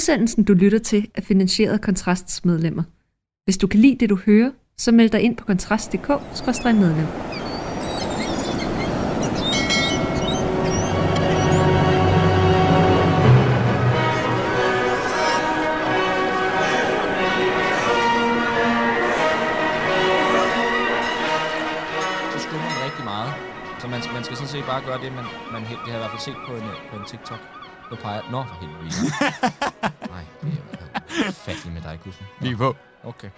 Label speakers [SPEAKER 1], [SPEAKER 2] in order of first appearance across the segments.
[SPEAKER 1] Udsendelsen, du lytter til, er finansieret af Kontrasts medlemmer. Hvis du kan lide det, du hører, så meld dig ind på kontrast.dk-medlem.
[SPEAKER 2] så skummer man rigtig meget. Så man, man skal sådan set bare gøre det, man, man det har jeg i hvert fald set på en, øh, på en TikTok. Nu peger Nå, for helvede. Nej, det er fattigt med dig, Kussen.
[SPEAKER 3] Vi er på.
[SPEAKER 2] Okay.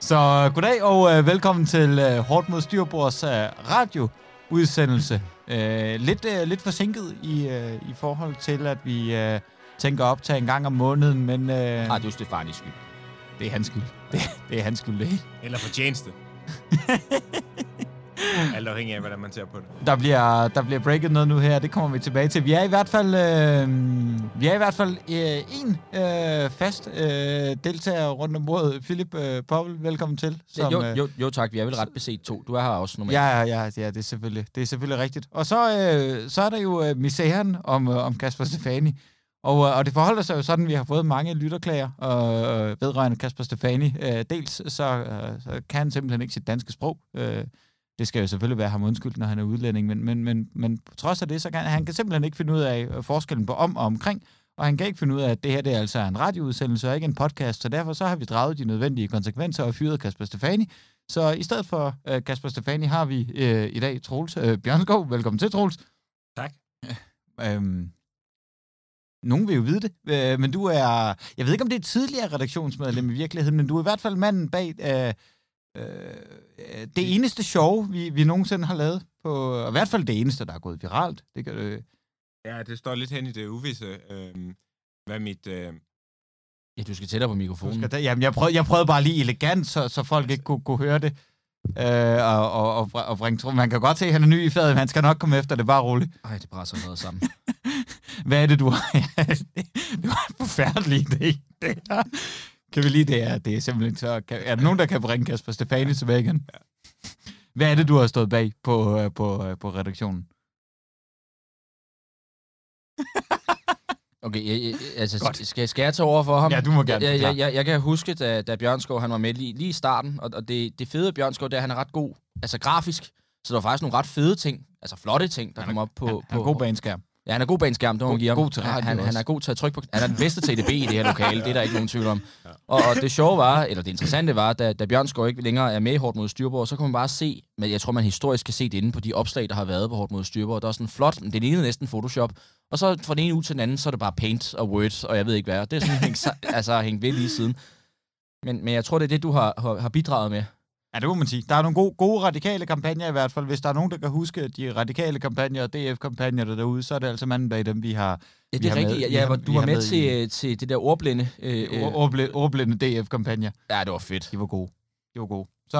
[SPEAKER 3] Så goddag og øh, velkommen til øh, Hårdt mod Styrbords øh, radioudsendelse. Øh, lidt, øh, lidt forsinket i, øh, i forhold til, at vi øh, tænker op til en gang om måneden, men øh,
[SPEAKER 2] Radio Stefanis skyld.
[SPEAKER 3] det er hans skyld. Det, det er hans skyld, det.
[SPEAKER 4] Eller fortjeneste. Alt afhængig af, hvordan man ser på det.
[SPEAKER 3] Der bliver, der bliver breaket noget nu her, det kommer vi tilbage til. Vi er i hvert fald, øh, vi er i hvert fald øh, en øh, fast øh, deltager rundt om bordet. Philip øh, Povel, velkommen til.
[SPEAKER 2] Som, jo,
[SPEAKER 3] øh,
[SPEAKER 2] jo, jo, tak. Vi er vel ret beset to. Du er her også normalt.
[SPEAKER 3] Ja, ja, ja, ja, det er selvfølgelig, det er selvfølgelig rigtigt. Og så, øh, så er der jo øh, misæren om, øh, om Kasper Stefani. Og, øh, og det forholder sig jo sådan, at vi har fået mange lytterklager øh, vedrørende Kasper Stefani. Øh, dels så, øh, så kan han simpelthen ikke sit danske sprog. Øh, det skal jo selvfølgelig være ham undskyld, når han er udlænding, men, men, men, men på trods af det, så kan han kan simpelthen ikke finde ud af øh, forskellen på om og omkring, og han kan ikke finde ud af, at det her det er altså en radioudsendelse og ikke en podcast, så derfor så har vi draget de nødvendige konsekvenser og fyret Kasper Stefani. Så i stedet for øh, Kasper Stefani har vi øh, i dag Troels øh, Bjørnskov. Velkommen til, Troels.
[SPEAKER 4] Tak.
[SPEAKER 3] Øhm, nogen vil jo vide det, øh, men du er, jeg ved ikke om det er tidligere redaktionsmedlem i virkeligheden, men du er i hvert fald manden bag øh, øh, det eneste show, vi, vi nogensinde har lavet, på, og i hvert fald det eneste, der er gået viralt. Det kan, øh,
[SPEAKER 4] Ja, det står lidt hen i det uvisse, øh, hvad mit... Øh,
[SPEAKER 2] Ja, du skal tættere på
[SPEAKER 3] du
[SPEAKER 2] mikrofonen.
[SPEAKER 3] skal, da- jamen, jeg, prøvede, jeg prøvede bare lige elegant, så, så folk ikke kunne, kunne høre det. Øh, og, og, og, og bringe. Man kan godt se, at han er ny i fadet, men han skal nok komme efter det, bare roligt.
[SPEAKER 2] Ej, det brænder noget sammen.
[SPEAKER 3] Hvad er det, du har? det var en forfærdelig idé. Det her. Kan vi lige det? Er, det er simpelthen så... Kan, er der nogen, der kan bringe Kasper Stefani tilbage igen? Hvad er det, du har stået bag på, øh, på, øh, på redaktionen?
[SPEAKER 2] Okay, jeg, jeg, altså,
[SPEAKER 3] Godt.
[SPEAKER 2] skal, skal jeg tage over for ham?
[SPEAKER 3] Ja, du må gerne
[SPEAKER 2] Jeg, jeg, jeg, jeg kan huske, da, da Bjørnskov han var med lige, lige i starten, og, og det, det fede af Bjørnskov, det er, at han er ret god, altså grafisk. Så der var faktisk nogle ret fede ting, altså flotte ting, der
[SPEAKER 3] Han er-
[SPEAKER 2] kom op på...
[SPEAKER 3] Han,
[SPEAKER 2] på
[SPEAKER 3] han er god en skærm.
[SPEAKER 2] Ja, han er god bag en skærm, det må man give ham.
[SPEAKER 3] god til
[SPEAKER 2] han, han
[SPEAKER 3] også.
[SPEAKER 2] er god til at trykke på... Han er den bedste til EDB i det her lokale, det er der ikke nogen tvivl om.
[SPEAKER 4] Ja.
[SPEAKER 2] Og, og det sjove var, eller det interessante var, da, da Bjørnskov ikke længere er med i Hårdt mod Styrbord, så kan man bare se, men jeg tror, man historisk kan se det inde på de opslag, der har været på Hårdt mod Styrbord. Der er sådan flot, men det lignede næsten Photoshop. Og så fra den ene uge til den anden, så er det bare Paint og Word, og jeg ved ikke hvad. Det er sådan hængt, altså, hængt ved lige siden. Men, men jeg tror, det er det, du har, har bidraget med.
[SPEAKER 3] Ja, det må man sige. Der er nogle gode, gode radikale kampagner i hvert fald. Hvis der er nogen, der kan huske de radikale kampagner og DF-kampagner der derude, så er det altså manden bag dem, vi har...
[SPEAKER 2] Ja, det er
[SPEAKER 3] med-
[SPEAKER 2] rigtigt.
[SPEAKER 3] vi
[SPEAKER 2] Ja,
[SPEAKER 3] har-
[SPEAKER 2] du var
[SPEAKER 3] har
[SPEAKER 2] med,
[SPEAKER 3] med i-
[SPEAKER 2] til, til det der ordblinde. Øh, øh,
[SPEAKER 3] Ordblinde, ordblinde DF-kampagner.
[SPEAKER 2] ja, det var fedt.
[SPEAKER 3] De var gode. De var gode. Så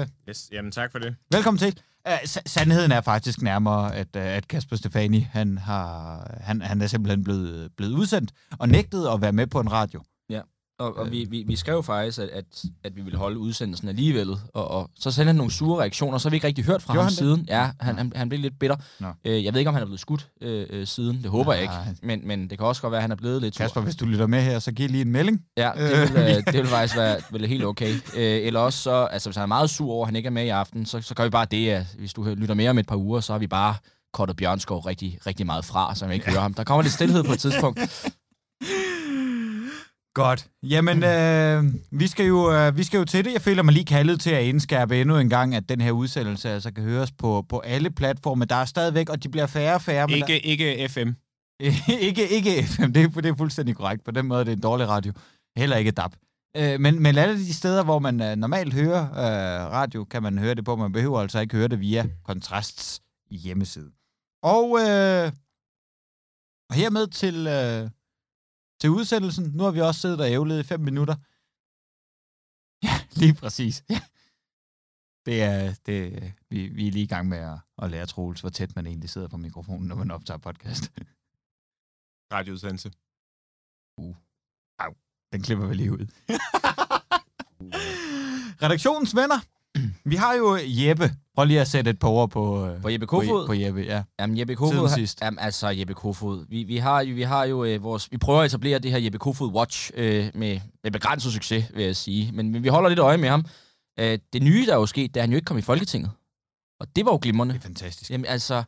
[SPEAKER 3] øh,
[SPEAKER 4] yes, jamen, tak for det.
[SPEAKER 3] Velkommen til. Uh, sandheden er faktisk nærmere, at, uh, at Kasper Stefani, han, har, han, han er simpelthen blevet, blevet udsendt og nægtet at være med på en radio.
[SPEAKER 2] Og, og vi, vi, vi skrev faktisk, at, at, at vi ville holde udsendelsen alligevel, og, og så sendte han nogle sure reaktioner, så har vi ikke rigtig hørt fra
[SPEAKER 3] Gjorde
[SPEAKER 2] ham
[SPEAKER 3] han det?
[SPEAKER 2] siden. Ja, han, han, han blev lidt bitter.
[SPEAKER 3] Nå.
[SPEAKER 2] Øh, jeg ved ikke, om han er blevet skudt øh, øh, siden, det håber jeg
[SPEAKER 3] Nej.
[SPEAKER 2] ikke, men, men det kan også godt være, at han er blevet lidt sur.
[SPEAKER 3] Kasper, hvis du lytter med her, så giv lige en melding.
[SPEAKER 2] Ja, det vil, øh, det vil faktisk være vil helt okay. Øh, eller også så, altså hvis han er meget sur over, at han ikke er med i aften, så, så gør vi bare det, at hvis du lytter mere om et par uger, så har vi bare kortet Bjørnskov rigtig, rigtig meget fra, så vi ikke hører ham. Der kommer lidt stillhed på et tidspunkt.
[SPEAKER 3] Godt. Jamen, øh, vi, skal jo, øh, vi skal jo til det. Jeg føler mig lige kaldet til at indskærpe endnu en gang, at den her udsendelse altså kan høres på, på alle platforme. Der er stadigvæk, og de bliver færre og færre.
[SPEAKER 4] Ikke, ikke FM.
[SPEAKER 3] Der, ikke, ikke FM, det er, det er fuldstændig korrekt. På den måde det er en dårlig radio. Heller ikke DAB. Øh, men, men alle de steder, hvor man øh, normalt hører øh, radio, kan man høre det på. Man behøver altså ikke høre det via Kontrasts hjemmeside. Og, øh, og hermed til, øh, til udsendelsen. Nu har vi også siddet og ævlet i fem minutter. Ja, lige præcis. Ja. Det er, det, vi, vi er lige i gang med at, at lære Troels, hvor tæt man egentlig sidder på mikrofonen, når man optager podcast.
[SPEAKER 4] Radioudsendelse.
[SPEAKER 3] Den klipper vi lige ud. Redaktionens venner. Vi har jo Jeppe. Prøv lige at sætte et par ord på, øh,
[SPEAKER 2] På Jeppe
[SPEAKER 3] på,
[SPEAKER 2] Kofod?
[SPEAKER 3] på Jeppe, ja.
[SPEAKER 2] Jamen, Jeppe Kofod...
[SPEAKER 3] sidst.
[SPEAKER 2] Jamen, altså, Jeppe Kofod. Vi, vi har jo, vi har jo øh, vores... Vi prøver at etablere det her Jeppe Kofod Watch øh, med, med begrænset succes, vil jeg sige. Men, men vi holder lidt øje med ham. Øh, det nye, der er jo sket, det er, at han jo ikke kom i Folketinget. Og det var jo glimrende.
[SPEAKER 3] Det er fantastisk.
[SPEAKER 2] Jamen altså,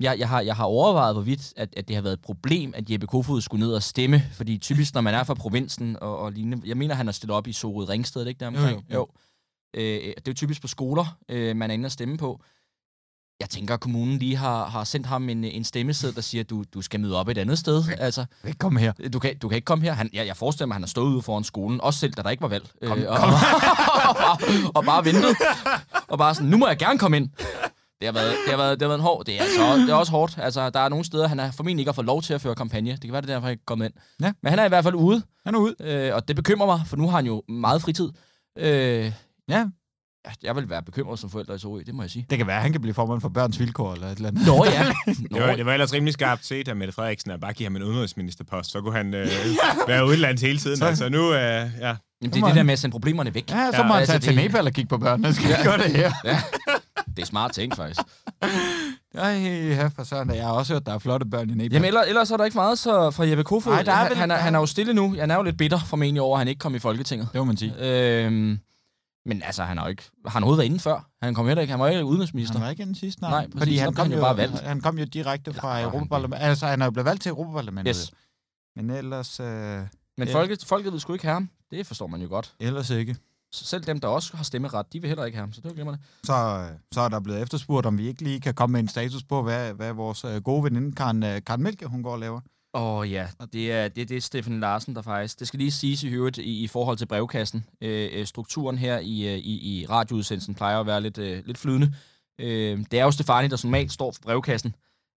[SPEAKER 2] jeg, jeg, har, jeg har overvejet, hvorvidt at, at det har været et problem, at Jeppe Kofod skulle ned og stemme. Fordi typisk, når man er fra provinsen og, og lignende... Jeg mener, han har stillet op i Sorød Ringsted, ikke der omkring?
[SPEAKER 3] Jo, jo, jo.
[SPEAKER 2] Øh, det er jo typisk på skoler, øh, man er inde og stemme på. Jeg tænker, at kommunen lige har, har sendt ham en, en stemmeseddel, der siger, at du, du skal møde op et andet sted. Altså,
[SPEAKER 3] Ikke kom her.
[SPEAKER 2] du kan, du kan ikke komme her. Han, jeg, jeg forestiller mig, at han har stået ude foran skolen, også selv, da der ikke var valg.
[SPEAKER 3] Kom,
[SPEAKER 2] og,
[SPEAKER 3] kom.
[SPEAKER 2] og, og, bare, og bare ventet. Og bare sådan, nu må jeg gerne komme ind. Det har været, det har været, det har været en hård. Det er, altså, det er også hårdt. Altså, der er nogle steder, han har formentlig ikke har fået lov til at føre kampagne. Det kan være, det er derfor, han ikke er kommet ind.
[SPEAKER 3] Ja.
[SPEAKER 2] Men han er i hvert fald ude,
[SPEAKER 3] Han er ude.
[SPEAKER 2] øh, og det bekymrer mig, for nu har han jo meget fritid. Øh,
[SPEAKER 3] Ja.
[SPEAKER 2] ja, jeg vil være bekymret som forælder i Sorø, det må jeg sige.
[SPEAKER 3] Det kan være, at han kan blive formand for børns vilkår eller et eller andet.
[SPEAKER 2] Nå ja.
[SPEAKER 4] Det var, det var ellers rimelig skarpt set af Mette Frederiksen at bare give ham en udenrigsministerpost. Så kunne han øh, være udenlands hele tiden.
[SPEAKER 3] Så-
[SPEAKER 4] Altså nu, øh, ja.
[SPEAKER 2] Jamen, det er det
[SPEAKER 3] han-
[SPEAKER 2] der med at sende problemerne væk.
[SPEAKER 3] Ja, så
[SPEAKER 4] Ja,
[SPEAKER 3] må han
[SPEAKER 2] altså,
[SPEAKER 3] tage til
[SPEAKER 2] det-
[SPEAKER 3] Nepal og kigge på børnene. Skal ja. gøre det her?
[SPEAKER 2] Det er smart ting, faktisk.
[SPEAKER 3] Ej, ja, for søren. Jeg har også hørt, der er flotte børn i Nepal.
[SPEAKER 2] Jamen, ellers, ellers er der ikke meget så fra Jeppe Kofod.
[SPEAKER 3] Nej, der er
[SPEAKER 2] han,
[SPEAKER 3] vel-
[SPEAKER 2] han, er,
[SPEAKER 3] er-
[SPEAKER 2] han er jo stille nu. Jeg er jo lidt bitter formentlig over, at han ikke kom i Folketinget.
[SPEAKER 3] det må man sige.
[SPEAKER 2] Øhm, men altså, han har jo ikke... Har han overhovedet været inde før? Han kom heller ikke. Han var ikke udenrigsminister.
[SPEAKER 3] Han var ikke den sidste, nej.
[SPEAKER 2] Nej, præcis.
[SPEAKER 3] Fordi han kom,
[SPEAKER 2] han jo bare valgt.
[SPEAKER 3] han kom jo direkte
[SPEAKER 2] Eller
[SPEAKER 3] fra
[SPEAKER 2] han
[SPEAKER 3] Europaparlamentet. Altså, han er jo blevet valgt til Europaparlamentet.
[SPEAKER 2] Yes.
[SPEAKER 3] Men ellers, øh,
[SPEAKER 2] Men folket, folket vil sgu ikke have ham. Det forstår man jo godt.
[SPEAKER 3] ellers ikke.
[SPEAKER 2] Så selv dem, der også har stemmeret, de vil heller ikke have ham. Så det glemmer det.
[SPEAKER 3] Så, øh, så er der blevet efterspurgt, om vi ikke lige kan komme med en status på, hvad, hvad vores øh, gode veninde Karen, øh, Karen Mælke, hun går og laver.
[SPEAKER 2] Åh oh, ja, det er, det, det er Steffen Larsen, der faktisk... Det skal lige siges i øvrigt i, i forhold til brevkassen. Øh, øh, strukturen her i, øh, i, i radioudsendelsen plejer at være lidt, øh, lidt flydende. Øh, det er jo Stefani, der normalt står for brevkassen.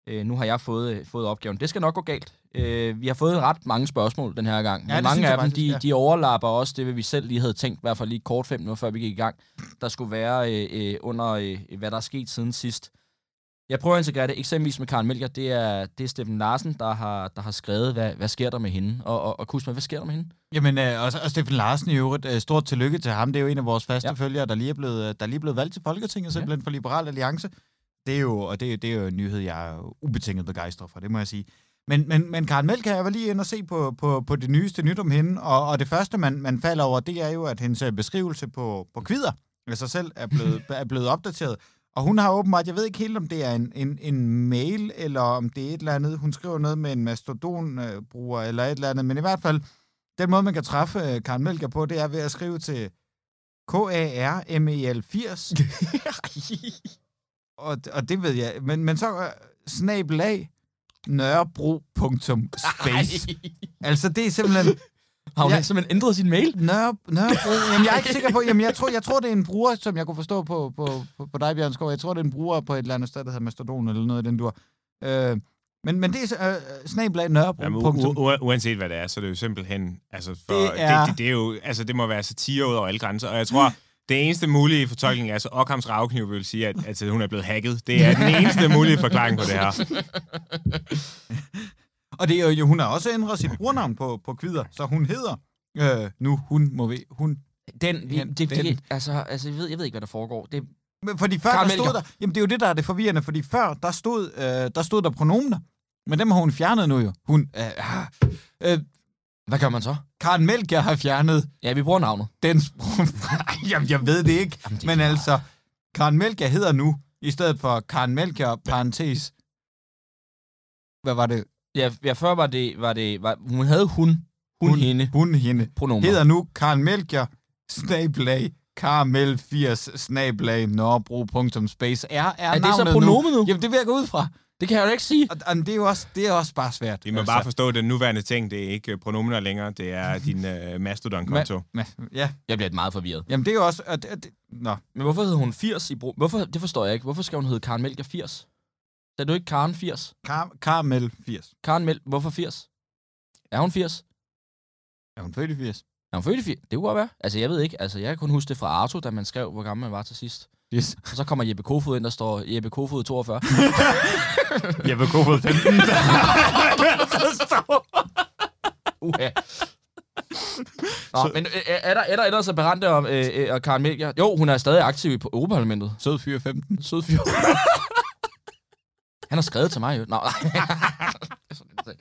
[SPEAKER 2] Øh, nu har jeg fået, øh, fået opgaven. Det skal nok gå galt. Øh, vi har fået ret mange spørgsmål den her gang.
[SPEAKER 3] Ja,
[SPEAKER 2] men mange af dem, de,
[SPEAKER 3] ja.
[SPEAKER 2] de overlapper også det, vi selv lige havde tænkt, i hvert fald lige kort fem minutter, før vi gik i gang. Der skulle være øh, øh, under, øh, hvad der er sket siden sidst. Jeg prøver at integrere det eksempelvis med Karen Melcher. Det er, det er Steffen Larsen, der har, der har skrevet, hvad, hvad sker der med hende? Og, og, og Kusma, hvad sker der med hende?
[SPEAKER 3] Jamen, øh, og, og Steffen Larsen i øvrigt, øh, stort tillykke til ham. Det er jo en af vores faste
[SPEAKER 2] Ja.
[SPEAKER 3] ja. følgere, der lige er blevet, der lige er blevet valgt til Folketinget, simpelthen for Liberal Alliance. Det er jo, og det, det er jo en nyhed, jeg er ubetinget begejstret for, det må jeg sige. Men, men, men Karen Mælk, jeg var lige inde og se på, på, på det nyeste nyt om hende, og, og det første, man, man falder over, det er jo, at hendes øh, beskrivelse på, på kvider af sig selv er blevet, er blevet opdateret. Og hun har åbenbart, jeg ved ikke helt, om det er en, en, en mail, eller om det er et eller andet. Hun skriver noget med en mastodon-bruger, eller et eller andet. Men i hvert fald, den måde, man kan træffe øh, Karen Melker på, det er ved at skrive til K-A-R-M-E-L 80. og, og det ved jeg. Men, men så uh, snabelag nørrebro.space. Altså, det er simpelthen
[SPEAKER 2] Har hun
[SPEAKER 3] Ja.
[SPEAKER 2] simpelthen ændret sin mail?
[SPEAKER 3] Nørre, Nørrebro. Jamen, jeg er ikke sikker på. Jamen, jeg tror, jeg tror, det er en bruger, som jeg kunne forstå på, på, på, på dig, Bjørn Skov. Jeg tror, det er en bruger på et eller andet sted, der hedder Mastodon eller noget af den dur. Øh, men, men det er øh, snabelag nørrebro.
[SPEAKER 4] Jamen, u- u- u- uanset hvad det er, så er det jo simpelthen... Altså, for,
[SPEAKER 3] Det
[SPEAKER 4] det,
[SPEAKER 3] er-
[SPEAKER 4] det, det, det, er jo, altså, det må være satire ud over alle grænser. Og jeg tror, det eneste mulige fortolkning er, så Ockhams ravkniv vil sige, at, at hun er blevet hacket. Det er den eneste mulige forklaring på det her.
[SPEAKER 3] Og det er jo, hun har også ændret sit brugernavn på, på kvider, så hun hedder øh, nu, hun må vi, hun.
[SPEAKER 2] Den, vi, det, det,
[SPEAKER 3] den.
[SPEAKER 2] altså, altså jeg, ved, jeg ved ikke, hvad der foregår. Det,
[SPEAKER 3] Men Fordi før,
[SPEAKER 2] Karen
[SPEAKER 3] der stod der, jamen det er jo det, der er det forvirrende, fordi før, der stod, øh, der stod der pronomener, men dem har hun fjernet nu jo. Hun, øh, øh,
[SPEAKER 2] hvad gør man så?
[SPEAKER 3] Karen Melker har fjernet
[SPEAKER 2] Ja, vi bruger navnet.
[SPEAKER 3] den sprog. Jamen, jeg ved det ikke.
[SPEAKER 2] Jamen, det
[SPEAKER 3] Men
[SPEAKER 2] klart.
[SPEAKER 3] altså, Karen Melker hedder nu, i stedet for Karen Melker, parentes. Hvad var det?
[SPEAKER 2] Ja, ja før var det... Var det var, hun havde hun. Hun, hun hende.
[SPEAKER 3] Hun, hende.
[SPEAKER 2] Pronomer.
[SPEAKER 3] Hedder nu Karen Melker, snablag, karamel 80, snablag, nørrebro.space. Er, er,
[SPEAKER 2] er det så
[SPEAKER 3] navnet
[SPEAKER 2] pronomen nu?
[SPEAKER 3] Nu? Jamen, det vil jeg gå ud fra.
[SPEAKER 2] Det kan jeg jo ikke sige.
[SPEAKER 3] Og, og det, er jo også, det er også bare svært.
[SPEAKER 4] Vi må bare forstå, at den nuværende ting, det er ikke øh, pronomener længere, det er din øh, Mastodon-konto.
[SPEAKER 3] Ma- ja,
[SPEAKER 2] Jeg bliver meget forvirret.
[SPEAKER 3] jamen det er jo også... Og det, og det, nå,
[SPEAKER 2] Men hvorfor hedder hun 80 i brug? Hvorfor, det forstår jeg ikke. Hvorfor skal hun hedde Karen Melker 80? Er du ikke Karen 80?
[SPEAKER 3] Kar- karamel 80.
[SPEAKER 2] Karen Mel... Hvorfor 80? Er hun 80?
[SPEAKER 3] Er hun født i 80?
[SPEAKER 2] Er hun født i 80? Det kunne godt være. Altså, jeg ved ikke. Altså, jeg kan kun huske det fra Arto, da man skrev, hvor gammel man var til sidst.
[SPEAKER 3] Yes.
[SPEAKER 2] Og så kommer Jeppe Kofod ind, der står Jeppe Kofod 42.
[SPEAKER 3] Jeg vil gå fod 15.
[SPEAKER 2] Uha. Nå, men øh, er der, er der ellers Berante og, øh, øh, og Karen Melchior? Jo, hun er stadig aktiv på Europaparlamentet.
[SPEAKER 3] Sød fyr 15.
[SPEAKER 2] Sød fyr. Han har skrevet til mig, jo. Nå, nej.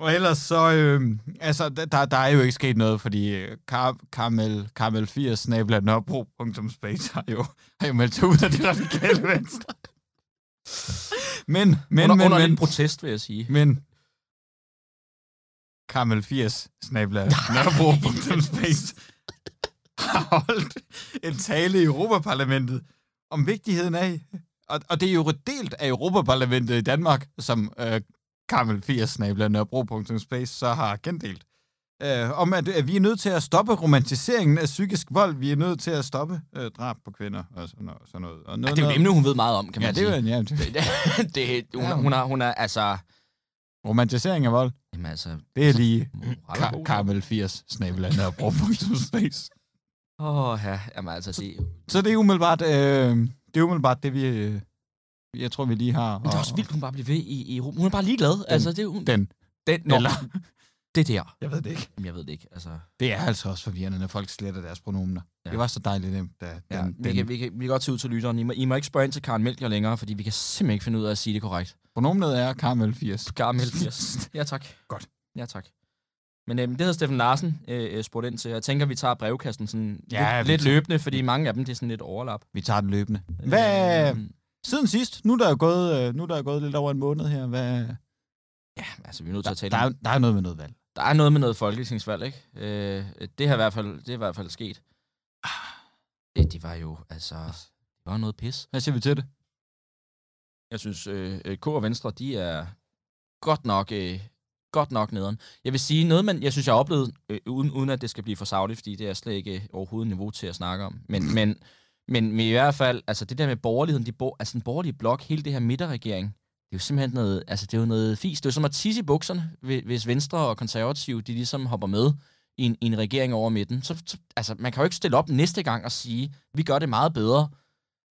[SPEAKER 3] Og ellers så, øh, altså, der- der, er jo ikke sket noget, fordi øh, Kar Carmel, Carmel 80 snabla Nørrebro.space har jo, har jo meldt sig ud af det radikale venstre. Men, men,
[SPEAKER 2] under,
[SPEAKER 3] men,
[SPEAKER 2] under
[SPEAKER 3] men,
[SPEAKER 2] en protest, vil jeg sige.
[SPEAKER 3] men, Carmel 80 snabla Nørrebro.space har holdt en tale i Europaparlamentet om vigtigheden af, og, og det er jo delt af Europaparlamentet i Danmark, som øh, Carmel 80 snabla Nørrebro.space så har gendelt. Øh, om at, at vi er nødt til at stoppe romantiseringen af psykisk vold, vi er nødt til at stoppe øh, drab på kvinder og sådan noget. Sådan noget. Og
[SPEAKER 2] Ja,
[SPEAKER 3] noget,
[SPEAKER 2] det er jo et emne, hun ved meget om, kan
[SPEAKER 3] Ja,
[SPEAKER 2] man
[SPEAKER 3] det er jo
[SPEAKER 2] sige.
[SPEAKER 3] en, ja, det,
[SPEAKER 2] det, det, hun,
[SPEAKER 3] Ja.
[SPEAKER 2] hun, er, hun er, altså...
[SPEAKER 3] romantisering af vold,
[SPEAKER 2] Jamen, altså...
[SPEAKER 3] det er lige
[SPEAKER 2] moral er
[SPEAKER 3] Ka-
[SPEAKER 2] god.
[SPEAKER 3] Carmel 80 snabla Nørrebro.space.
[SPEAKER 2] Åh, oh, ja. Jamen, altså, det,
[SPEAKER 3] Så det er umiddelbart, øh, det er umiddelbart det, vi, øh, jeg tror, vi lige har.
[SPEAKER 2] men det er også vildt, hun bare bliver ved i, i Europa. Hun er bare ligeglad. altså, det er hun,
[SPEAKER 3] Den,
[SPEAKER 2] den, nå,
[SPEAKER 3] eller,
[SPEAKER 2] det der.
[SPEAKER 3] jeg ved det ikke.
[SPEAKER 2] Jamen, jeg ved det ikke. Altså,
[SPEAKER 3] Det er altså også forvirrende, når folk sletter deres pronomener.
[SPEAKER 2] Ja.
[SPEAKER 3] Det var så dejligt nemt, da
[SPEAKER 2] ja,
[SPEAKER 3] den,
[SPEAKER 2] vi,
[SPEAKER 3] den
[SPEAKER 2] kan, vi, kan, vi kan godt tage ud til lytteren. I må, I må ikke spørge ind til Karen Melchior længere, fordi vi kan simpelthen ikke finde ud af at sige det korrekt.
[SPEAKER 3] pronomenet er Carmel 80.
[SPEAKER 2] Karen Melchior. Ja, tak.
[SPEAKER 3] Godt.
[SPEAKER 2] Ja, tak. Men øhm, det havde Steffen Larsen øh, øh, spurgt ind til. Jeg tænker, vi tager brevkassen sådan
[SPEAKER 3] Ja,
[SPEAKER 2] lidt, lidt
[SPEAKER 3] tager-
[SPEAKER 2] løbende, fordi mange af dem, det er sådan lidt overlap.
[SPEAKER 3] Vi tager den løbende. Hvad,
[SPEAKER 2] Øhm,
[SPEAKER 3] siden sidst, nu er der jo gået, øh, nu er der jo gået lidt over en måned her, hvad,
[SPEAKER 2] ja, altså, vi er nødt til
[SPEAKER 3] der,
[SPEAKER 2] at tale
[SPEAKER 3] der, er, der er noget med noget valg.
[SPEAKER 2] Der er noget med noget folketingsvalg, ikke? Øh, det har i hvert fald, det er i hvert fald sket. Det, det var jo, altså, det var noget pis.
[SPEAKER 3] Hvad siger vi til det?
[SPEAKER 2] Jeg synes, øh, øh, K og Venstre, de er godt nok, øh, godt nok nederen. Jeg vil sige noget, man, jeg synes, jeg har oplevet, øh, uden, uden at det skal blive for savligt, fordi det er slet ikke overhovedet niveau til at snakke om. Men, men, men, men i hvert fald, altså det der med borgerligheden, de bo, altså den borgerlige blok, hele det her midterregering, det er jo simpelthen noget, altså det er jo noget fis. Det er jo som at tisse i bukserne, hvis Venstre og Konservative, de ligesom hopper med i en, i en regering over midten. Så, så, altså, man kan jo ikke stille op næste gang og sige, vi gør det meget bedre,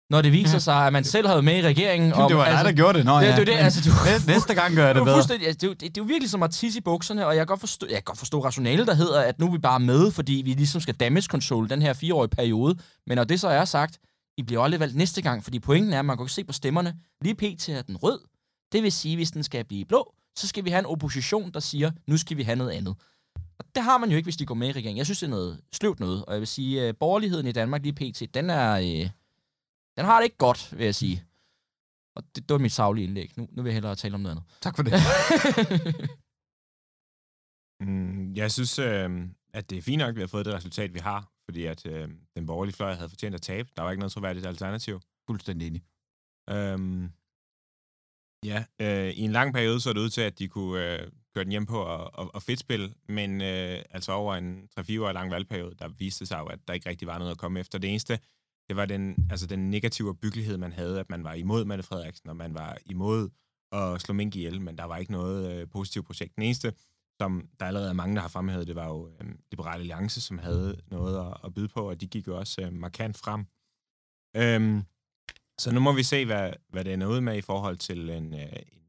[SPEAKER 2] når det viser
[SPEAKER 3] Ja.
[SPEAKER 2] sig, at man selv har været med i regeringen.
[SPEAKER 3] Jamen, det var dig, der gjorde det. Nå, ja.
[SPEAKER 2] det, det, altså, du,
[SPEAKER 3] næ- Næste gang gør jeg det
[SPEAKER 2] det, er
[SPEAKER 3] bedre.
[SPEAKER 2] altså, det, det, det er jo virkelig som at tisse i bukserne, og jeg kan godt forstå, jeg kan godt forstå rationale, der hedder, at nu er vi bare med, fordi vi ligesom skal damage control den her fireårige periode. Men når det så er sagt, I bliver aldrig valgt næste gang, fordi pointen er, at man kan se på stemmerne, lige pt. er den rød. Det vil sige, hvis den skal blive blå, så skal vi have en opposition, der siger, nu skal vi have noget andet. Og det har man jo ikke, hvis de går med i regeringen. Jeg synes, det er noget sløvt noget, og jeg vil sige, at borgerligheden i Danmark lige pt., den er... Øh, den har det ikke godt, vil jeg sige. Og det, det var mit savlige indlæg. Nu, nu vil jeg hellere tale om noget andet.
[SPEAKER 3] Tak for det.
[SPEAKER 4] Mm, jeg synes, øh, at det er fint nok, at vi har fået det resultat, vi har, fordi at øh, den borgerlige fløj havde fortjent at tabe. Der var ikke noget troværdigt alternativ.
[SPEAKER 3] Fuldstændig enig.
[SPEAKER 4] Øhm, ja, øh, i en lang periode så det ud til, at de kunne øh, køre den hjem på at, at, at fedtspille, men øh, altså over en 3-4 år lang valgperiode, der viste sig jo, at der ikke rigtig var noget at komme efter. Det eneste, det var den, altså den negative opbyggelighed, man havde, at man var imod Mette Frederiksen, og man var imod at slå mink ihjel, men der var ikke noget øh, positivt projekt. Den eneste, som der allerede er mange, der har fremhævet, det var jo øh, Liberale Alliance, som havde noget at, at byde på, og de gik jo også øh, markant frem. Øhm, så nu må vi se, hvad, hvad det ender ud med i forhold til en, øh, en,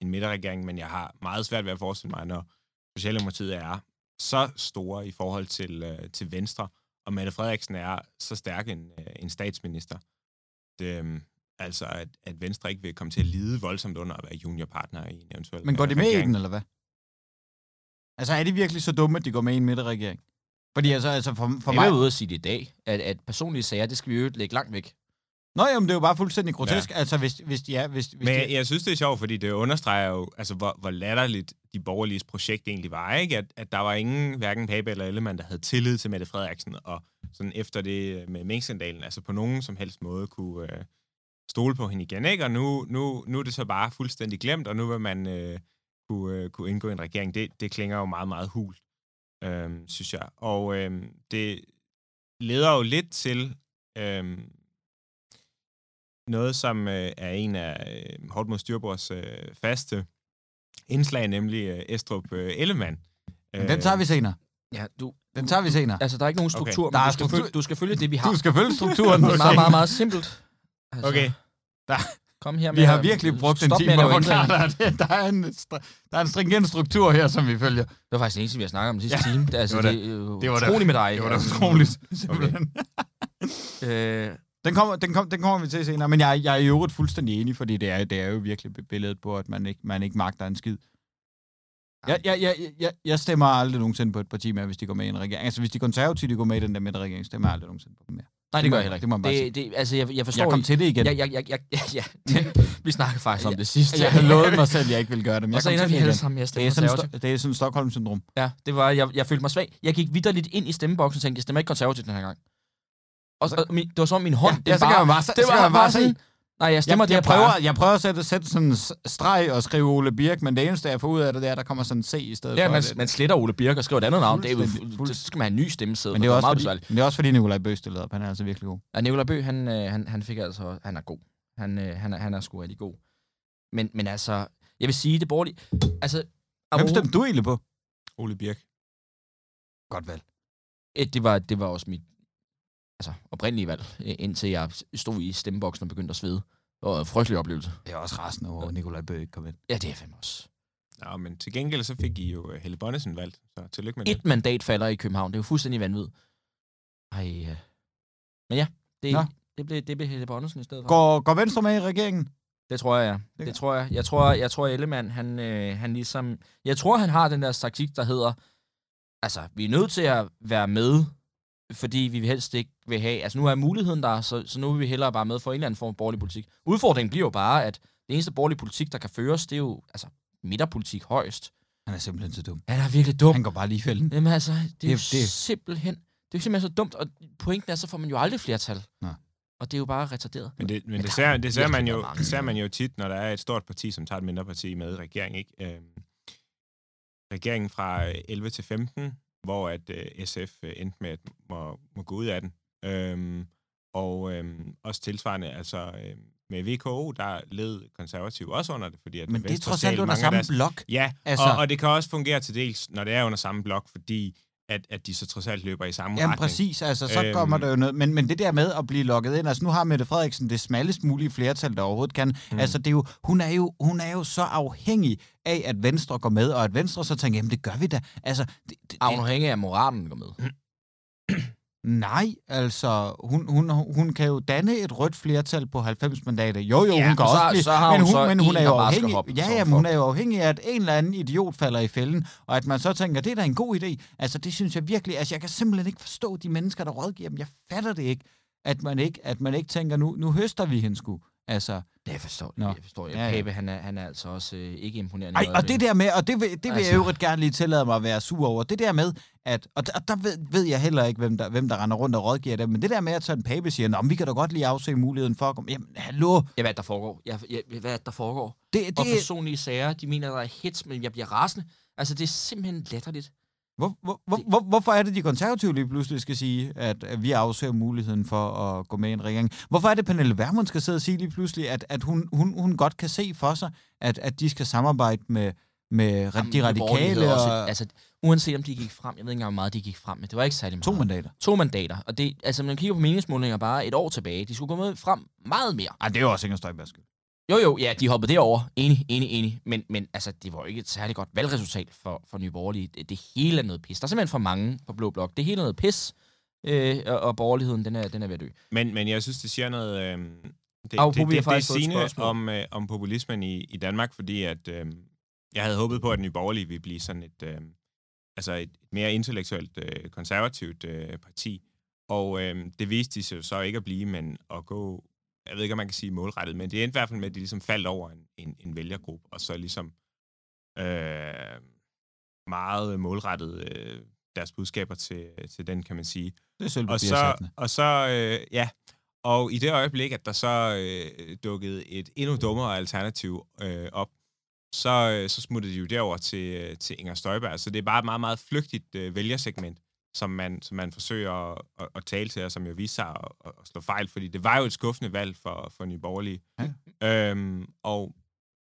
[SPEAKER 4] en midterregering, men jeg har meget svært ved at forestille mig, når Socialdemokratiet er så store i forhold til, øh, til Venstre, og Mette Frederiksen er så stærk en, øh, en statsminister. Det, øh, altså, at, at Venstre ikke vil komme til at lide voldsomt under at være juniorpartner i en eventuel
[SPEAKER 3] Men går de med i den, eller hvad? Altså, er de virkelig så dumme, at de går med i en midterregering? Fordi altså, altså for, for
[SPEAKER 2] For
[SPEAKER 3] mig...
[SPEAKER 2] jeg var ude at sige det i dag, at, at personlige sager, det skal vi jo lægge langt væk.
[SPEAKER 3] Nå, jamen, det er jo bare fuldstændig grotesk. Ja. Altså, hvis, hvis de er... Hvis, hvis
[SPEAKER 4] Men
[SPEAKER 3] de,
[SPEAKER 4] jeg, jeg synes, det er sjovt, fordi det understreger jo, altså, hvor, hvor latterligt de borgerlige projekt egentlig var, ikke? At, at der var ingen, hverken Pape eller Ellemann, der havde tillid til Mette Frederiksen, og sådan efter det med Mink-skandalen, altså på nogen som helst måde kunne øh, stole på hende igen, ikke? Og nu, nu, nu er det så bare fuldstændig glemt, og nu vil man øh, kunne, øh, kunne indgå en regering. Det, det klinger jo meget, meget hult, øh, synes jeg. Og øh, det leder jo lidt til... Øh, noget, som øh, er en af øh, Hårdt mod Styrbords øh, faste indslag, nemlig øh, Estrup øh, Ellemann.
[SPEAKER 3] Men den tager vi senere.
[SPEAKER 2] Ja, du,
[SPEAKER 3] Den tager vi senere.
[SPEAKER 2] altså, der er ikke nogen struktur,
[SPEAKER 3] Okay.
[SPEAKER 2] okay.
[SPEAKER 3] Der
[SPEAKER 2] men
[SPEAKER 3] er
[SPEAKER 2] du, skal
[SPEAKER 3] struktur-
[SPEAKER 2] følge, du skal følge det, vi har.
[SPEAKER 3] Du skal følge strukturen.
[SPEAKER 2] Det er meget, meget, meget simpelt. Altså,
[SPEAKER 4] Okay.
[SPEAKER 3] Der-
[SPEAKER 2] Kom her med
[SPEAKER 3] Vi har virkelig brugt en time på at forklare dig. Der er en, der er en stringent struktur her, som vi følger.
[SPEAKER 2] Det var faktisk det eneste, vi har snakket om den sidste time. Det, er, altså,
[SPEAKER 3] det var
[SPEAKER 2] det, jo
[SPEAKER 3] det var
[SPEAKER 2] utroligt med dig.
[SPEAKER 3] Det var da
[SPEAKER 2] altså.
[SPEAKER 3] utroligt. simpelthen.
[SPEAKER 2] Øh,
[SPEAKER 3] Den kommer, den, kom, den kommer vi til senere, men jeg, jeg er i øvrigt fuldstændig enig, fordi det er, det er jo virkelig billedet på, at man ikke, man ikke magter en skid. Jeg, jeg, jeg, jeg, jeg stemmer aldrig nogensinde på et parti mere, hvis de går med i en regering. Altså, hvis de konservative de går med i den der midterregering, stemmer jeg aldrig nogensinde på dem mere.
[SPEAKER 2] nej, det gør
[SPEAKER 3] jeg-
[SPEAKER 2] jeg heller ikke.
[SPEAKER 3] det må man bare
[SPEAKER 2] det, det, altså, jeg, jeg forstår
[SPEAKER 3] Jeg kom
[SPEAKER 2] ikke-
[SPEAKER 3] til det igen.
[SPEAKER 2] Ja, ja, ja, ja, ja. Det, vi snakkede faktisk om det sidste.
[SPEAKER 3] Jeg havde lovet mig selv, at jeg ikke ville gøre det, men jeg
[SPEAKER 2] Og så
[SPEAKER 3] kom
[SPEAKER 2] ender vi
[SPEAKER 3] det
[SPEAKER 2] alle sammen at
[SPEAKER 3] Det er sådan, sto- det er sådan Stockholm-syndrom.
[SPEAKER 2] Ja, det var, jeg, jeg følte mig svag. Jeg gik vidderligt ind i stemmeboksen og tænkte, jeg stemmer ikke konservativt den her gang. Og, og min, det var som min hånd,
[SPEAKER 3] Ja,
[SPEAKER 2] det,
[SPEAKER 3] ja, så kan man bare, så,
[SPEAKER 2] det
[SPEAKER 3] så kan
[SPEAKER 2] var
[SPEAKER 3] man bare
[SPEAKER 2] bare sådan, nej, jeg stemmer
[SPEAKER 3] Jeg,
[SPEAKER 2] det,
[SPEAKER 3] jeg, prøver, jeg prøver at sætte, sætte sådan en streg og skrive Ole Birk, men det eneste, jeg får ud af det, det er, at der kommer sådan en C i stedet
[SPEAKER 2] Ja,
[SPEAKER 3] for.
[SPEAKER 2] man,
[SPEAKER 3] det.
[SPEAKER 2] man sletter Ole Birk og skriver et andet navn. Det er jo, så skal man have en ny stemmesæde.
[SPEAKER 3] men det er, også
[SPEAKER 2] meget
[SPEAKER 3] fordi,
[SPEAKER 2] besværligt.
[SPEAKER 3] men det er også fordi, Nikolaj Bøh stillede op. Han er altså virkelig god.
[SPEAKER 2] Ja, Nicolai Bøh, han, øh, han, han fik altså, han er god. Han, øh, han, er, han er sgu rigtig god. Men, men altså, jeg vil sige, det borgerlige... Altså,
[SPEAKER 3] Hvem stemte du egentlig på?
[SPEAKER 4] Ole Birk.
[SPEAKER 3] Godt valg.
[SPEAKER 2] Øh, det var, det var også mit altså, oprindelige valg, øh, indtil jeg stod i stemmeboksen og begyndte at svede. Det var en frygtelig oplevelse.
[SPEAKER 3] Jeg er også rasende over, at Nikolaj Bøh ikke kom ind.
[SPEAKER 2] Ja, det er fandme også.
[SPEAKER 4] Nå, men til gengæld så fik I jo øh, Helle Bonnesen valgt, så tillykke med det.
[SPEAKER 2] Et mandat falder i København. Det er jo fuldstændig vanvittigt. Ej, øh. Men ja, det,
[SPEAKER 3] Nå.
[SPEAKER 2] det, blev, det blev Helle Bonnesen i stedet for.
[SPEAKER 3] Går, går Venstre med i regeringen?
[SPEAKER 2] Det tror jeg, ja.
[SPEAKER 3] Det
[SPEAKER 2] Det, tror jeg. Jeg tror, jeg tror Ellemann, han, øh, han ligesom... Jeg tror, han har den der taktik, der hedder... Altså, vi er nødt til at være med, fordi vi helst ikke vil have... Altså, nu er muligheden der, så, så nu vil vi hellere bare med for en eller anden form for borgerlig politik. Udfordringen bliver jo bare, at det eneste borgerlige politik, der kan føres, det er jo altså, midterpolitik højst.
[SPEAKER 3] Han er simpelthen så dum.
[SPEAKER 2] Han er virkelig dum.
[SPEAKER 3] Han går bare lige i fælden.
[SPEAKER 2] Jamen altså, det er
[SPEAKER 3] Det-
[SPEAKER 2] jo
[SPEAKER 3] det-
[SPEAKER 2] simpelthen... Det er jo simpelthen så dumt, og pointen er, så får man jo aldrig flertal.
[SPEAKER 3] Nej.
[SPEAKER 2] Og det er jo bare retarderet.
[SPEAKER 4] Men det, men
[SPEAKER 2] Men
[SPEAKER 4] det, ser, det, ser man jo, det ser man jo tit, når der er et stort parti, som tager et mindre parti med i regering. Ikke? Øhm, regeringen fra øh, 11 til 15, hvor at øh, SF øh, endte med at må, må gå ud af den. Øhm, og øhm, også tilsvarende, altså øh, med VKO, der led konservativ også under det, fordi at
[SPEAKER 3] Men det er trods alt under samme
[SPEAKER 4] deres-
[SPEAKER 3] blok.
[SPEAKER 4] Ja,
[SPEAKER 3] altså...
[SPEAKER 4] og, og det kan også fungere til dels, når det er under samme blok, fordi at, at de så trods alt løber i samme
[SPEAKER 3] Jamen
[SPEAKER 4] retning.
[SPEAKER 3] præcis, altså så
[SPEAKER 4] Øhm.
[SPEAKER 3] kommer der jo noget, men, men det der med at blive lukket ind, altså nu har Mette Frederiksen det smallest mulige flertal, der overhovedet kan, mm. altså det er jo, hun er jo, hun er jo så afhængig af, at Venstre går med, og at Venstre så tænker, jamen det gør vi da, altså, det, det,
[SPEAKER 2] Afhængig af moralen, går med.
[SPEAKER 3] Nej, altså, hun, hun, hun kan jo danne et rødt flertal på 90 mandater, jo jo,
[SPEAKER 2] Ja,
[SPEAKER 3] hun kan
[SPEAKER 2] så-
[SPEAKER 3] også blive,
[SPEAKER 2] så har
[SPEAKER 3] men
[SPEAKER 2] hun
[SPEAKER 3] hun,
[SPEAKER 2] så
[SPEAKER 3] men hun er jo afhængig, ja, ja, hun er jo afhængig af, at en eller anden idiot falder i fælden, og at man så tænker, det er da en god idé, altså det synes jeg virkelig, altså jeg kan simpelthen ikke forstå de mennesker, der rådgiver dem, jeg fatter det ikke, at man ikke, at man ikke tænker, nu, nu høster vi hende sgu. Altså,
[SPEAKER 2] Det jeg forstår
[SPEAKER 3] Nå.
[SPEAKER 2] jeg. Forstår jeg.
[SPEAKER 3] Ja.
[SPEAKER 2] Pape, han er, han er altså også øh, ikke imponerende.
[SPEAKER 3] ej, og det der med, og det vil, det vil
[SPEAKER 2] Altså.
[SPEAKER 3] jeg øvrigt gerne lige tillade mig at være sur over, det der med, at, og der, og der ved, ved jeg heller ikke, hvem der, hvem der render rundt og rådgiver dem, men det der med, at sådan pape siger, men vi kan da godt lige afsøge muligheden for at komme, jamen, hallo,
[SPEAKER 2] Ja, hvad er det, der foregår? Jeg, jeg, hvad er det, der foregår?
[SPEAKER 3] det,
[SPEAKER 2] Det... Og
[SPEAKER 3] det,
[SPEAKER 2] personlige sager, de mener, der er hits, men jeg bliver rasende. Altså, det er simpelthen latterligt.
[SPEAKER 3] Hvor, hvor, hvor, hvor, hvorfor er det, de konservative lige pludselig skal sige, at, at vi afsøger muligheden for at gå med i en regering? Hvorfor er det, Pernille Vermund skal sidde og sige lige pludselig, at, at hun, hun, hun godt kan se for sig, at, at de skal samarbejde med, med
[SPEAKER 2] Jamen,
[SPEAKER 3] de radikale
[SPEAKER 2] havde også,
[SPEAKER 3] og
[SPEAKER 2] altså, uanset om de gik frem, jeg ved ikke engang, hvor meget de gik frem, men det var ikke særlig meget.
[SPEAKER 3] to mandater?
[SPEAKER 2] To mandater. Og det, altså, man kigger på meningsmålinger bare et år tilbage. De skulle gå med frem meget mere.
[SPEAKER 3] Ej, det er jo også Inger Støjbergs skyld.
[SPEAKER 2] Jo, jo, ja, de hoppede derover. Enig, enig, enig. Men, men altså, det var jo ikke et særligt godt valgresultat for, for Nye Borgerlige. Det, det hele er noget pis. Der er simpelthen for mange på Blå Blok. Det hele er noget pis. Øh, og, og borgerligheden, den er, den er ved at dø.
[SPEAKER 4] Men, men jeg synes, det siger noget... Øh, det,
[SPEAKER 2] Apropos,
[SPEAKER 4] det,
[SPEAKER 2] har
[SPEAKER 4] det, det er sigende om, øh, om populismen i, i Danmark, fordi at øh, jeg havde håbet på, at Nye Borgerlige ville blive sådan et, øh, altså et, et mere intellektuelt, øh, konservativt øh, parti. Og øh, det viste de sig jo så ikke at blive, men at gå, jeg ved ikke, om man kan sige målrettet, men det endte i hvert fald med, at de ligesom faldt over en, en, en vælgergruppe, og så ligesom øh, meget målrettet øh, deres budskaber til, til den, kan man sige.
[SPEAKER 3] Det er
[SPEAKER 4] Og
[SPEAKER 3] sølvpapirsættende.
[SPEAKER 4] så, og så øh, ja, og i det øjeblik, at der så øh, dukkede et endnu dummere alternativ øh, op, så, øh, så smuttede de jo derover til, øh, til Inger Støjberg. Så det er bare et meget, meget flygtigt øh, vælgersegment, som man, som man forsøger at, at, at tale til, og som jo viser sig at, at, at slå fejl, fordi det var jo et skuffende valg for, for Nye Borgerlige. Ja. Øhm, og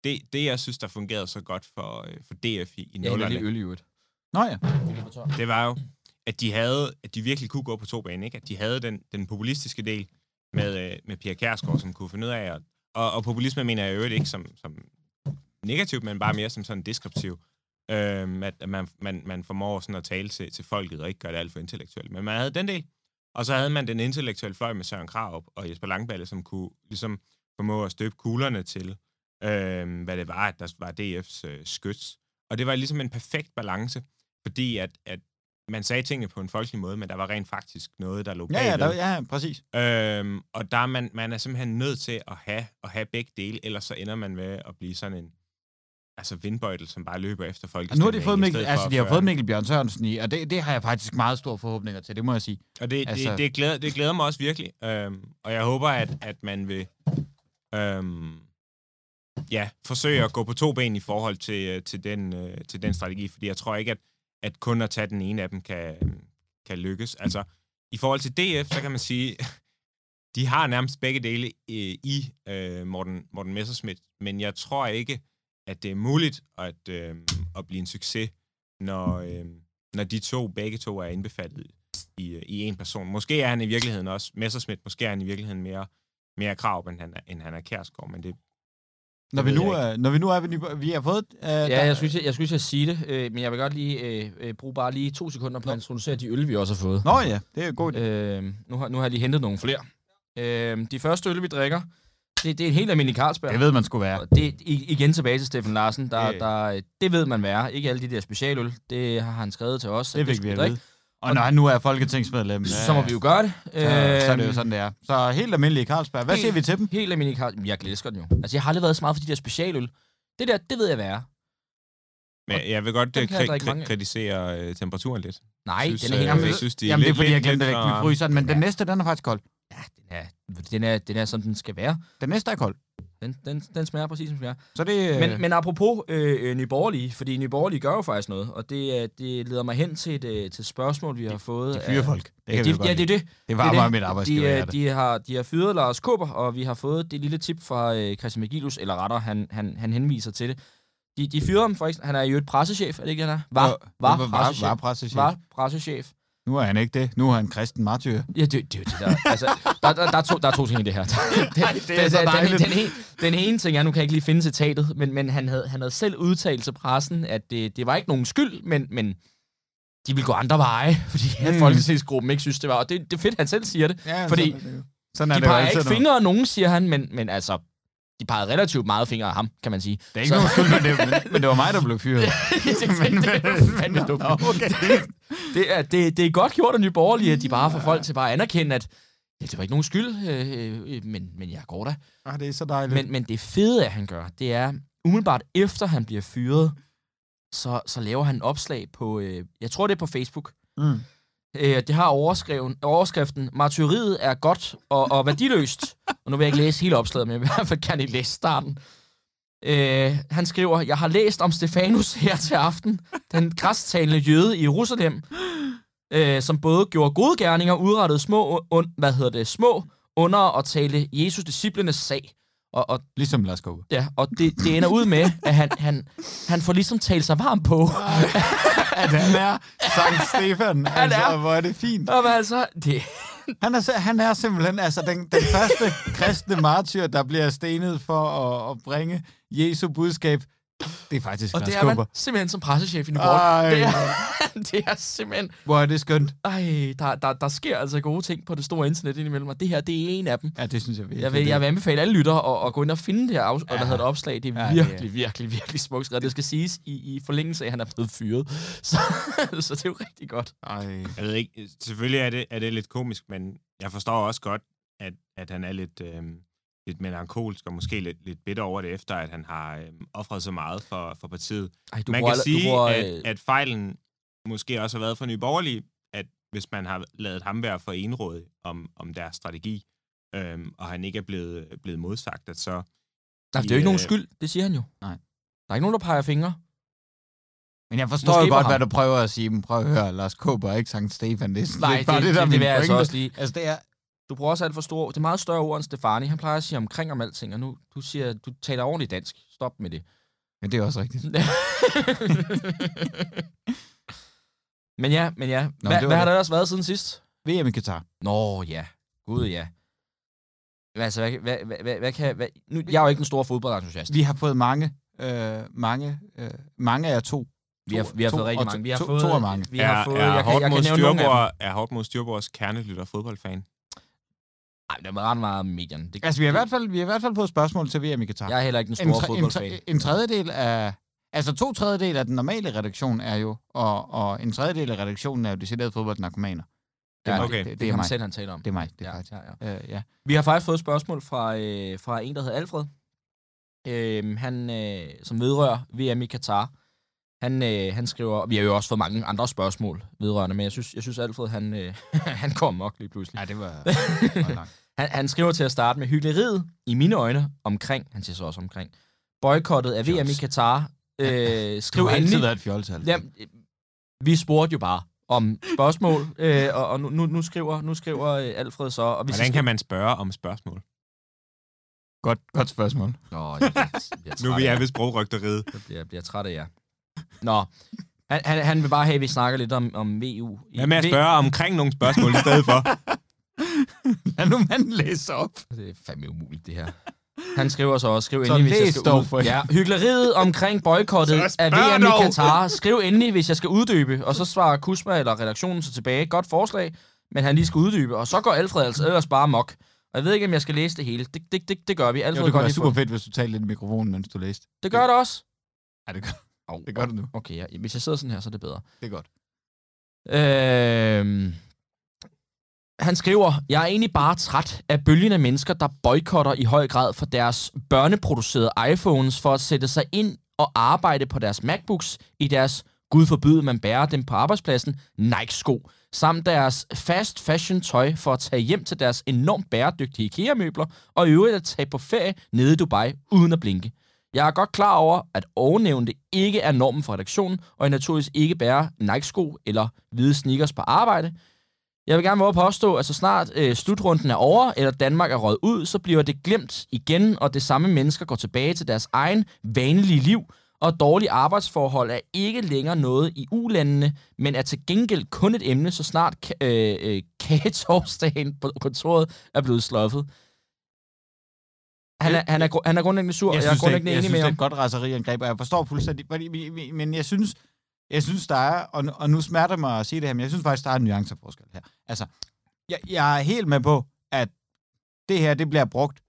[SPEAKER 4] det, det, jeg synes, der fungerede så godt for, øh, for DF i, i
[SPEAKER 2] Ja,
[SPEAKER 4] nullerne,
[SPEAKER 2] øl i øvrigt.
[SPEAKER 3] Nå ja.
[SPEAKER 4] det var jo, at de havde, at de virkelig kunne gå på to baner, ikke? At de havde den, den populistiske del med, øh, med Pia Kærsgaard, som kunne finde ud af at, og, og populisme mener jeg i øvrigt ikke som, som negativt, men bare mere som sådan deskriptiv. Øhm, at at man, man, man formår sådan at tale til, til folket, og ikke gøre det alt for intellektuelt. Men man havde den del, og så havde man den intellektuelle fløj med Søren Krav og Jesper Langballe, som kunne ligesom formå at støbe kuglerne til, øhm, hvad det var, at der var DF's øh, skyts. Og det var ligesom en perfekt balance, fordi at, at man sagde tingene på en folkelig måde, men der var rent faktisk noget, der lå
[SPEAKER 3] Ja, ja,
[SPEAKER 4] bagved.
[SPEAKER 3] der, ja, præcis.
[SPEAKER 4] Øhm, og der er man, man er simpelthen nødt til at have, at have begge dele, ellers så ender man med at blive sådan en altså vindbøjtel, som bare løber efter folk.
[SPEAKER 3] Og nu har de fået Mikkel, altså, de har fået Mikkel Bjørn Sørensen i, og det, det har jeg faktisk meget store forhåbninger til, det må jeg sige.
[SPEAKER 4] Og det,
[SPEAKER 3] Altså-
[SPEAKER 4] altså... det, det, glæder, det glæder mig også virkelig. Øhm, og jeg håber, at, at man vil øhm, ja, forsøge at gå på to ben i forhold til, øh, til, den, øh, til den strategi, fordi jeg tror ikke, at, at kun at tage den ene af dem kan, kan lykkes. Altså, i forhold til DF, så kan man sige, de har nærmest begge dele i, i øh, Morten, Morten Messerschmidt, men jeg tror ikke, at det er muligt at, øh, at blive en succes, når, øh, når de to, begge to er indbefattet i, øh, i en person. Måske er han i virkeligheden også Messerschmidt, måske er han i virkeligheden mere, mere krav, end han er, end han er Kærsgaard, men det,
[SPEAKER 3] Når vi, nu, er, når vi nu er ved Nyborg, vi har fået... Uh,
[SPEAKER 2] Ja, jeg synes, jeg, jeg, synes, jeg sige det, øh, men jeg vil godt lige øh, øh, bruge bare lige to sekunder på at introducere de øl, vi også har fået.
[SPEAKER 3] Nå ja, det er en god idé.
[SPEAKER 2] Øh, nu, har, nu har jeg lige hentet nogle flere. Øh, de første øl, vi drikker, det, det er en helt almindelig Carlsberg.
[SPEAKER 3] Det ved man skulle være.
[SPEAKER 2] Og det er i- igen tilbage til Steffen Larsen. Der,
[SPEAKER 3] Ja.
[SPEAKER 2] der, det ved man være. Ikke alle de der specialøl. Det har han skrevet til os. at
[SPEAKER 3] Det fik vi at vide. Og når han nu er folketingsmedlem,
[SPEAKER 2] Så må vi jo gøre det.
[SPEAKER 3] så, så er det jo
[SPEAKER 2] Øhm,
[SPEAKER 3] sådan, det er. Så helt almindelig Carlsberg. Hvad
[SPEAKER 2] Helt-
[SPEAKER 3] siger vi til dem?
[SPEAKER 2] Helt almindelig Carlsberg. Jeg elsker den jo. Altså, jeg har aldrig været så meget for de der specialøl. Det der, det ved jeg, er.
[SPEAKER 4] men jeg vil godt øh, kri- kri- kritisere øh, temperaturen lidt.
[SPEAKER 2] Nej,
[SPEAKER 4] synes,
[SPEAKER 2] den er helt
[SPEAKER 4] øh,
[SPEAKER 2] øh,
[SPEAKER 4] jeg synes, de
[SPEAKER 3] Jamen, det er
[SPEAKER 4] lidt-
[SPEAKER 3] fordi, jeg
[SPEAKER 4] lidt-
[SPEAKER 3] glemte det
[SPEAKER 4] lidt
[SPEAKER 3] væk
[SPEAKER 4] for-
[SPEAKER 3] i fryseren, men den
[SPEAKER 2] Ja.
[SPEAKER 3] næste, den er faktisk kold.
[SPEAKER 2] Ja, den er, den, er, den er, som den skal være.
[SPEAKER 3] Den næste er kold.
[SPEAKER 2] Den, den, den smager præcis, som den er.
[SPEAKER 3] Så det...
[SPEAKER 2] Men, men apropos øh, øh, Nye Borgerlige, fordi Nye Borgerlige gør jo faktisk noget, og det, øh, det leder mig hen til et, øh, til spørgsmål, vi har fået.
[SPEAKER 3] de fyrer
[SPEAKER 2] af-
[SPEAKER 3] folk. Det
[SPEAKER 2] Ja, de, ja, det er det.
[SPEAKER 3] Det var
[SPEAKER 2] det
[SPEAKER 3] mit
[SPEAKER 2] De,
[SPEAKER 3] arbejdsgiver.
[SPEAKER 2] øh, de, har, de har fyret Lars Kåber, og vi har fået det lille tip fra øh, Christian Megilus, eller retter, han, han, han henviser til det. De, de fyrede ham for eksempel. Han er jo et pressechef, er det ikke, han er? Var, var,
[SPEAKER 3] var, var, var pressechef.
[SPEAKER 2] Var pressechef.
[SPEAKER 3] Nu er han ikke det. Nu er han kristen martyr.
[SPEAKER 2] Ja, det, det er jo det der. Altså, der, der, der, er to, der er to ting i det her. det,
[SPEAKER 3] det er så
[SPEAKER 2] den,
[SPEAKER 3] dejligt.
[SPEAKER 2] den, ene, den ene ting er, nu kan jeg ikke lige finde citatet, men, men han, havde, han havde selv udtalt til pressen, at det, det var ikke nogen skyld, men, men de ville gå andre veje, fordi mm. Folketingsgruppen ikke synes, det var. Og det, det er fedt, han selv siger det.
[SPEAKER 3] Ja,
[SPEAKER 2] Fordi
[SPEAKER 3] sådan det. Sådan er
[SPEAKER 2] De
[SPEAKER 3] det
[SPEAKER 2] peger
[SPEAKER 3] altid,
[SPEAKER 2] ikke fingre af nogen, siger han, men, men altså, de pegede relativt meget fingre af ham, kan man sige.
[SPEAKER 3] Det er ikke
[SPEAKER 2] Så-
[SPEAKER 3] nogen skyld, men det, men, det var mig, der blev fyret.
[SPEAKER 2] det, er det, det, er godt gjort af Nye Borgerlige, at de bare får folk til bare at anerkende, at ja, det var ikke nogen skyld, øh, øh, men, men jeg går da.
[SPEAKER 3] Ah, det er så dejligt.
[SPEAKER 2] Men, men det fede, at han gør, det er, umiddelbart efter han bliver fyret, så, så laver han en opslag på, øh, jeg tror det er på Facebook.
[SPEAKER 3] Mm.
[SPEAKER 2] Øh, det har overskreven, overskriften, martyriet er godt og, og værdiløst. og nu vil jeg ikke læse hele opslaget, men jeg vil i hvert fald gerne I læse starten. Øh, han skriver, jeg har læst om Stefanus her til aften, den græstalende jøde i Jerusalem, øh, som både gjorde gode gerninger, udrettede små, un, hvad hedder det, små under og tale Jesus disciplenes sag. Og, og,
[SPEAKER 3] Ligesom Lars Kåbe.
[SPEAKER 2] ja, og det, det ender ud med, at han, han, han får ligesom talt sig varm på.
[SPEAKER 3] At han er Sankt Stefan.
[SPEAKER 2] Han
[SPEAKER 3] altså,
[SPEAKER 2] er.
[SPEAKER 3] Hvor er det fint.
[SPEAKER 2] Og altså, det,
[SPEAKER 3] Han er, han er simpelthen altså, den, den første kristne martyr, der bliver stenet for at, at bringe Jesu budskab. Det er faktisk
[SPEAKER 2] og det er man simpelthen som pressechef i Nyborg.
[SPEAKER 3] Ej,
[SPEAKER 2] Det er, det er simpelthen...
[SPEAKER 3] hvor er det skønt.
[SPEAKER 2] Ej, der, der, der sker altså gode ting på det store internet indimellem, og det her, det er en af dem.
[SPEAKER 3] Ja, det synes jeg virkelig.
[SPEAKER 2] Jeg vil, jeg vil anbefale alle lyttere at, at gå ind og finde det her af, ja. hvad hedder det, opslag. Det er
[SPEAKER 3] Ja,
[SPEAKER 2] ja,
[SPEAKER 3] det er-
[SPEAKER 2] virkelig, virkelig, virkelig smukt skrevet. Det skal siges i, i forlængelse af, at han er blevet fyret. Så, så det er jo rigtig godt.
[SPEAKER 3] Ej.
[SPEAKER 4] Jeg ved ikke, selvfølgelig er det, er det lidt komisk, men jeg forstår også godt, at, at han er lidt, øh, lidt melankolsk og måske lidt, lidt bitter over det, efter at han har øh, offret så meget for, for partiet.
[SPEAKER 2] Ej, du
[SPEAKER 4] Man
[SPEAKER 2] bruger,
[SPEAKER 4] kan
[SPEAKER 2] alle-
[SPEAKER 4] sige,
[SPEAKER 2] du bruger,
[SPEAKER 4] at,
[SPEAKER 2] øh,
[SPEAKER 4] at fejlen måske også har været for Nye Borgerlige, at hvis man har lavet ham være for enrådig om, om deres strategi, øhm, og han ikke er blevet, blevet modsagt, at så...
[SPEAKER 2] Det er jo ikke nogen
[SPEAKER 4] øh,
[SPEAKER 2] skyld, det siger han jo.
[SPEAKER 3] Nej.
[SPEAKER 2] Der er ikke nogen, der peger fingre.
[SPEAKER 3] Men jeg forstår
[SPEAKER 2] Måske
[SPEAKER 3] jo godt, hvad du prøver at sige. Men prøv at høre, Lars Kåber er ikke Sankt Stefan. Det er sådan
[SPEAKER 2] Nej, det,
[SPEAKER 3] bare
[SPEAKER 2] det, det,
[SPEAKER 3] der er
[SPEAKER 2] det,
[SPEAKER 3] min
[SPEAKER 2] vil jeg altså også lige.
[SPEAKER 3] Altså, det er...
[SPEAKER 2] Du bruger også alt for store... Det er meget større ord end Stefani. Han plejer at sige omkring om alting, og nu du siger, du taler ordentligt dansk. Stop med det.
[SPEAKER 3] Men det er også rigtigt.
[SPEAKER 2] men ja, men ja.
[SPEAKER 3] Nå, var
[SPEAKER 2] hvad har
[SPEAKER 3] det.
[SPEAKER 2] der ellers været siden sidst?
[SPEAKER 3] VM i Katar.
[SPEAKER 2] Nå ja, gud ja. Altså, hvad, hvad, hvad, hvad, hvad kan... Hvad, nu, jeg er jo ikke en stor fodboldentusiast.
[SPEAKER 3] Vi har fået mange, øh, mange, øh, mange af to.
[SPEAKER 2] Vi har, vi har
[SPEAKER 3] to-
[SPEAKER 2] fået rigtig mange.
[SPEAKER 3] to-
[SPEAKER 2] Vi har
[SPEAKER 3] to-
[SPEAKER 2] fået,
[SPEAKER 3] to af mange.
[SPEAKER 2] Vi har
[SPEAKER 4] er,
[SPEAKER 2] fået,
[SPEAKER 4] er,
[SPEAKER 2] jeg, kan, jeg kan nævne nogle af dem.
[SPEAKER 4] Er hårdt mod Styrborgs kernelytter fodboldfan.
[SPEAKER 2] Ej, det er ret meget medierne. Det,
[SPEAKER 3] Altså, vi har, i hvert fald, vi har i hvert fald fået spørgsmål til VM i Katar.
[SPEAKER 2] Jeg er heller ikke en
[SPEAKER 3] en,
[SPEAKER 2] stor
[SPEAKER 3] tre, en,
[SPEAKER 2] fodboldfan.
[SPEAKER 3] tre, en tredjedel af... Altså, to tredjedel af den normale redaktion er jo, og, og en tredjedel af redaktionen er jo deciderede fodboldnarkomaner. Det er
[SPEAKER 2] Ja,
[SPEAKER 4] okay.
[SPEAKER 3] Det,
[SPEAKER 2] Det,
[SPEAKER 3] det,
[SPEAKER 2] det
[SPEAKER 3] er mig.
[SPEAKER 2] selv, han taler om.
[SPEAKER 3] Det er mig. Det er
[SPEAKER 2] Ja,
[SPEAKER 3] faktisk.
[SPEAKER 2] ja, ja.
[SPEAKER 3] Øh, ja.
[SPEAKER 2] Vi har faktisk fået et spørgsmål fra, øh, fra en, der hedder Alfred. Øh, han, øh, som vedrører VM i Katar. Han, øh, han skriver, og vi har jo også fået mange andre spørgsmål vedrørende, men jeg synes, jeg synes Alfred, han, øh, han kom nok lige pludselig.
[SPEAKER 3] ja, det var, det var langt.
[SPEAKER 2] Han, han skriver til at starte med hyggeleriet i mine øjne omkring, han siger så også omkring, boykottet af VM i
[SPEAKER 3] Fjols.
[SPEAKER 2] Katar. Øh,
[SPEAKER 3] Du
[SPEAKER 2] skriv
[SPEAKER 3] har altid været et fjoltal.
[SPEAKER 2] Ja, øh, vi spurgte jo bare om spørgsmål, øh, og, og nu, nu, skriver, nu skriver øh, Alfred så... Og hvis
[SPEAKER 4] Hvordan kan man spørge om spørgsmål?
[SPEAKER 3] Godt, godt spørgsmål.
[SPEAKER 2] Nå, jeg bliver, jeg bliver
[SPEAKER 4] Nu vi er
[SPEAKER 2] jer.
[SPEAKER 4] ved sprogrygteriet.
[SPEAKER 2] Jeg bliver, jeg bliver træt af jer. Nå, han, han, han vil bare have, at vi snakker lidt om, om VU.
[SPEAKER 4] Hvad med at spørge omkring nogle spørgsmål i stedet for?
[SPEAKER 3] Lad nu manden læse op.
[SPEAKER 2] Det er fandme umuligt, det her. Han skriver så også, skriv endelig, hvis jeg skal
[SPEAKER 3] dog
[SPEAKER 2] ud...
[SPEAKER 3] for-
[SPEAKER 2] Ja, hyggeleriet omkring boykottet af VM i. Katar. Skriv endelig, hvis jeg skal uddybe. Og så svarer Kusma eller redaktionen så tilbage. Godt forslag, men han lige skal uddybe. Og så går Alfred altså ellers bare mok. Og jeg ved ikke, om jeg skal læse det hele. Det, det, det, det gør vi. Alfred
[SPEAKER 3] Jo, det kunne være super fedt, hvis du talte lidt i mikrofonen, mens du læste.
[SPEAKER 2] Det gør det også.
[SPEAKER 3] Ja, det gør,
[SPEAKER 2] Oh,
[SPEAKER 3] det gør du nu.
[SPEAKER 2] Okay, ja. hvis jeg sidder sådan her, så er det bedre.
[SPEAKER 3] Det er godt.
[SPEAKER 2] Øh, han skriver, jeg er egentlig bare træt af bølgen af mennesker, der boykotter i høj grad for deres børneproducerede iPhones for at sætte sig ind og arbejde på deres MacBooks i deres, gud forbyde, man bærer dem på arbejdspladsen, Nike-sko, samt deres fast fashion tøj for at tage hjem til deres enormt bæredygtige IKEA-møbler og i øvrigt at tage på ferie nede i Dubai uden at blinke. Jeg er godt klar over, at ovennævnte ikke er normen for redaktionen, og jeg naturligvis ikke bærer Nike-sko eller hvide sneakers på arbejde. Jeg vil gerne våge påstå, at så snart øh, slutrunden er over, eller Danmark er røget ud, så bliver det glemt igen, og det samme mennesker går tilbage til deres egen vanlige liv, og dårlige arbejdsforhold er ikke længere noget i ulandene, men er til gengæld kun et emne, så snart øh, øh, kagetorsdagen på kontoret er blevet sluffet. Han er, han er, han er grundlæggende sur, og jeg er
[SPEAKER 3] synes,
[SPEAKER 2] grundlæggende
[SPEAKER 3] jeg
[SPEAKER 2] enig
[SPEAKER 3] synes,
[SPEAKER 2] med
[SPEAKER 3] det er
[SPEAKER 2] ham.
[SPEAKER 3] et godt raseriangreb, og jeg forstår fuldstændig, men jeg synes, jeg synes, der er, og, og nu smerter mig at sige det her, men jeg synes faktisk, der er en nuanceforskel her. Altså, jeg, jeg er helt med på, at det her, det bliver brugt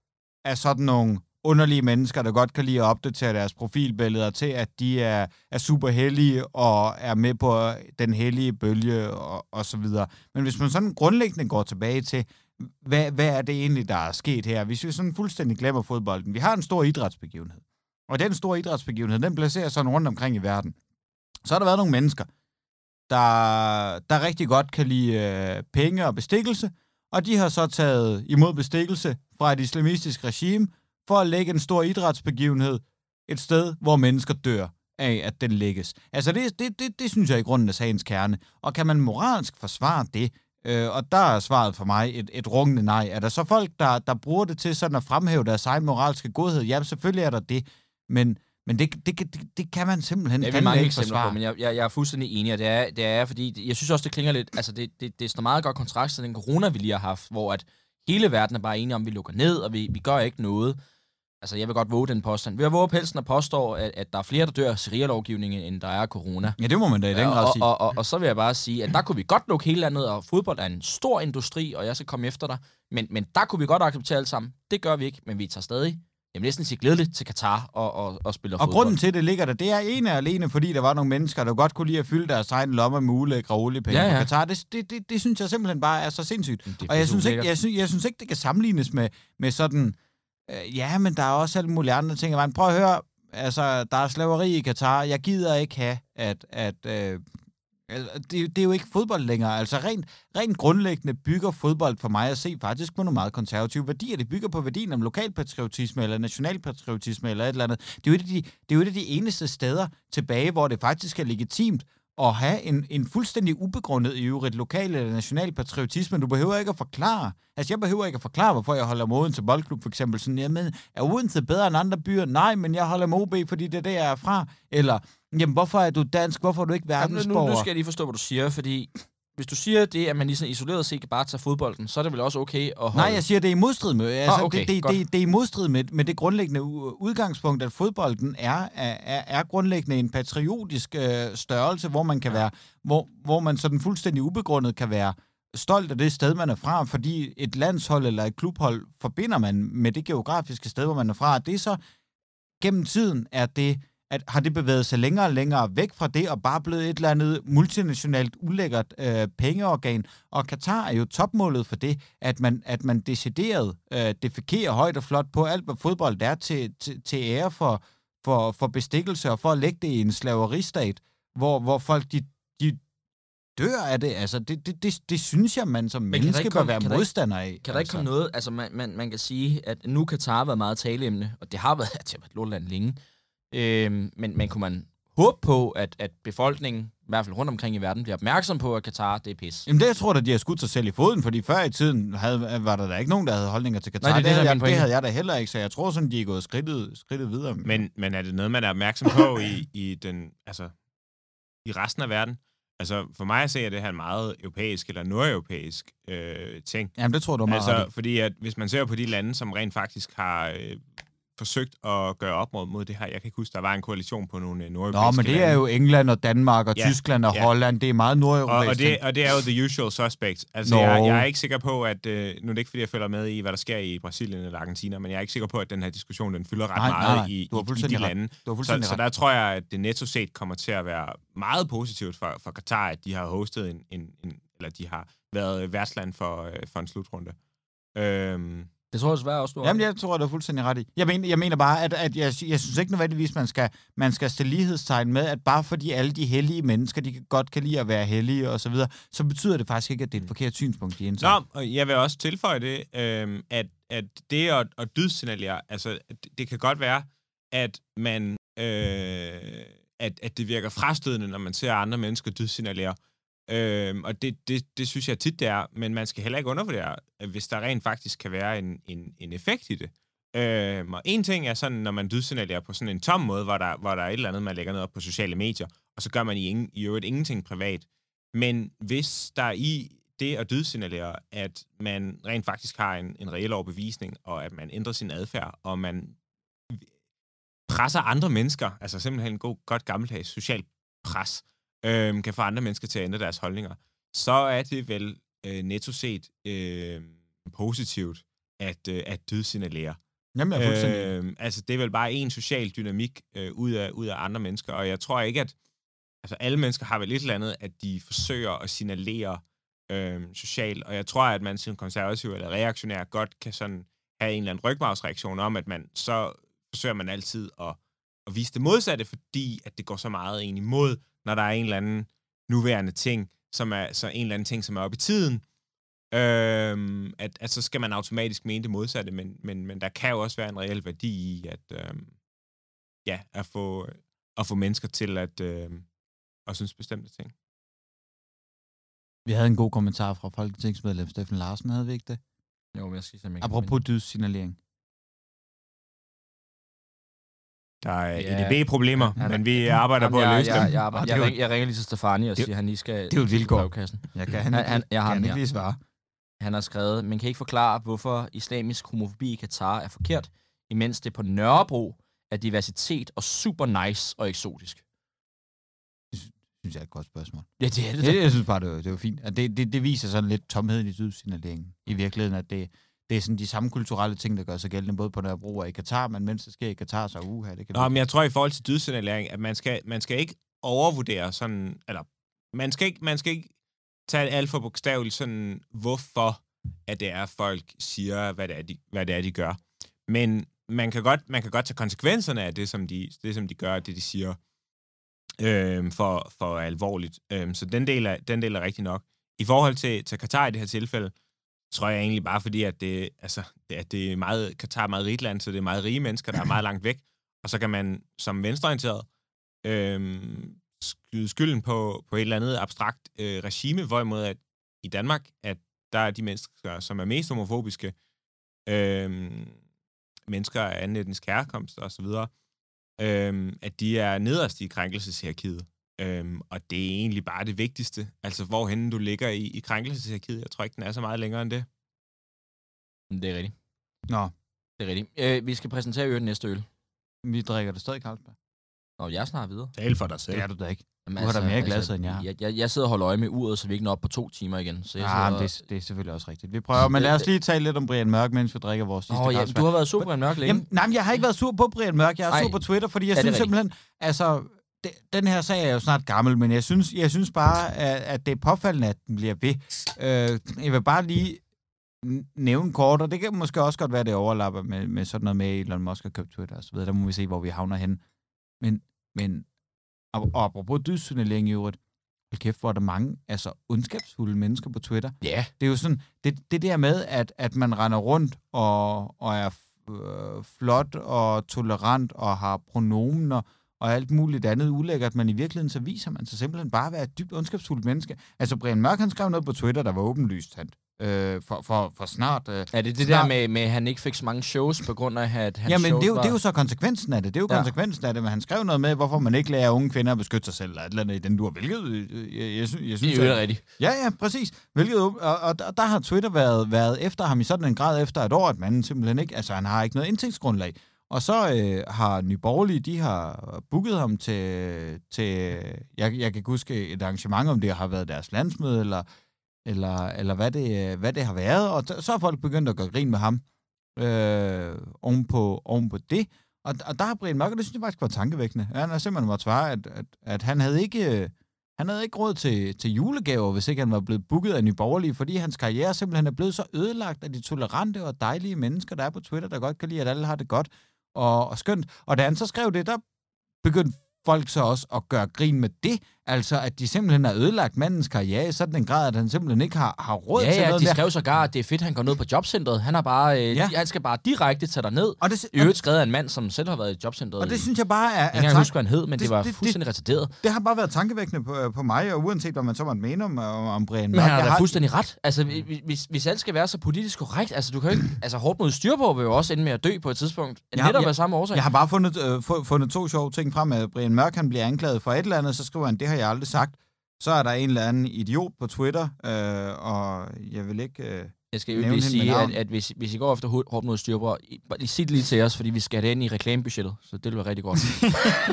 [SPEAKER 3] af sådan nogle underlige mennesker, der godt kan lide at opdatere deres profilbilleder til, at de er, er super heldige og er med på øh, den hellige bølge og, og så videre. Men hvis man sådan grundlæggende går tilbage til, hvad, hvad er det egentlig, der er sket her? Hvis vi sådan fuldstændig glemmer fodbolden. Vi har en stor idrætsbegivenhed. Og den store idrætsbegivenhed, den placerer sådan rundt omkring i verden. Så har der været nogle mennesker, der, der rigtig godt kan lide øh, penge og bestikkelse, og de har så taget imod bestikkelse fra et islamistisk regime for at lægge en stor idrætsbegivenhed et sted, hvor mennesker dør af, at den lægges. Altså, det, det, det, det synes jeg i grunden er sagens kerne. Og kan man moralsk forsvare det? Øh, og der er svaret for mig et, et rungende nej. Er der så folk, der, der bruger det til sådan at fremhæve deres egen moralske godhed? Ja, selvfølgelig er der det. Men, men det, det, det, det kan man simpelthen fandme
[SPEAKER 2] mange
[SPEAKER 3] ikke
[SPEAKER 2] eksempler
[SPEAKER 3] forsvare.
[SPEAKER 2] på, men jeg, jeg, jeg er fuldstændig enig, og det er, det er fordi, jeg synes også, det klinger lidt, altså det, det, det står meget godt kontrast til den corona, vi lige har haft, hvor at hele verden er bare enige om, at vi lukker ned, og vi, vi gør ikke noget. Altså, jeg vil godt våge den påstand. Vi har våget pelsen og påstår, at, at der er flere, der dør af sharia-lovgivningen, end der er corona.
[SPEAKER 3] Ja, det må man da i den grad
[SPEAKER 2] og,
[SPEAKER 3] sige.
[SPEAKER 2] og, og, og så vil jeg bare sige, at der kunne vi godt lukke hele landet, og fodbold er en stor industri, og jeg skal komme efter dig. Men, men der kunne vi godt acceptere alt sammen. Det gør vi ikke, men vi tager stadig, jeg vil næsten sige glædeligt til Katar og, og, og spiller
[SPEAKER 3] Og
[SPEAKER 2] fodbold.
[SPEAKER 3] grunden til, det ligger der, det er ene og alene, fordi der var nogle mennesker, der godt kunne lide at fylde deres egen lomme med ulækre oliepenge
[SPEAKER 2] Ja,
[SPEAKER 3] ja. Katar. Det, det, det, det, synes jeg simpelthen bare er så sindssygt.
[SPEAKER 2] Det
[SPEAKER 3] Og jeg synes, ikke, jeg, synes, jeg synes ikke, det kan sammenlignes med, med sådan... Øh, ja, men der er også alle mulige andre ting. vejen. Prøv at høre, altså, der er slaveri i Katar. Jeg gider ikke have, at... at øh, det, det er jo ikke fodbold længere. Altså rent, rent grundlæggende bygger fodbold for mig at se faktisk på nogle meget konservative værdier. Det bygger på værdien om lokalpatriotisme eller nationalpatriotisme eller et eller andet. Det er jo et af de, det er jo et af de eneste steder tilbage, hvor det faktisk er legitimt at have en, en fuldstændig ubegrundet i øvrigt lokal eller national patriotisme. Du behøver ikke at forklare. Altså, jeg behøver ikke at forklare, hvorfor jeg holder med Odense Boldklub, for eksempel. Sådan, jamen, er Odense bedre end andre byer? Nej, men jeg holder med OB, fordi det er der, jeg er fra. Eller, jamen, hvorfor er du dansk? Hvorfor er du ikke
[SPEAKER 2] Jamen, nu,
[SPEAKER 3] verdensborger?
[SPEAKER 2] nu skal jeg lige forstå, hvad du siger, fordi hvis du siger det, at man ligesom isoleret set kan bare tage fodbolden, så er det vel også okay at holde...
[SPEAKER 3] Nej, jeg siger, det er i modstrid med, altså,
[SPEAKER 2] Ah, okay,
[SPEAKER 3] det, det,
[SPEAKER 2] godt.
[SPEAKER 3] det, det er i modstrid med, med det grundlæggende udgangspunkt, at fodbolden er, er, er grundlæggende en patriotisk øh, størrelse, hvor man kan
[SPEAKER 2] Ja.
[SPEAKER 3] være, hvor, hvor man sådan fuldstændig ubegrundet kan være stolt af det sted, man er fra, fordi et landshold eller et klubhold forbinder man med det geografiske sted, hvor man er fra. Det er så gennem tiden, er det, at har det bevæget sig længere og længere væk fra det, og bare blevet et eller andet multinationalt ulækkert øh, pengeorgan. Og Katar er jo topmålet for det, at man, at man decideret øh, defekerer højt og flot på alt, hvad fodbold er til, til, til ære for, for, for bestikkelse og for at lægge det i en slaveristat, hvor, hvor folk de, de dør af det. Altså, det, det, det, det synes jeg, man som
[SPEAKER 2] der
[SPEAKER 3] menneske
[SPEAKER 2] ikke
[SPEAKER 3] bør
[SPEAKER 2] komme-
[SPEAKER 3] være modstander af.
[SPEAKER 2] Kan der ikke komme noget, altså man, man, man kan sige, at nu Katar har været meget taleemne, og det har været, været et lorteland længe, øhm, men, men kunne man håbe på, at, at befolkningen, i hvert fald rundt omkring i verden, bliver opmærksom på, at Katar, det er pis?
[SPEAKER 3] Jamen det, jeg tror da, de har skudt sig selv i foden, fordi før i tiden havde, var der da ikke nogen, der havde holdninger til Katar.
[SPEAKER 2] Nej, det er det, der er
[SPEAKER 3] havde jeg, det havde jeg da heller ikke, så jeg tror sådan, de er gået skridtet, skridtet videre.
[SPEAKER 4] Men, men er det noget, man er opmærksom på i, i, den, altså, i resten af verden? Altså, for mig at se, er det her en meget europæisk eller nordeuropæisk øh, ting.
[SPEAKER 3] Jamen, det tror jeg, du meget
[SPEAKER 4] Altså, fordi at hvis man ser på de lande, som rent faktisk har øh, forsøgt at gøre op mod, mod det her, jeg kan ikke huske, der var en koalition på nogle øh, nordeuropæiske
[SPEAKER 3] Nå, men det
[SPEAKER 4] lande.
[SPEAKER 3] er jo England og Danmark og
[SPEAKER 4] Ja,
[SPEAKER 3] Tyskland og
[SPEAKER 4] ja.
[SPEAKER 3] Holland. Det er meget
[SPEAKER 4] og,
[SPEAKER 3] nordeuropæisk.
[SPEAKER 4] og, det, og det er jo the usual suspects. Altså,
[SPEAKER 3] Nå.
[SPEAKER 4] jeg, jeg er ikke sikker på, at... Øh, nu er det ikke, fordi jeg følger med i, hvad der sker i Brasilien eller Argentina, men jeg er ikke sikker på, at den her diskussion, den fylder ret
[SPEAKER 3] Nej,
[SPEAKER 4] meget
[SPEAKER 3] nej.
[SPEAKER 4] i, i, i de lande. Så, så
[SPEAKER 3] ret.
[SPEAKER 4] der tror jeg, at det netto set kommer til at være meget positivt for, for Katar, at de har hostet en, en, en eller de har været værtsland for, øh, for en slutrunde. Øhm,
[SPEAKER 2] Det tror jeg desværre også, du har.
[SPEAKER 3] Jamen, jeg tror, du er fuldstændig ret i. Jeg mener, jeg mener bare, at, at jeg, jeg synes ikke nødvendigvis, man skal, man skal stille lighedstegn med, at bare fordi alle de hellige mennesker, de godt kan lide at være hellige og så videre, så betyder det faktisk ikke, at det er et forkert synspunkt, de indtager.
[SPEAKER 4] Nå, og jeg vil også tilføje det, øhm, at, at det at, at dydsignalere, altså det, det kan godt være, at man øh, at, at det virker frastødende, når man ser andre mennesker dydsignalere. Øhm, og det, det, det synes jeg tit, det er, men man skal heller ikke undervurdere, at hvis der rent faktisk kan være en, en, en effekt i det. Øhm, og en ting er sådan, når man dydsignalerer på sådan en tom måde, hvor der, hvor der er et eller andet, man lægger noget op på sociale medier, og så gør man i, ingen, i øvrigt ingenting privat. Men hvis der i det at dydsignalere, at man rent faktisk har en, en reel overbevisning, og at man ændrer sin adfærd, og man presser andre mennesker, altså simpelthen en god, godt gammeldags social pres, øh, kan få andre mennesker til at ændre deres holdninger, så er det vel øh, netto set øh, positivt at, øh, at dydsignalere.
[SPEAKER 3] Jamen, jeg er fuldstændig...
[SPEAKER 4] Øh, altså, det er vel bare en social dynamik øh, ud, af, ud af andre mennesker, og jeg tror ikke, at altså, alle mennesker har vel et eller andet, at de forsøger at signalere øh, socialt, og jeg tror, at man som konservativ eller reaktionær godt kan sådan have en eller anden rygmavsreaktion om, at man så forsøger man altid at, at vise det modsatte, fordi at det går så meget en imod, når der er en eller anden nuværende ting, som er så en eller anden ting, som er oppe i tiden, øhm, at, at så skal man automatisk mene det modsatte, men, men, men der kan jo også være en reel værdi i at, øhm, ja, at, få, at få mennesker til at, øhm, at synes bestemte ting.
[SPEAKER 3] Vi havde en god kommentar fra folketingsmedlem Steffen Larsen, havde vi ikke det?
[SPEAKER 2] Jo, men jeg skal simpelthen
[SPEAKER 3] Apropos dydssignalering.
[SPEAKER 4] Der er
[SPEAKER 2] Ja.
[SPEAKER 4] EDB-problemer,
[SPEAKER 2] Ja,
[SPEAKER 4] men vi arbejder på at løse
[SPEAKER 2] jeg,
[SPEAKER 4] dem.
[SPEAKER 2] jeg, jeg,
[SPEAKER 3] det
[SPEAKER 2] jeg,
[SPEAKER 3] er
[SPEAKER 2] ring, jeg ringer lige til Stefani og
[SPEAKER 3] det er-
[SPEAKER 2] siger, at han lige skal
[SPEAKER 3] det er jo et vilkår. Jeg kan, han,
[SPEAKER 2] Han- han- jeg har
[SPEAKER 3] kan
[SPEAKER 2] den
[SPEAKER 3] ikke
[SPEAKER 2] her.
[SPEAKER 3] lige svare.
[SPEAKER 2] Han har skrevet, man kan ikke forklare, hvorfor islamisk homofobi i Katar er forkert, imens det på Nørrebro er diversitet og super nice og eksotisk.
[SPEAKER 3] synes jeg er et godt spørgsmål.
[SPEAKER 2] Ja, det er det.
[SPEAKER 3] Jeg, jeg synes bare, det var, det var fint. Og det, det, det viser sådan lidt tomheden i dydsignaleringen. I virkeligheden, at det, det er sådan de samme kulturelle ting, der gør sig gældende både på Nørrebro og i Katar, men mens det sker i Katar, så uha, det kan
[SPEAKER 4] Nå, men jeg tror i forhold til dydsignalering, at man skal, man skal ikke overvurdere sådan, eller man skal ikke, man skal ikke tage alt for bogstaveligt sådan, hvorfor at det er, folk siger, hvad det er, de, hvad det er, de gør. Men man kan godt, man kan godt tage konsekvenserne af det, som de, det, som de gør, det de siger, øh, for, for alvorligt. Øh, så den del, er, den del er rigtig nok. I forhold til, til Katar i det her tilfælde, tror jeg egentlig bare fordi, at det, altså, at det er meget, Katar er meget rigt land, så det er meget rige mennesker, der er meget langt væk. Og så kan man som venstreorienteret øh, skyde skylden på, på et eller andet abstrakt øh, regime, hvorimod at i Danmark, at der er de mennesker, som er mest homofobiske, øh, mennesker af anden etnisk herkomst og så videre, øh, at de er nederst i krænkelseshierarkiet. Øhm, og det er egentlig bare det vigtigste. Altså, hvorhen du ligger i, i krænkelseshierarkiet. Jeg tror ikke, den er så meget længere end det.
[SPEAKER 2] Det er rigtigt.
[SPEAKER 3] Nå,
[SPEAKER 2] Det er rigtigt. Øh, vi skal præsentere øl næste øl.
[SPEAKER 3] vi drikker det stadig, Carlsberg.
[SPEAKER 2] Og jeg er snart videre.
[SPEAKER 4] Tal for dig selv.
[SPEAKER 3] Det er du da ikke.
[SPEAKER 2] Jamen,
[SPEAKER 3] Du har da mere i glasset, end jeg har.
[SPEAKER 2] Jeg, jeg, jeg sidder og holder øje med uret, så vi ikke når op på to timer igen. Så jeg
[SPEAKER 3] Ja,
[SPEAKER 2] sidder...
[SPEAKER 3] det, det er selvfølgelig også rigtigt. Vi prøver, men lad os lige tale lidt om Brian Mørk, mens vi drikker vores sidste
[SPEAKER 2] Åh, ja, du har været super en mørk længe.
[SPEAKER 3] Jamen, nej, men jeg har ikke været sur på Brian Mørk. Jeg er
[SPEAKER 2] Ej.
[SPEAKER 3] sur på Twitter, fordi jeg
[SPEAKER 2] Ja, er
[SPEAKER 3] synes simpelthen, altså, det, den her sag er jo snart gammel, men jeg synes, jeg synes bare, at, at det er påfaldende, at den bliver ved. Øh, jeg vil bare lige nævne kort, og det kan måske også godt være, at det overlapper med, med sådan noget med, Elon Musk har købt Twitter og videre. Der må vi se, hvor vi havner hen. Men, men og, og apropos dydssignalering i øvrigt, hold kæft, hvor er der mange altså, ondskabsfulde mennesker på Twitter.
[SPEAKER 2] Ja,
[SPEAKER 3] Det er jo sådan, det, det der med, at, at man render rundt og, og er øh, flot og tolerant og har pronomener og alt muligt andet ulækkert, men i virkeligheden så viser man sig simpelthen bare at være et dybt ondskabsfuldt menneske. Altså Brian Mørk, han skrev noget på Twitter, der var åbenlyst sandt. Øh, for, for, for snart... Øh,
[SPEAKER 2] er det det
[SPEAKER 3] Snart-
[SPEAKER 2] der med, med, at han ikke fik så mange shows på grund af, at hans
[SPEAKER 3] Jamen, det er, jo,
[SPEAKER 2] var...
[SPEAKER 3] det er jo så konsekvensen af det. Det er jo
[SPEAKER 2] Ja.
[SPEAKER 3] konsekvensen af det, men han skrev noget med, hvorfor man ikke lærer unge kvinder at beskytte sig selv, eller et eller andet i den dur, hvilket øh, jeg, jeg, synes, jeg synes...
[SPEAKER 2] Det er jo
[SPEAKER 3] at-
[SPEAKER 2] rigtigt.
[SPEAKER 3] Ja, ja, præcis. Hvilket, og, og der, der har Twitter været, været efter ham i sådan en grad efter et år, at man simpelthen ikke, altså han har ikke noget indtægtsgrundlag. Og så øh, har Nyborgerlige, de har booket ham til, til jeg, jeg kan ikke huske et arrangement, om det har været deres landsmøde, eller, eller, eller hvad, det, hvad det har været. Og t- så har folk begyndt at gøre grin med ham øh, ovenpå, ovenpå det. Og, og der har Brian Mørk, og det synes jeg faktisk var tankevækkende. Han har simpelthen måttet svare, at, at, at han havde ikke... han havde ikke råd til, til julegaver, hvis ikke han var blevet booket af nyborgerlige, fordi hans karriere simpelthen er blevet så ødelagt af de tolerante og dejlige mennesker, der er på Twitter, der godt kan lide, at alle har det godt og, og skønt. Og da han så skrev det, der begyndte folk så også at gøre grin med det, altså at de simpelthen har ødelagt mandens karriere i sådan en grad, at han simpelthen ikke har, har råd
[SPEAKER 2] Ja,
[SPEAKER 3] til
[SPEAKER 2] ja,
[SPEAKER 3] noget
[SPEAKER 2] de
[SPEAKER 3] mere.
[SPEAKER 2] skrev sågar, at det er fedt, han går ned på jobcentret. Han, har bare, øh,
[SPEAKER 3] Ja.
[SPEAKER 2] ja. han skal bare direkte tage dig ned.
[SPEAKER 3] Og det,
[SPEAKER 2] I øvrigt skrevet af en mand, som selv har været i jobcentret.
[SPEAKER 3] og det
[SPEAKER 2] i-
[SPEAKER 3] synes jeg bare er...
[SPEAKER 2] jeg kan ikke huske, hvad han hed, men det,
[SPEAKER 3] det-
[SPEAKER 2] var
[SPEAKER 3] det-
[SPEAKER 2] fuldstændig retarderet.
[SPEAKER 3] det har bare været tankevækkende på, på mig, og uanset hvad man så måtte mene om, om, om Brian
[SPEAKER 2] Men han har
[SPEAKER 3] jeg
[SPEAKER 2] da fuldstændig ret. Altså, hvis- hvis, alt skal være så politisk korrekt, altså, du kan jo ikke... Altså, hårdt mod styrbord vil jo også ende med at dø på et tidspunkt.
[SPEAKER 3] Ja,
[SPEAKER 2] Netop af samme årsag.
[SPEAKER 3] Jeg har bare fundet, øh, fu- fundet to sjove ting frem, at Brian Mørk han bliver anklaget for et eller andet, så skriver han, det har jeg aldrig sagt. Så er der en eller anden idiot på Twitter, øh, og jeg vil ikke... Øh,
[SPEAKER 2] Jeg skal jo lige sige, at, at hvis, hvis I går efter hårdt mod I- bare lige sig det lige til os, fordi vi skal have det ind i reklamebudgettet, så det vil være rigtig godt.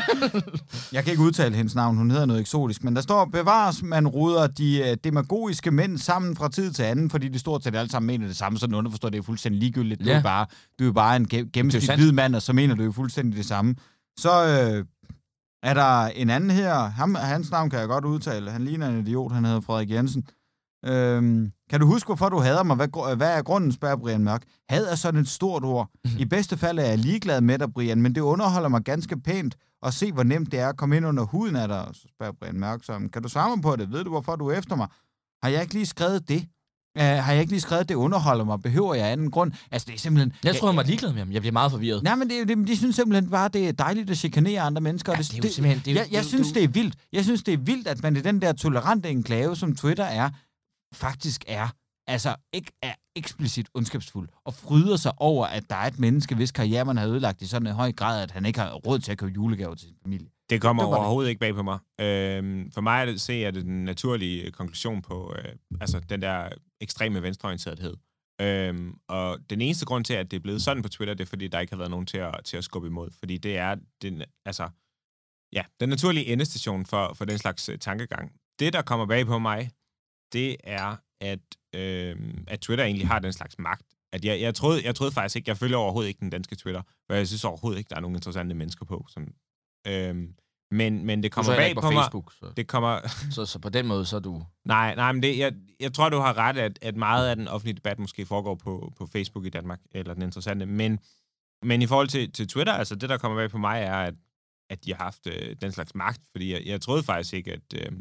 [SPEAKER 3] jeg kan ikke udtale hendes navn, hun hedder noget eksotisk, men der står, bevares, man ruder de øh, demagogiske mænd sammen fra tid til anden, fordi de stort set alle sammen mener det samme, sådan underforstår det er fuldstændig ligegyldigt. Du,
[SPEAKER 2] Ja.
[SPEAKER 3] er bare, du er bare en ge- gennemsnitlig hvid mand, og så mener du jo fuldstændig det samme. Så øh, er der en anden her, ham, hans navn kan jeg godt udtale, han ligner en idiot, han hedder Frederik Jensen. Øhm, kan du huske, hvorfor du hader mig? Hvad, hvad er grunden, spørger Brian Mørk. Had er sådan et stort ord. I bedste fald er jeg ligeglad med dig, Brian, men det underholder mig ganske pænt at se, hvor nemt det er at komme ind under huden af dig. Så spørger Brian Mørk så, kan du svare mig på det? Ved du, hvorfor du er efter mig? Har jeg ikke lige skrevet det? Uh, har jeg ikke lige skrevet, det underholder mig? Behøver jeg anden grund? Altså, det er simpelthen...
[SPEAKER 2] Jeg tror, han var ligeglad med ham. Jeg bliver meget forvirret.
[SPEAKER 3] Nej, men det, det, de synes simpelthen bare, det er dejligt at chikanere andre mennesker.
[SPEAKER 2] Ja, det er jo simpelthen... Det er, jo-
[SPEAKER 3] jeg,
[SPEAKER 2] det er
[SPEAKER 3] jeg
[SPEAKER 2] jo-
[SPEAKER 3] synes,
[SPEAKER 2] det
[SPEAKER 3] det er vildt. Jeg synes, det er vildt, at man i den der tolerante enklave, som Twitter er, faktisk er, altså ikke er eksplicit ondskabsfuld, og fryder sig over, at der er et menneske, hvis karriere man har ødelagt i sådan en høj grad, at han ikke har råd til at købe julegaver til sin familie.
[SPEAKER 4] Det kommer
[SPEAKER 3] Det var det.
[SPEAKER 4] overhovedet ikke bag på mig. Øhm, for mig er det, se, at det den naturlige konklusion på øh, altså den der ekstreme venstreorienterethed. Øhm, og den eneste grund til, at det er blevet sådan på Twitter, det er, fordi der ikke har været nogen til at, til at skubbe imod. Fordi det er den, altså, ja, den naturlige endestation for, for den slags øh, tankegang. Det, der kommer bag på mig, det er, at, øh, at Twitter egentlig har den slags magt. At jeg, jeg, troede, jeg troede faktisk ikke, jeg følger overhovedet ikke den danske Twitter, for jeg synes overhovedet ikke, der er nogen interessante mennesker på. Som, Øhm, men, men det
[SPEAKER 2] er
[SPEAKER 4] kommer bag på,
[SPEAKER 2] på
[SPEAKER 4] mig.
[SPEAKER 2] Facebook, så,
[SPEAKER 4] Det kommer,
[SPEAKER 2] så, så på den måde, så er du...
[SPEAKER 4] Nej, nej, men det, jeg, jeg tror, du har ret, at, at meget af den offentlige debat måske foregår på, på Facebook i Danmark, eller den interessante. Men, men i forhold til, til Twitter, altså det, der kommer bag på mig, er, at, at de har haft øh, den slags magt, fordi jeg, jeg troede faktisk ikke, at, øh,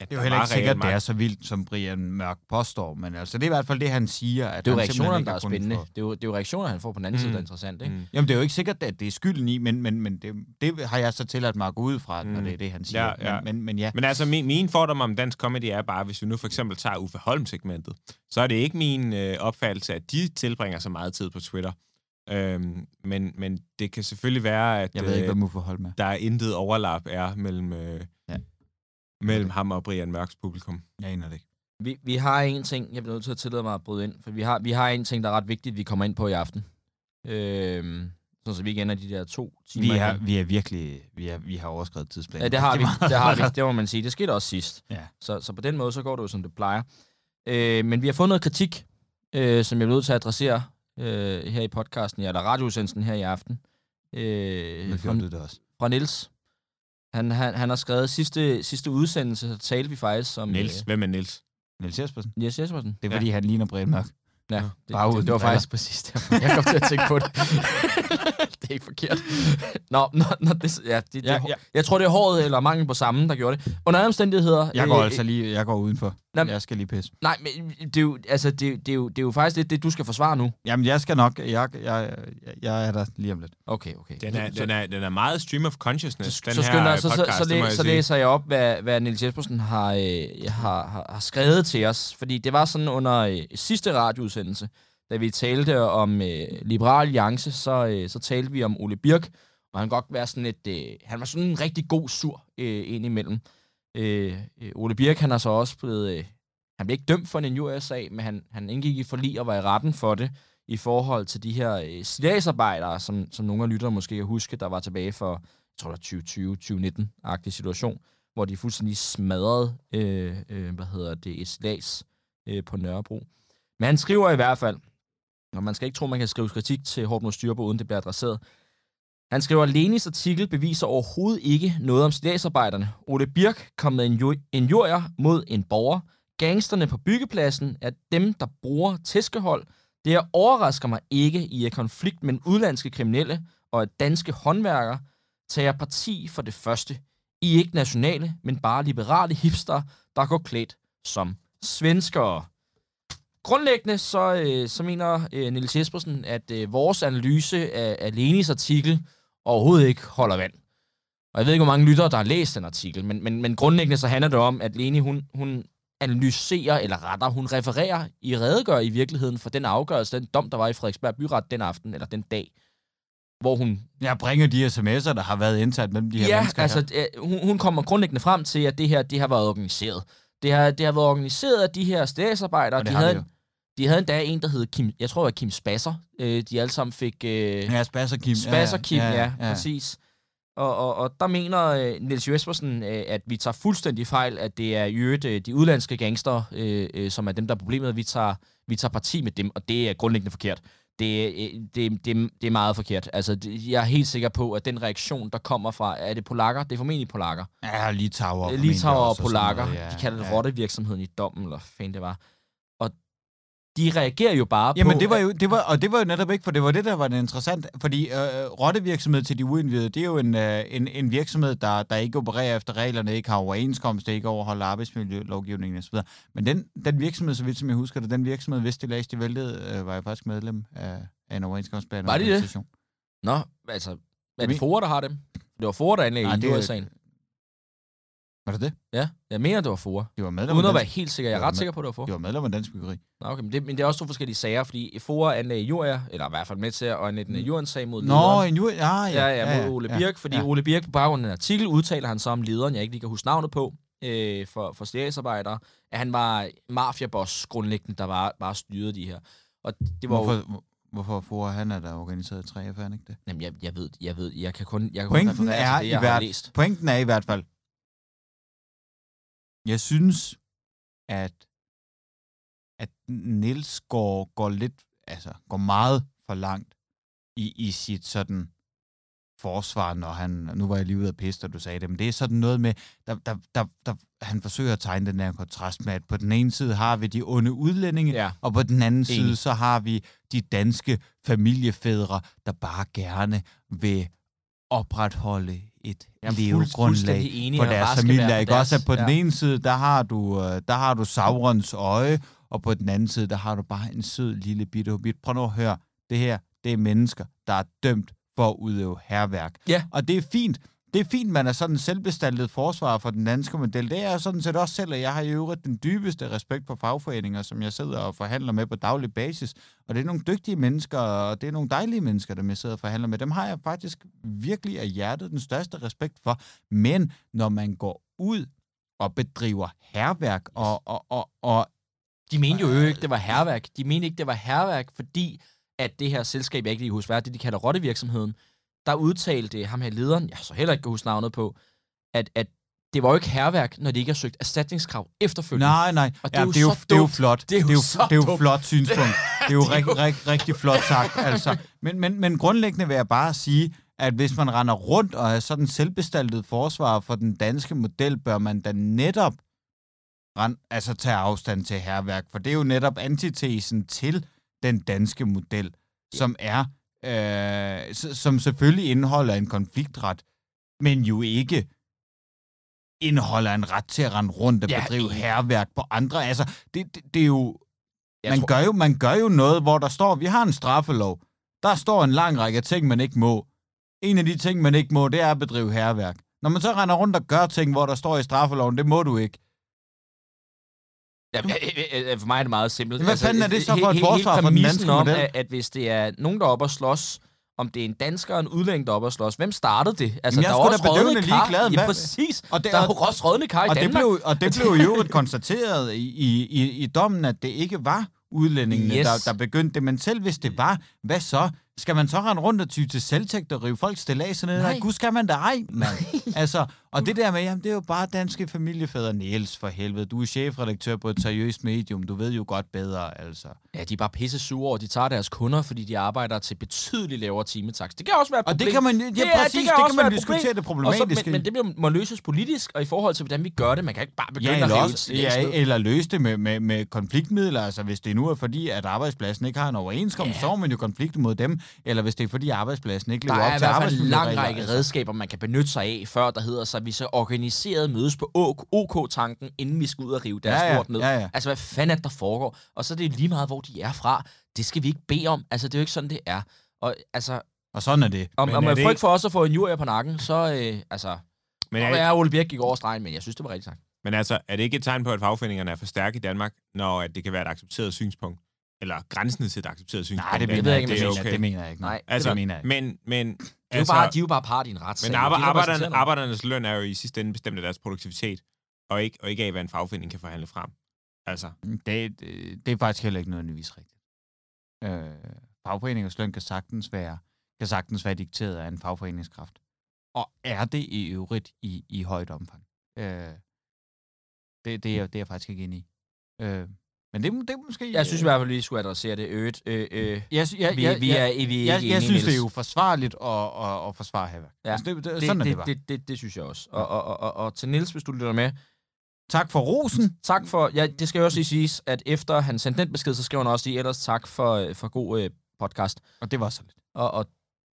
[SPEAKER 4] at
[SPEAKER 3] Det er jo heller ikke sikkert, at det er så vildt, som Brian Mørk påstår, men altså, det er i hvert fald det, han siger. At
[SPEAKER 2] Det er jo reaktionerne, der er spændende. Det er, jo, det er jo reaktionerne, han får på den anden side,
[SPEAKER 4] Mm.
[SPEAKER 2] der er interessant, ikke?
[SPEAKER 4] Mm.
[SPEAKER 3] Jamen, det er jo ikke sikkert, at det er skylden i, men, men, men det, det har jeg så tilladt mig at gå ud fra, når
[SPEAKER 4] Mm.
[SPEAKER 3] det er det, han siger.
[SPEAKER 4] Ja, ja.
[SPEAKER 3] Men, men, men ja,
[SPEAKER 4] Men altså, min, min fordom om dansk comedy er bare, hvis vi nu for eksempel tager Uffe Holm-segmentet, så er det ikke min øh, opfattelse, at de tilbringer så meget tid på Twitter. Øhm, men, men det kan selvfølgelig være, at
[SPEAKER 3] jeg ved ikke,
[SPEAKER 4] øh,
[SPEAKER 3] hvad Muffe Holm er.
[SPEAKER 4] der er intet overlap er mellem, øh,
[SPEAKER 3] Ja.
[SPEAKER 4] Mellem ham og Brian Mørks publikum.
[SPEAKER 3] Jeg aner det ikke.
[SPEAKER 2] Vi, vi har en ting, jeg bliver nødt til at tillade mig at bryde ind, for vi har, vi har en ting, der er ret vigtigt, vi kommer ind på i aften. Øhm, sådan så vi ikke ender de der to timer.
[SPEAKER 3] Vi er,
[SPEAKER 2] igen.
[SPEAKER 3] vi er virkelig, vi, er, vi har overskrevet tidsplanen.
[SPEAKER 2] Ja, det har vi. Det har vi. Det må man sige. Det skete også sidst.
[SPEAKER 3] Ja.
[SPEAKER 2] Så, så på den måde, så går det jo, som det plejer. Øh, men vi har fået noget kritik, øh, som jeg er nødt til at adressere øh, her i podcasten, ja, eller radioudsendelsen her i aften. Øh,
[SPEAKER 3] Men
[SPEAKER 2] fra,
[SPEAKER 3] gjorde du det også?
[SPEAKER 2] fra Niels. Han, han, han har skrevet sidste, sidste udsendelse, så talte vi faktisk om...
[SPEAKER 4] Niels. Hvem er Niels?
[SPEAKER 3] Niels Jespersen?
[SPEAKER 2] Øh, Niels Jespersen.
[SPEAKER 3] Det er,
[SPEAKER 4] Ja.
[SPEAKER 3] fordi han ligner Brian Mørk.
[SPEAKER 2] Ja, det,
[SPEAKER 3] bare
[SPEAKER 2] det,
[SPEAKER 3] uden
[SPEAKER 2] det var faktisk præcis derfor, jeg kom til at tænke på det. det er ikke forkert. Nå, nå, nå det, ja, det, det,
[SPEAKER 3] Ja.
[SPEAKER 2] Jeg tror, det er håret eller mangel på sammen, der gjorde det. Under alle omstændigheder...
[SPEAKER 3] Jeg går
[SPEAKER 2] øh,
[SPEAKER 3] altså lige, jeg går udenfor.
[SPEAKER 2] Nå,
[SPEAKER 3] Jeg skal lige pisse.
[SPEAKER 2] Nej, men det er jo, altså, det, det, er jo, det er jo faktisk lidt det, du skal forsvare nu.
[SPEAKER 3] Jamen, jeg skal nok. Jeg, jeg, jeg, jeg er der lige om lidt.
[SPEAKER 2] Okay, okay.
[SPEAKER 4] Den er,
[SPEAKER 2] så,
[SPEAKER 4] den er, den er meget stream of consciousness,
[SPEAKER 2] så,
[SPEAKER 4] den
[SPEAKER 2] så,
[SPEAKER 4] her
[SPEAKER 2] skynder,
[SPEAKER 4] øh,
[SPEAKER 2] så, så,
[SPEAKER 4] podcast,
[SPEAKER 2] så,
[SPEAKER 4] må
[SPEAKER 2] læ,
[SPEAKER 4] jeg
[SPEAKER 2] så læser jeg op, hvad, hvad Niels Jespersen har, øh, har, har, har skrevet til os. Fordi det var sådan under øh, sidste radioudsendelse, da vi talte om øh, Liberal Alliance, så, øh, så talte vi om Ole Birk, og han godt være sådan et, øh, han var sådan en rigtig god sur øh, ind imellem. Øh, øh, Ole Birk, han er så også blevet, øh, han blev ikke dømt for en injuriesag, men han, han indgik i forlig og var i retten for det, i forhold til de her øh, stilladsarbejdere, som, som nogle af lytterne måske kan huske, der var tilbage for, jeg tror det 2020-2019-agtig situation, hvor de fuldstændig smadrede, øh, øh, hvad hedder det, et stillads øh, på Nørrebro. Men han skriver i hvert fald, og man skal ikke tro, man kan skrive kritik til Hårdt mod Styrbo, uden det bliver adresseret. Han skriver, at Lenis artikel beviser overhovedet ikke noget om statsarbejderne. Ole Birk kom med en injurier mod en borger. Gangsterne på byggepladsen er dem, der bruger tæskehold. Det her overrasker mig ikke i et konflikt mellem udlandske kriminelle og at danske håndværkere tager parti for det første. I er ikke nationale, men bare liberale hipster, der går klædt som svenskere. Grundlæggende så, øh, så mener øh, Niels Jespersen, at øh, vores analyse af, af Lenis artikel overhovedet ikke holder vand. Og jeg ved ikke, hvor mange lyttere, der har læst den artikel, men, men, men grundlæggende så handler det om, at Leni, hun, hun analyserer, eller retter, hun refererer i redegør i virkeligheden for den afgørelse, den dom, der var i Frederiksberg Byret den aften, eller den dag, hvor hun
[SPEAKER 3] Jeg bringer de sms'er, der har været indsat mellem de her
[SPEAKER 2] ja,
[SPEAKER 3] mennesker.
[SPEAKER 2] altså,
[SPEAKER 3] her.
[SPEAKER 2] øh, hun, hun kommer grundlæggende frem til, at det her det har været organiseret. Det har, det har været organiseret af de her statsarbejdere.
[SPEAKER 3] Og det
[SPEAKER 2] De havde,
[SPEAKER 3] det
[SPEAKER 2] de havde endda en, der hed Kim, jeg tror det var Kim Spasser. Øh, de alle sammen fik... Øh,
[SPEAKER 3] Ja, Spas og Kim.
[SPEAKER 2] Spas og Kim, ja, ja,
[SPEAKER 3] ja.
[SPEAKER 2] præcis. Og, og, og der mener øh, Niels Jespersen, øh, at vi tager fuldstændig fejl, at det er i øvrigt øh, de udlandske gangster, øh, øh, som er dem, der er problemet. Vi tager, vi tager parti med dem, og det er grundlæggende forkert. Det, øh, det, det, det er meget forkert. Altså, det, jeg er helt sikker på, at den reaktion, der kommer fra... Er det polakker? Det er formentlig polakker.
[SPEAKER 3] Ja, Litauer.
[SPEAKER 2] Litauer og polakker.
[SPEAKER 3] noget,
[SPEAKER 2] De kalder det
[SPEAKER 3] ja.
[SPEAKER 2] rottevirksomheden i dommen, eller fanden det var. De reagerer jo bare
[SPEAKER 3] Jamen,
[SPEAKER 2] på...
[SPEAKER 3] det var jo, det var, og det var jo netop ikke, for det var det, der var det interessant. Fordi øh, rottevirksomhed til de uindvidede, det er jo en, øh, en, en virksomhed, der, der ikke opererer efter reglerne, ikke har overenskomst, ikke overholder arbejdsmiljølovgivningen osv. Men den, den virksomhed, så vidt som jeg husker det, den virksomhed, hvis det læste de væltede, øh, var jeg faktisk medlem af, af en overenskomstbærende
[SPEAKER 2] Var de det?
[SPEAKER 3] organisation.
[SPEAKER 2] Nå, altså... Er det FOA, der har dem? Det var FOA, der anlagde
[SPEAKER 3] Nej,
[SPEAKER 2] i
[SPEAKER 3] det var-
[SPEAKER 2] sagen.
[SPEAKER 3] Var det det?
[SPEAKER 2] Ja, jeg mener, det var FOA.
[SPEAKER 3] De var medlem
[SPEAKER 2] Uden at være helt sikker. Jeg er
[SPEAKER 3] Det
[SPEAKER 2] ret sikker på, at det var FOA.
[SPEAKER 3] de var medlem af dansk byggeri.
[SPEAKER 2] Nå, okay, men, det, men det er også to forskellige sager, fordi FOA anlagde Juria, eller i hvert fald med til at anlægge en Jurian-sag mod
[SPEAKER 3] Nå,
[SPEAKER 2] lederen.
[SPEAKER 3] en ju- ja, ja,
[SPEAKER 2] Ja, ja, mod Ole Birk, fordi
[SPEAKER 3] ja.
[SPEAKER 2] Ole Birk på baggrund af en artikel udtaler han så om lederen, jeg ikke lige kan huske navnet på, øh, for, for statsarbejdere, at han var mafiaboss grundlæggende, der bare, bare styrede de her. Og det var
[SPEAKER 3] Hvorfor, hvor- hvorfor får han er der organiseret 3F, er han ikke det?
[SPEAKER 2] jamen, jeg, jeg ved, jeg ved, jeg kan kun, jeg kan kun
[SPEAKER 3] Pointen
[SPEAKER 2] referere
[SPEAKER 3] er,
[SPEAKER 2] til det,
[SPEAKER 3] i
[SPEAKER 2] jeg har
[SPEAKER 3] hvert,
[SPEAKER 2] læst.
[SPEAKER 3] pointen er i hvert fald, jeg synes, at, at Niels går, går lidt, altså går meget for langt i, i sit sådan forsvar, når han, nu var jeg lige ude af piste, og du sagde det, men det er sådan noget med, der, der, der, der, han forsøger at tegne den her kontrast med, at på den ene side har vi de onde udlændinge,
[SPEAKER 2] Ja.
[SPEAKER 3] og på den anden side,
[SPEAKER 2] Enig.
[SPEAKER 3] så har vi de danske familiefædre, der bare gerne vil opretholde et
[SPEAKER 2] er
[SPEAKER 3] levegrundlag
[SPEAKER 2] fuldstændig enig,
[SPEAKER 3] for deres
[SPEAKER 2] bare skal
[SPEAKER 3] familie.
[SPEAKER 2] være
[SPEAKER 3] Ikke
[SPEAKER 2] for
[SPEAKER 3] også, at på
[SPEAKER 2] deres-
[SPEAKER 3] den
[SPEAKER 2] ja.
[SPEAKER 3] ene side, der har du, øh, der har du Saurons øje, og på den anden side, der har du bare en sød lille bitte hobbit. Prøv nu at høre, det her, det er mennesker, der er dømt for at udøve herværk.
[SPEAKER 2] Ja.
[SPEAKER 3] Og det er fint. Det er fint, man er sådan en selvbestaltet forsvar for den danske model. Det er jeg sådan set også selv, og jeg har i øvrigt den dybeste respekt for fagforeninger, som jeg sidder og forhandler med på daglig basis. Og det er nogle dygtige mennesker, og det er nogle dejlige mennesker, dem jeg sidder og forhandler med. Dem har jeg faktisk virkelig af hjertet den største respekt for. Men når man går ud og bedriver herværk, og, og, og, og
[SPEAKER 2] De mente jo ikke, det var herværk. De mente ikke, det var herværk, fordi at det her selskab, jeg ikke lige kan huske, hvad er det, de kalder rottevirksomheden, der udtalte ham her lederen, jeg så heller ikke kan huske navnet på, at, at det var jo ikke herværk, når de ikke har søgt erstatningskrav efterfølgende.
[SPEAKER 3] Nej, nej.
[SPEAKER 2] Og det
[SPEAKER 3] ja,
[SPEAKER 2] er jo
[SPEAKER 3] det, er jo, det er jo flot.
[SPEAKER 2] Det er jo
[SPEAKER 3] det er jo,
[SPEAKER 2] så
[SPEAKER 3] det er jo flot synspunkt. Det er jo, rigtig, rigtig, rigtig flot sagt. Altså. Men, men, men grundlæggende vil jeg bare sige, at hvis man render rundt og er sådan selvbestaltet forsvar for den danske model, bør man da netop rend, altså tage afstand til herværk, for det er jo netop antitesen til den danske model, som er, øh, som selvfølgelig indeholder en konfliktret, men jo ikke indeholder en ret til at rende rundt og
[SPEAKER 2] Ja,
[SPEAKER 3] bedrive herværk på andre. Altså, det, det, det er jo
[SPEAKER 2] Jeg
[SPEAKER 3] man,
[SPEAKER 2] tror-
[SPEAKER 3] gør jo, man gør jo noget, hvor der står, vi har en straffelov. Der står en lang række ting, man ikke må. En af de ting, man ikke må, det er at bedrive herværk. Når man så render rundt og gør ting, hvor der står i straffeloven, det må du ikke.
[SPEAKER 2] Ja, øh, øh, for mig er det meget simpelt.
[SPEAKER 3] Hvad fanden er det så for et forsvar for den danske
[SPEAKER 2] om,
[SPEAKER 3] model?
[SPEAKER 2] At, hvis det er nogen, der er oppe at slås, om det er en dansker og en udlænding, der er oppe at slås, hvem startede det? Altså,
[SPEAKER 3] Jamen, jeg er
[SPEAKER 2] der er også
[SPEAKER 3] bedøvende
[SPEAKER 2] kar.
[SPEAKER 3] ligeglad.
[SPEAKER 2] Ja, præcis.
[SPEAKER 3] Og det,
[SPEAKER 2] Der er jo
[SPEAKER 3] og,
[SPEAKER 2] også rådne kar i
[SPEAKER 3] og, det
[SPEAKER 2] Danmark.
[SPEAKER 3] blev, og det blev jo konstateret i, i, i, i dommen, at det ikke var udlændingene,
[SPEAKER 2] Yes.
[SPEAKER 3] der, der begyndte det. Men selv hvis det var, hvad så? Skal man så rende rundt og ty til selvtægt og rive folks stillads ned?
[SPEAKER 2] Nej,
[SPEAKER 3] gud skal man da ej, mand. altså, og det der med, jamen, det er jo bare danske familiefædre. Niels, for helvede. Du er chefredaktør på et seriøst medium. Du ved jo godt bedre, altså.
[SPEAKER 2] Ja, de er bare pisse sure at de tager deres kunder, fordi de arbejder til betydeligt lavere timetaks. Det kan også være et
[SPEAKER 3] Og
[SPEAKER 2] problem.
[SPEAKER 3] det kan man, ja,
[SPEAKER 2] Det er-
[SPEAKER 3] præcis, det
[SPEAKER 2] kan
[SPEAKER 3] kan,
[SPEAKER 2] også
[SPEAKER 3] man diskutere det
[SPEAKER 2] problem. Og så,
[SPEAKER 3] problematiske.
[SPEAKER 2] men, men det bliver, må løses politisk, og i forhold til, hvordan vi gør det. Man kan ikke bare begynde
[SPEAKER 3] Ja,
[SPEAKER 2] at
[SPEAKER 3] eller,
[SPEAKER 2] rive
[SPEAKER 3] også, ja, eller løse det med, med, med konfliktmidler. Altså, hvis det nu er fordi, at arbejdspladsen ikke har en overenskomst,
[SPEAKER 2] Ja.
[SPEAKER 3] så må man jo konflikte mod dem. Eller hvis det er fordi, arbejdspladsen ikke
[SPEAKER 2] Der
[SPEAKER 3] lever
[SPEAKER 2] er
[SPEAKER 3] op
[SPEAKER 2] i
[SPEAKER 3] til
[SPEAKER 2] hvert fald en lang række redskaber, man kan benytte sig af, før der hedder sig, at vi så organiseret mødes på OK-tanken, inden vi skal ud og rive deres
[SPEAKER 3] Ja, ja,
[SPEAKER 2] lort ned.
[SPEAKER 3] ja, ja.
[SPEAKER 2] Altså, hvad fanden er det, der foregår? Og så er det lige meget, hvor de er fra. Det skal vi ikke bede om. Altså, det er jo ikke sådan, det er. Og altså,
[SPEAKER 3] Og sådan er det.
[SPEAKER 2] om,
[SPEAKER 4] Men
[SPEAKER 2] om
[SPEAKER 4] det
[SPEAKER 2] frygt
[SPEAKER 4] ikke-
[SPEAKER 2] for os at få en jurier på nakken, så, øh, altså...
[SPEAKER 4] Men
[SPEAKER 2] Men
[SPEAKER 4] er,
[SPEAKER 2] er, Ole Birk gik over stregen, men jeg synes, det var rigtigt sagt.
[SPEAKER 4] men altså, er det ikke et tegn på, at fagforeningerne er for stærke i Danmark, når at det kan være et accepteret synspunkt? Eller grænsende til et accepteret synspunkt?
[SPEAKER 3] Nej, det mener
[SPEAKER 2] ved
[SPEAKER 3] jeg
[SPEAKER 2] ikke,
[SPEAKER 3] ikke. Det,
[SPEAKER 2] jeg
[SPEAKER 3] mener, det mener jeg ikke.
[SPEAKER 2] Nej,
[SPEAKER 4] Altså,
[SPEAKER 3] det mener jeg ikke.
[SPEAKER 4] men, men,
[SPEAKER 2] De er, jo
[SPEAKER 4] altså,
[SPEAKER 2] bare, de er jo bare part i en retssag.
[SPEAKER 4] men
[SPEAKER 2] De
[SPEAKER 4] arbejder, arbejderne, arbejdernes løn er jo i sidste ende bestemt af deres produktivitet, og ikke, og ikke af, hvad en fagforening kan forhandle frem. Altså,
[SPEAKER 3] Det, det, det er faktisk heller ikke nødvendigvis rigtigt. Øh, fagforeningers løn kan sagtens være, kan sagtens være dikteret af en fagforeningskraft. Og er det i øvrigt i, i højt omfang. Øh, det, det, er, det er jeg faktisk ikke enig i. Øh, men det, det er måske...
[SPEAKER 2] Jeg synes i hvert fald, vi skulle adressere det øget. Øh, øh,
[SPEAKER 3] jeg, jeg,
[SPEAKER 2] vi,
[SPEAKER 3] jeg,
[SPEAKER 2] vi er, vi er ikke
[SPEAKER 3] jeg, synes, det er
[SPEAKER 2] Niels.
[SPEAKER 3] uforsvarligt at, at, at forsvare Havak.
[SPEAKER 2] Ja,
[SPEAKER 3] Altså, det, det,
[SPEAKER 2] det,
[SPEAKER 3] sådan er det
[SPEAKER 2] det,
[SPEAKER 3] bare.
[SPEAKER 2] det, det, det synes jeg også. Og, og, og, og, og til Nils, hvis du lytter med,
[SPEAKER 3] Tak for rosen.
[SPEAKER 2] tak for, ja, det skal jo også lige siges, at efter han sendte den besked, så skrev han også lige ellers tak for, øh, for god øh, podcast.
[SPEAKER 3] Og det var så lidt.
[SPEAKER 2] Og, og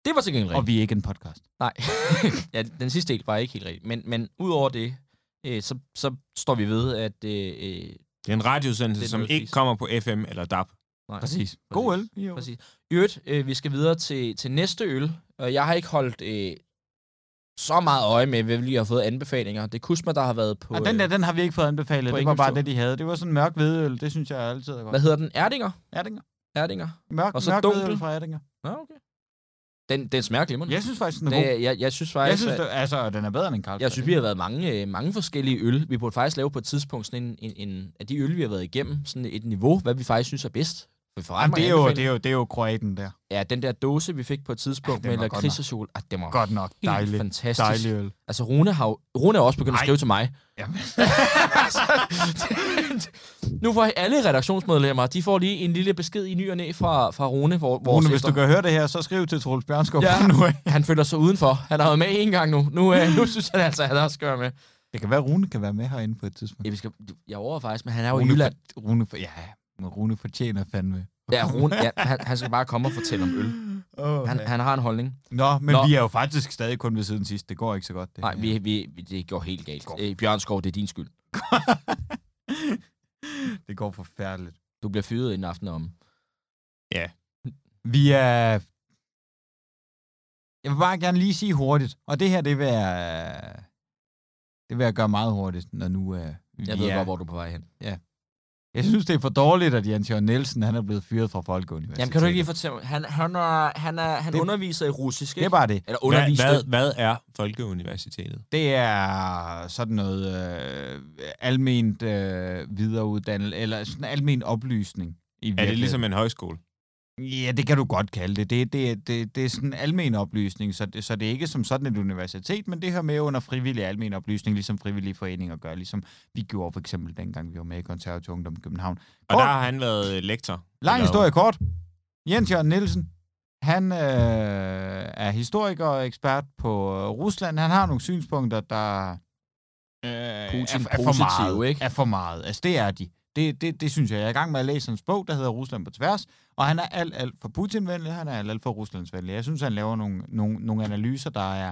[SPEAKER 2] det var til gengæld
[SPEAKER 3] Og vi er ikke en podcast.
[SPEAKER 2] Nej, ja, den sidste del var ikke helt rigtigt. Men, men udover det, øh, så, så står vi ved, at... Øh, øh,
[SPEAKER 4] det er en
[SPEAKER 2] er
[SPEAKER 4] som ikke kommer på FM eller DAB.
[SPEAKER 2] nej,
[SPEAKER 3] Præcis. God øl.
[SPEAKER 2] Præcis. I øvrigt, øh, vi skal videre til, til næste øl, og jeg har ikke holdt øh, så meget øje med, hvad vi lige har fået anbefalinger. Det er Kusma, der har været på...
[SPEAKER 3] Og den der,
[SPEAKER 2] øh,
[SPEAKER 3] den har vi ikke fået anbefalet. Det var bare det, de havde. Det var sådan en mørk hvedeøl. Det synes jeg altid er godt.
[SPEAKER 2] hvad hedder den? Erdinger?
[SPEAKER 3] Erdinger.
[SPEAKER 2] Erdinger.
[SPEAKER 3] Mørk,
[SPEAKER 2] Og så
[SPEAKER 3] mørk
[SPEAKER 2] dunkel.
[SPEAKER 3] fra Erdinger.
[SPEAKER 2] Nå, okay. Den, den smager glimrende.
[SPEAKER 3] Jeg synes faktisk, den er god.
[SPEAKER 2] det, jeg, jeg synes
[SPEAKER 3] Jeg
[SPEAKER 2] faktisk,
[SPEAKER 3] synes,
[SPEAKER 2] at-
[SPEAKER 3] altså, den er bedre end en Carlsberg.
[SPEAKER 2] Jeg synes, vi har været mange, øh, mange forskellige øl. Vi burde faktisk lave på et tidspunkt sådan en, en, en af de øl, vi har været igennem, sådan et niveau, hvad vi faktisk synes er bedst. For
[SPEAKER 3] Jamen, det, er jo, det, er jo, det er jo kroaten der.
[SPEAKER 2] Ja, den der dåse, vi fik på et tidspunkt
[SPEAKER 3] Ja,
[SPEAKER 2] med lakrids og chokolade, ah, det var
[SPEAKER 3] Godt nok. Dejligt.
[SPEAKER 2] fantastisk.
[SPEAKER 3] Dejlig øl.
[SPEAKER 2] Altså, Rune, har, Rune er også begyndt at
[SPEAKER 3] Nej.
[SPEAKER 2] skrive til mig.
[SPEAKER 3] Jamen.
[SPEAKER 2] nu får alle redaktionsmedlemmer, de får lige en lille besked i ny og næ fra, fra Rune, hvor,
[SPEAKER 3] Rune, hvis du kan høre det her, så skriv til Troels Bjørnskov
[SPEAKER 2] Ja.
[SPEAKER 3] nu
[SPEAKER 2] han føler sig udenfor. Han har været med en gang nu. Nu, øh, nu synes han altså, at han også skal være med.
[SPEAKER 3] Det kan være, at Rune kan være med herinde på et tidspunkt.
[SPEAKER 2] Ja, vi skal, jeg overvejer faktisk, men han er jo i
[SPEAKER 3] Rune,
[SPEAKER 2] Jylland.
[SPEAKER 3] for, Rune, for, ja, men Rune fortjener fandme.
[SPEAKER 2] Ja, Rune, ja, han, han skal bare komme og fortælle om øl.
[SPEAKER 3] Oh,
[SPEAKER 2] Han, han har en holdning.
[SPEAKER 3] Nå, men
[SPEAKER 2] Nå.
[SPEAKER 3] Vi er jo faktisk stadig kun ved siden sidst. Det går ikke så godt. Det
[SPEAKER 2] Nej,
[SPEAKER 3] her.
[SPEAKER 2] vi, vi, det går helt galt.
[SPEAKER 3] Går.
[SPEAKER 2] Øh, Bjørnskov, det er din skyld.
[SPEAKER 3] det går forfærdeligt.
[SPEAKER 2] Du bliver fyret en aften om.
[SPEAKER 3] Vi er... Jeg vil bare gerne lige sige hurtigt, og det her, det vil jeg, det vil jeg gøre meget hurtigt, når nu uh, vi
[SPEAKER 2] Jeg ved
[SPEAKER 3] er...
[SPEAKER 2] godt, hvor du er på vej hen.
[SPEAKER 3] Jeg synes, det er for dårligt, at Jens Jørgen Nielsen han er blevet fyret fra Folkeuniversitetet.
[SPEAKER 2] Jamen, kan du ikke lige fortælle mig? Han, han, er, han, er, han
[SPEAKER 3] Det-
[SPEAKER 2] underviser i russisk,
[SPEAKER 3] Det er
[SPEAKER 2] ikke?
[SPEAKER 3] bare det.
[SPEAKER 2] Eller
[SPEAKER 4] Hvad,
[SPEAKER 2] underviste.
[SPEAKER 4] hvad, hvad er Folkeuniversitetet?
[SPEAKER 3] Det er sådan noget øh, alment øh, videreuddannelse, eller sådan almen oplysning. I
[SPEAKER 4] Er det ligesom en højskole?
[SPEAKER 3] Ja, det kan du godt kalde det. Det, det, det, det er sådan en almen oplysning, så det, så det er ikke som sådan et universitet, men det hører med under frivillig almen oplysning, ligesom frivillige foreninger gør, ligesom vi gjorde for eksempel dengang, vi var med i Konservativ Ungdom i København.
[SPEAKER 4] Og
[SPEAKER 3] Kort.
[SPEAKER 4] der har han været lektor.
[SPEAKER 3] Lang historie kort. Jens Jørgen Nielsen, han øh, er historiker og ekspert på øh, Rusland. Han har nogle synspunkter, der øh,
[SPEAKER 2] Putin
[SPEAKER 3] er, er, for meget,
[SPEAKER 2] ikke?
[SPEAKER 3] er for meget. Altså, det er de. Det, det, det synes jeg. Jeg er i gang med at læse hans bog, der hedder Rusland på tværs, og han er alt, alt for Putin-venlig, han er alt, alt for Ruslandsvenlig. Jeg synes, han laver nogle, nogle, nogle analyser, der er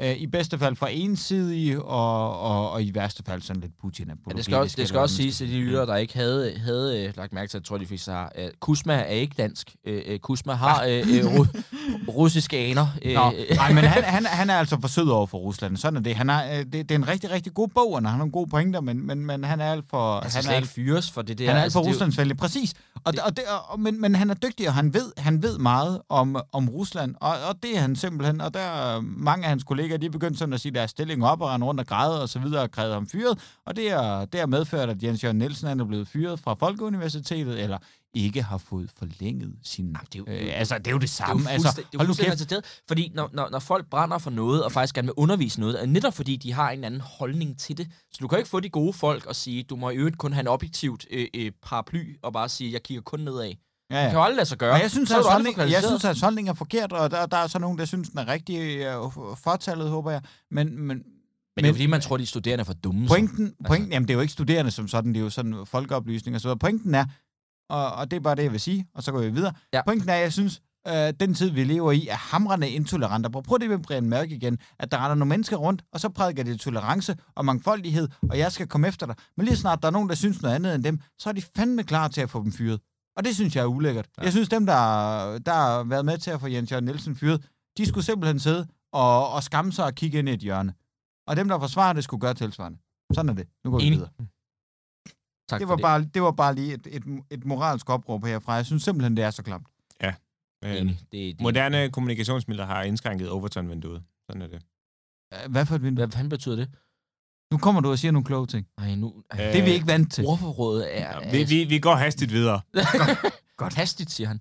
[SPEAKER 3] øh, i bedste fald for ensidige, og, og, og i værste fald sådan lidt putin
[SPEAKER 2] Ja, det skal også, det skal også siges til de lyttere, der ikke havde, havde øh, lagt mærke til, at jeg tror, de fleste har. Øh, Kusma er ikke dansk. Øh, øh, Kusma har øh, ru- russiske aner. Øh,
[SPEAKER 3] Nå, nej, men han, han, han er altså for sød over for Rusland. Sådan er det. Han er, det, det er en rigtig, rigtig god bog, og han har nogle gode pointer, men, men, men han er alt for...
[SPEAKER 2] han skal
[SPEAKER 3] han er,
[SPEAKER 2] ikke fyres for det der.
[SPEAKER 3] han er alt
[SPEAKER 2] altså,
[SPEAKER 3] for
[SPEAKER 2] det jo-
[SPEAKER 3] Ruslandsvenlig, præcis. Og, det, og det, og, men, men han er dygtig, og han ved, han ved meget om, om Rusland, og, og det er han simpelthen. Og der er mange af hans kolleger, de er begyndt sådan at sige deres stilling op og rende rundt og græde og så videre og kræve ham fyret. Og det er, det har medført, at Jens Jørgen Nielsen han er blevet fyret fra Folkeuniversitetet, eller ikke har fået forlænget sin...
[SPEAKER 2] Jamen, det er jo-
[SPEAKER 3] øh,
[SPEAKER 2] er jo-
[SPEAKER 3] altså, det er jo det
[SPEAKER 2] Det er
[SPEAKER 3] samme.
[SPEAKER 2] jo
[SPEAKER 3] altså,
[SPEAKER 2] det er
[SPEAKER 3] hold nu kæft.
[SPEAKER 2] retarderet, fordi når, når, når folk brænder for noget, og faktisk gerne vil undervise noget, er netop fordi, de har en anden holdning til det. Så du kan jo ikke få de gode folk og sige, du må i øvrigt kun have en objektivt øh, øh, paraply, og bare sige, jeg kigger kun nedad. Det
[SPEAKER 3] Ja, ja.
[SPEAKER 2] kan jo aldrig lade sig gøre.
[SPEAKER 3] Og jeg synes,
[SPEAKER 2] Så
[SPEAKER 3] at holdning, jeg synes, at holdning er forkert, og der, der er så nogen, der synes, den er rigtig øh, fortallet, håber jeg. Men, men,
[SPEAKER 2] Men det er fordi, man tror, de studerende er for dumme.
[SPEAKER 3] pointen, pointen jamen, det er jo ikke studerende som sådan, det er jo sådan folkeoplysning og så videre. Pointen er, og, og det er bare det, jeg vil sige, og så går vi videre.
[SPEAKER 2] Ja.
[SPEAKER 3] Pointen er, jeg synes, øh, den tid, vi lever i, er hamrende intolerant. Og prøv prøv det med Brian Mørk igen, at der render nogle mennesker rundt, og så prædiker de tolerance og mangfoldighed, og jeg skal komme efter dig. Men lige snart der er nogen, der synes noget andet end dem, så er de fandme klar til at få dem fyret. Og det synes jeg er ulækkert. Ja. Jeg synes, dem, der, der har været med til at få Jens Jørgen Nielsen fyret, de skulle simpelthen sidde og, og skamme sig og kigge ind i et hjørne. Og dem, der forsvarer det, skulle gøre tilsvarende. Sådan er det. Nu går vi
[SPEAKER 2] Enig.
[SPEAKER 3] videre.
[SPEAKER 2] Tak
[SPEAKER 3] Det var, bare, det var bare lige et, et, et moralsk opråb herfra. Jeg synes simpelthen, det er så klamt.
[SPEAKER 4] Øh,
[SPEAKER 2] Enig. Det, det,
[SPEAKER 4] moderne kommunikationsmidler har indskrænket Overton-vinduet. Sådan er det.
[SPEAKER 3] Hvad for et vindue?
[SPEAKER 2] Hvad fanden betyder det?
[SPEAKER 3] Nu kommer du og siger nogle kloge ting.
[SPEAKER 2] Ej, nu...
[SPEAKER 4] Øh,
[SPEAKER 3] Det er vi ikke vant til.
[SPEAKER 2] Ordforrådet er...
[SPEAKER 4] Ja, vi, vi, vi går hastigt videre.
[SPEAKER 2] Godt. Hastigt, siger han.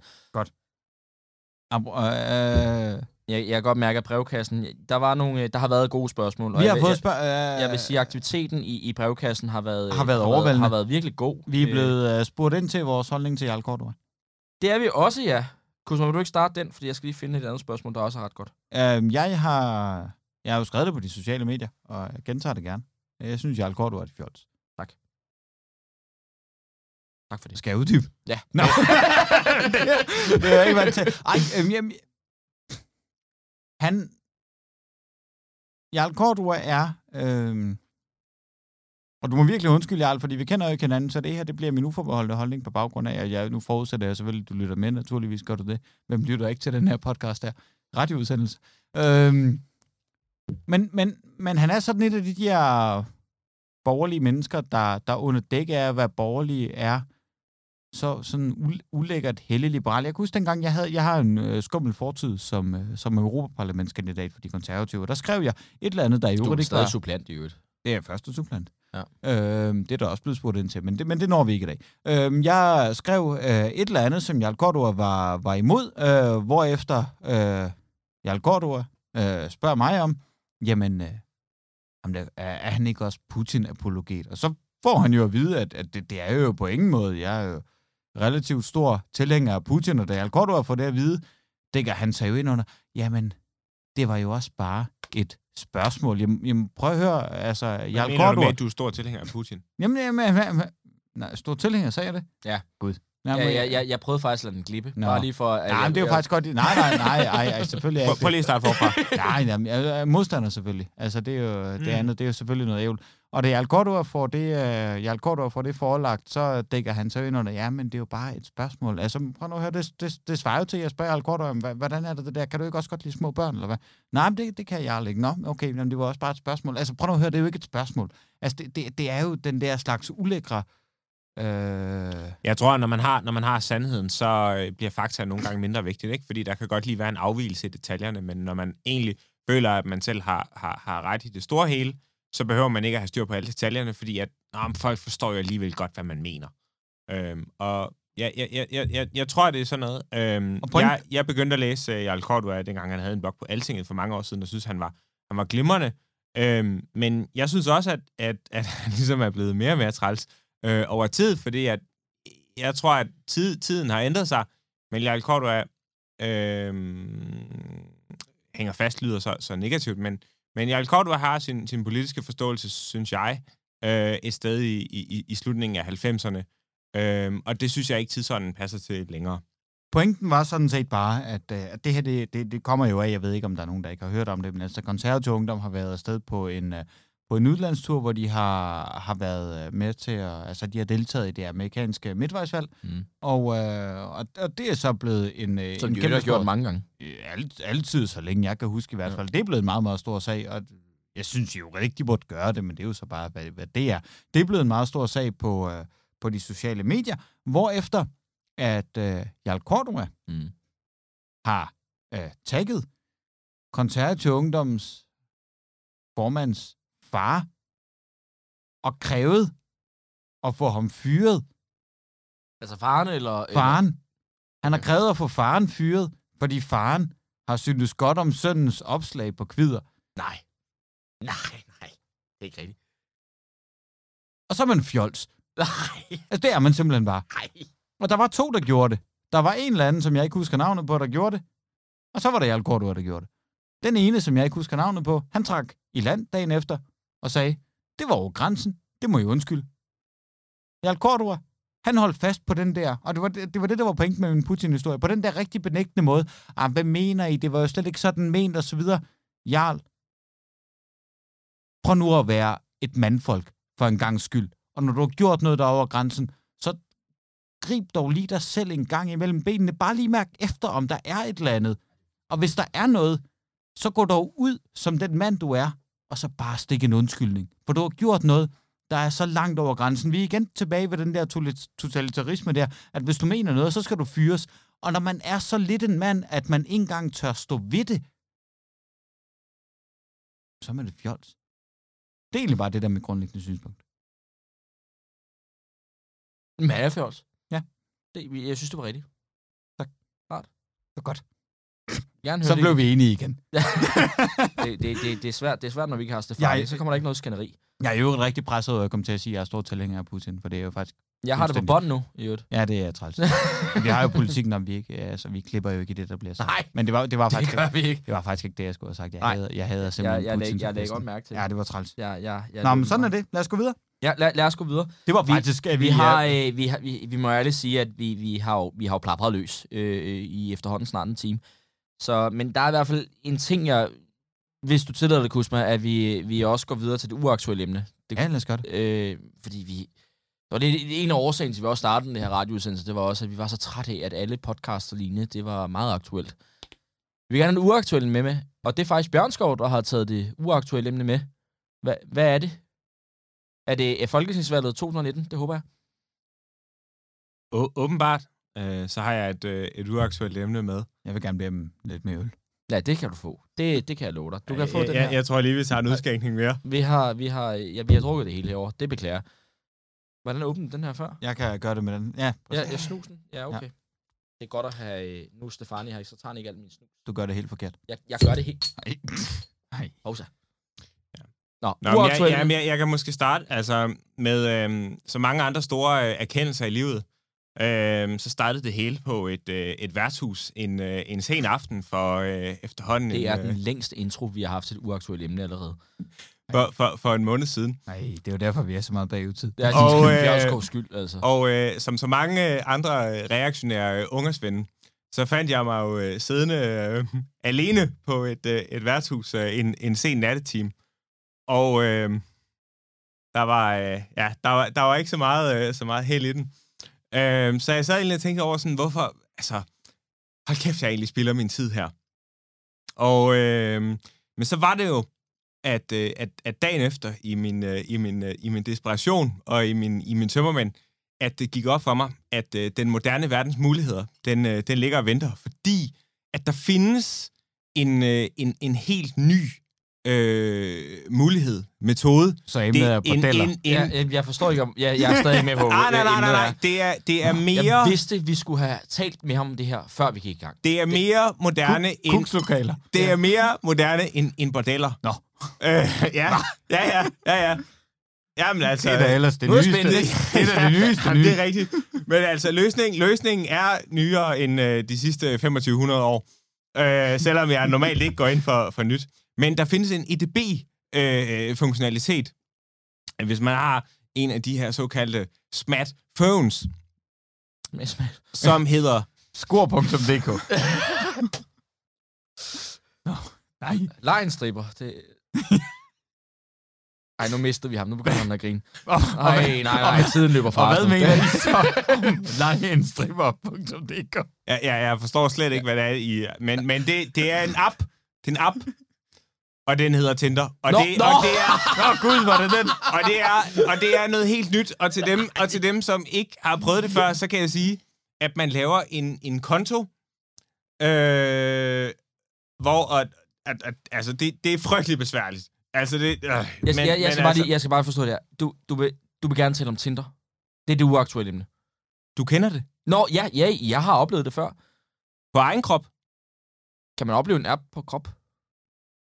[SPEAKER 3] Ab- øh, øh,
[SPEAKER 2] Jeg, jeg kan godt mærke, at brevkassen... Der, var nogle, øh, der har været gode spørgsmål. og
[SPEAKER 3] vi
[SPEAKER 2] jeg
[SPEAKER 3] har
[SPEAKER 2] vil-
[SPEAKER 3] fået
[SPEAKER 2] jeg,
[SPEAKER 3] spørg... Øh,
[SPEAKER 2] jeg vil sige, at aktiviteten i, i brevkassen har været,
[SPEAKER 3] Har været
[SPEAKER 2] har
[SPEAKER 3] overvældende.
[SPEAKER 2] Har været virkelig god.
[SPEAKER 3] Vi er blevet øh, spurgt ind til vores holdning til Jarl Cordua.
[SPEAKER 2] Det er vi også, ja. Kusma, vil du ikke starte den? Fordi jeg skal lige finde et andet spørgsmål, der også er ret godt.
[SPEAKER 3] Øh, jeg har jeg har jo skrevet det på de sociale medier, og jeg gentager det gerne. Jeg synes, Jarl Cordua er et fjols.
[SPEAKER 2] Tak for det.
[SPEAKER 3] Skal jeg uddybe?
[SPEAKER 2] Ja.
[SPEAKER 3] Nå. det, er jeg ikke vant til. Ej, øhm, jamen, han... Jarl Cordua er... Øhm, og du må virkelig undskylde, Jarl, fordi vi kender jo ikke hinanden, så det her det bliver min uforbeholdte holdning på baggrund af, at jeg nu forudsætter jeg selvfølgelig, at du lytter med. Naturligvis gør du det. Hvem lytter ikke til den her podcast her? Radioudsendelse. Øhm, men, men, men han er sådan et af de der borgerlige mennesker, der, der under dæk af at være borgerlige, er så sådan ulækkert hellig-liberal. Jeg kan huske dengang, jeg, havde, jeg har en øh, skummel fortid som, øh, som europaparlamentskandidat for de konservative, og der skrev jeg et eller andet, der i
[SPEAKER 2] Du
[SPEAKER 3] øvrigt
[SPEAKER 2] er
[SPEAKER 3] ikke var...
[SPEAKER 2] supplant i øvrigt.
[SPEAKER 3] Det er første supplant.
[SPEAKER 2] Ja.
[SPEAKER 3] Øh, det er der også blevet spurgt ind til, men det, men det når vi ikke i dag. Øh, jeg skrev øh, et eller andet, som Jarl Cordua var, var imod, øh, hvorefter øh, Jarl Cordua øh, spørger mig om, jamen, øh, om der, er, er han ikke også Putin-apologet? Og så får han jo at vide, at, at det, det er jo på ingen måde. Jeg er jo relativt stor tilhænger af Putin, og da Jarl Cordua får det at vide, dækker han sig jo ind under, jamen, det var jo også bare et spørgsmål. Jamen, jamen prøv at høre, altså,
[SPEAKER 4] Hvad
[SPEAKER 3] Jarl
[SPEAKER 4] mener du
[SPEAKER 3] Cordua...
[SPEAKER 4] med, at du er stor tilhænger af Putin?
[SPEAKER 3] Jamen, jamen, jamen, nej, stor tilhænger, sagde jeg det?
[SPEAKER 2] Ja.
[SPEAKER 3] Gud.
[SPEAKER 2] Ja, jeg, jeg, jeg prøvede faktisk at lade den glippe.
[SPEAKER 3] Nå.
[SPEAKER 2] Bare lige for... At
[SPEAKER 3] Nej,
[SPEAKER 2] jeg,
[SPEAKER 3] men det er jo
[SPEAKER 2] jeg,
[SPEAKER 3] faktisk godt. Nej, nej, nej, ej, ej, selvfølgelig er
[SPEAKER 4] Prøv, prøv
[SPEAKER 3] det.
[SPEAKER 4] lige at starte forfra.
[SPEAKER 3] Nej, jamen, jeg er modstander selvfølgelig. Altså, det er jo det
[SPEAKER 4] Mm.
[SPEAKER 3] andet, det er jo selvfølgelig noget ævl. Og da Jarl Cordua får det, uh, Jarl Cordua får det forelagt, så dækker han så ind under, ja, men det er jo bare et spørgsmål. Altså, prøv nu at høre, det, det, det svarer jo til, at jeg spørger Jarl Cordua, om, "Hva- hvordan er det det der? Kan du ikke også godt lide små børn, eller hvad? Nej, men det, det kan jeg ikke. Nå, okay, men det var også bare et spørgsmål. Altså, prøv nu at høre, det er jo ikke et spørgsmål. Altså, det, det, det er jo den der slags ulækre Øh,
[SPEAKER 4] Jeg tror, at når man har, når man har sandheden, så øh, bliver fakta nogle gange mindre vigtigt, ikke? Fordi der kan godt lige være en afvielse i detaljerne, men når man egentlig føler, at man selv har, har, har ret i det store hele, så behøver man ikke at have styr på alle detaljerne, fordi at, men folk forstår jo alligevel godt, hvad man mener. Øhm, og jeg, jeg, jeg, jeg, jeg, tror, det er sådan noget. Øhm, jeg, jeg begyndte at læse uh, Jarl Cordua, dengang han havde en blog på Altinget for mange år siden, og synes, han var, han var glimrende. Øhm, men jeg synes også, at, at, at han ligesom er blevet mere og mere træls øh, over tid, fordi at jeg tror, at tid, tiden har ændret sig, men Jarl Cordua øh, hænger fast, lyder så, så negativt, men, men Jarl Cordua har sin, sin politiske forståelse, synes jeg, øh, et sted i, i, i slutningen af 90'erne, øh, og det synes jeg ikke tidsånden passer til længere.
[SPEAKER 3] pointen var sådan set bare, at, øh, at det her, det, det, det kommer jo af, jeg ved ikke, om der er nogen, der ikke har hørt om det, men altså konservativ ungdom har været afsted på en, øh, på en udlandstur, hvor de har, har været øh, med til at, altså de har deltaget i det amerikanske midtvejsvalg,
[SPEAKER 2] Mm.
[SPEAKER 3] og, øh, og, og det er så blevet en, øh,
[SPEAKER 2] Som
[SPEAKER 3] en
[SPEAKER 2] de jo har gjort mange gange.
[SPEAKER 3] alt, altid, så længe jeg kan huske i hvert fald. Det er blevet en meget, meget stor sag, og jeg synes jo de burde gøre det, men det er jo så bare, hvad, hvad det er. Det er blevet en meget stor sag på, øh, på de sociale medier, hvorefter at øh, Jarl Cordua
[SPEAKER 2] Mm.
[SPEAKER 3] har øh, tagget konservativ ungdoms formands far og krævet at få ham fyret.
[SPEAKER 2] Altså faren eller...
[SPEAKER 3] Faren. Han har krævet at få faren fyret, fordi faren har syntes godt om sønnens opslag på kvider.
[SPEAKER 2] Nej. Nej, nej. Det er ikke rigtigt.
[SPEAKER 3] Og så er man fjols.
[SPEAKER 2] Nej,
[SPEAKER 3] Altså, det er man simpelthen bare.
[SPEAKER 2] nej.
[SPEAKER 3] Og der var to, der gjorde det. Der var en eller anden, som jeg ikke husker navnet på, der gjorde det. Og så var der Jarl Cordua, der gjorde det. Den ene, som jeg ikke husker navnet på, han trak i land dagen efter og sagde, det var over grænsen. Det må I undskylde. Jarl Cordua, han holdt fast på den der, og det var det, det, var det der var pointen med min Putin-historie, på den der rigtig benægtende måde. Ah, hvad mener I? Det var jo slet ikke sådan ment, og så videre. Jarl, prøv nu at være et mandfolk for en gang skyld. Og når du har gjort noget der over grænsen, så grib dog lige dig selv en gang imellem benene. Bare lige mærk efter, om der er et eller andet. Og hvis der er noget, så gå dog ud som den mand, du er, og så bare stik en undskyldning. For du har gjort noget, der er så langt over grænsen. Vi er igen tilbage ved den der totali- totalitarisme der, at hvis du mener noget, så skal du fyres. Og når man er så lidt en mand, at man ikke engang tør stå ved det, så er man et fjols. Det er egentlig bare det der med grundlæggende synspunkt.
[SPEAKER 2] Men er fjols?
[SPEAKER 3] Ja.
[SPEAKER 2] Det, jeg synes, det var rigtigt.
[SPEAKER 3] Så godt.
[SPEAKER 2] Gerne
[SPEAKER 3] Så blev
[SPEAKER 2] det.
[SPEAKER 3] vi enige igen.
[SPEAKER 2] det, det, det, det, er svært, det er svært, når vi ikke har Stefan.
[SPEAKER 3] Jeg-
[SPEAKER 2] Så kommer der ikke noget skænderi.
[SPEAKER 3] Jeg er jo rigtig presset over at komme til at sige, at jeg er stor tilhænger af Putin, for det er jo faktisk...
[SPEAKER 2] Jeg har det på bånd nu, i øvrigt.
[SPEAKER 3] Ja, det er træls. vi har jo politikken om, vi ikke... Altså, vi klipper jo ikke i det, der bliver sagt.
[SPEAKER 2] Nej,
[SPEAKER 3] Men det var, det var,
[SPEAKER 2] det
[SPEAKER 3] faktisk, ikke,
[SPEAKER 2] vi ikke.
[SPEAKER 3] det var faktisk ikke det, jeg skulle have sagt. Jeg
[SPEAKER 2] Nej.
[SPEAKER 3] hader, jeg hader
[SPEAKER 2] Jeg,
[SPEAKER 3] simpelthen
[SPEAKER 2] jeg,
[SPEAKER 3] Putin.
[SPEAKER 2] jeg,
[SPEAKER 3] som
[SPEAKER 2] jeg lægger
[SPEAKER 3] præsident.
[SPEAKER 2] godt mærke til
[SPEAKER 3] Ja, det var træls.
[SPEAKER 2] Ja, ja, ja,
[SPEAKER 3] Nå, men sådan er det. Lad os gå videre.
[SPEAKER 2] Ja, lad, lad os gå videre.
[SPEAKER 3] Det var
[SPEAKER 2] Vi-
[SPEAKER 3] faktisk... at
[SPEAKER 2] Vi, har,
[SPEAKER 3] er-
[SPEAKER 2] øh, vi, har, vi, vi må ærligt sige, at vi, vi har jo, vi har jo plapret løs øh, øh, i efterhånden snart en time. Så, men der er i hvert fald en ting, jeg, hvis du tillader det, Kusma, at vi, vi også går videre til det uaktuelle emne. Det,
[SPEAKER 3] Ja, lad os det.
[SPEAKER 2] øh, fordi vi... Og det er en af årsagen til, at vi også startede den her radioudsendelse, det var også, at vi var så trætte af, at alle podcasts og lignende, det var meget aktuelt. Vi vil gerne have en uaktuel med med, og det er faktisk Bjørnskov, der har taget det uaktuelle emne med. Hvad, hvad er det? Er det Folketingsvalget 2019? Det håber jeg.
[SPEAKER 4] Å- åbenbart, øh, så har jeg et, øh, et uaktuelt emne med.
[SPEAKER 3] Jeg vil gerne blive dem lidt mere øl.
[SPEAKER 2] Ja, det kan du få. Det, det kan jeg love dig. Du kan få
[SPEAKER 4] jeg,
[SPEAKER 2] den
[SPEAKER 4] jeg,
[SPEAKER 2] her.
[SPEAKER 4] jeg tror lige, vi tager en udskænkning mere.
[SPEAKER 2] Vi har, vi har, ja, vi har drukket det hele herovre. Det beklager. Hvordan åbnede den her før?
[SPEAKER 3] Jeg kan gøre det med den. Ja,
[SPEAKER 2] Ja, jeg snusen. Ja, okay. Det er godt at have... øh, Nu Stefani her, så tager han ikke alt min snus.
[SPEAKER 3] du gør det helt forkert.
[SPEAKER 2] Jeg, jeg gør det helt...
[SPEAKER 3] Nej. Nej.
[SPEAKER 2] Hovsa.
[SPEAKER 4] Ja.
[SPEAKER 2] Nå,
[SPEAKER 4] Nå, men jeg, jeg, jeg, jeg kan måske starte altså, med øh, så mange andre store øh, erkendelser i livet. Øh, så startede det hele på et, øh, et værtshus en, øh, en sen aften for øh, efterhånden
[SPEAKER 2] det er
[SPEAKER 4] en,
[SPEAKER 2] den længste intro, vi har haft til et uaktuelt emne allerede.
[SPEAKER 4] for, for, for en måned siden.
[SPEAKER 3] Nej, det er jo derfor, vi er så meget bagudtid.
[SPEAKER 2] Det er
[SPEAKER 4] Og,
[SPEAKER 2] din
[SPEAKER 4] øh,
[SPEAKER 2] skyld, altså.
[SPEAKER 4] Og øh, som så mange andre reaktionære ungersvende, så fandt jeg mig jo øh, siddende øh, alene på et, øh, et værtshus øh, en, en sen nattetime. Og øh, der var, øh, ja, der var, der var ikke så meget, øh, så meget held i den. Øh, så jeg sad egentlig og tænkte over sådan, hvorfor, altså, hold kæft, jeg egentlig spilder min tid her. Og, øhm, men så var det jo, at, øh, at, at dagen efter, i min, øh, i, min, øh, i min desperation og i min, i min tømmermænd, at det gik op for mig, at øh, den moderne verdens muligheder, den, øh, den ligger og venter, fordi at der findes en, øh, en, en helt ny øh, mulighed, metode.
[SPEAKER 3] Så emnet er
[SPEAKER 4] en,
[SPEAKER 3] bordeller.
[SPEAKER 4] en, en,
[SPEAKER 2] Ja, jeg, jeg forstår ikke, om... Jeg, jeg er stadig med på,
[SPEAKER 4] nej, nej,
[SPEAKER 2] hvad
[SPEAKER 4] nej, nej, nej.
[SPEAKER 2] er.
[SPEAKER 4] Det er, det er mere,
[SPEAKER 2] Jeg vidste, vi skulle have talt med ham om det her, før vi gik i gang.
[SPEAKER 4] det er mere moderne end,
[SPEAKER 3] Kunstlokaler.
[SPEAKER 4] det er mere moderne end, end bordeller.
[SPEAKER 3] Nå.
[SPEAKER 4] Øh, ja, ja, ja, ja, ja. Jamen altså...
[SPEAKER 3] Det er da ellers det
[SPEAKER 2] er
[SPEAKER 3] nyeste. Det er da det nyeste
[SPEAKER 4] Jamen, det er rigtigt. Men altså, løsning, løsningen er nyere end øh, de sidste 2500 år. Øh, selvom jeg normalt ikke går ind for, for nyt. Men der findes en EDB-funktionalitet. Hvis man har en af de her såkaldte smart phones,
[SPEAKER 2] Med smag.
[SPEAKER 4] som hedder...
[SPEAKER 3] Skor.dk. Nå, nej.
[SPEAKER 2] Lejenstriber. Det... Ej, nu mistede vi ham. Nu begynder han at grine.
[SPEAKER 3] Og,
[SPEAKER 2] Nej, nej, nej. Tiden løber fra
[SPEAKER 3] og hvad mener I så lejenstripper.dk?
[SPEAKER 4] Ja, ja, jeg forstår slet ikke, hvad det er i... Men, men det, det er en app. Det er en app. Og den hedder Tinder. Og,
[SPEAKER 2] Nå,
[SPEAKER 4] det,
[SPEAKER 2] nå!
[SPEAKER 4] og det er...
[SPEAKER 3] Nå, gud, var det den?
[SPEAKER 4] og det er og det er noget helt nyt og til dem og til dem som ikke har prøvet det før, så kan jeg sige at man laver en en konto øh, hvor at, at, at altså det, det er frygteligt besværligt. Altså det øh,
[SPEAKER 2] Jeg, men, jeg, jeg, skal bare lige, jeg skal bare forstå det her. Du, du, vil, du vil gerne tale om Tinder. Det er det uaktuelle emne.
[SPEAKER 4] du kender det
[SPEAKER 2] Nå, ja, ja, jeg har oplevet det før.
[SPEAKER 4] på egen krop.
[SPEAKER 2] Kan man opleve en app på krop?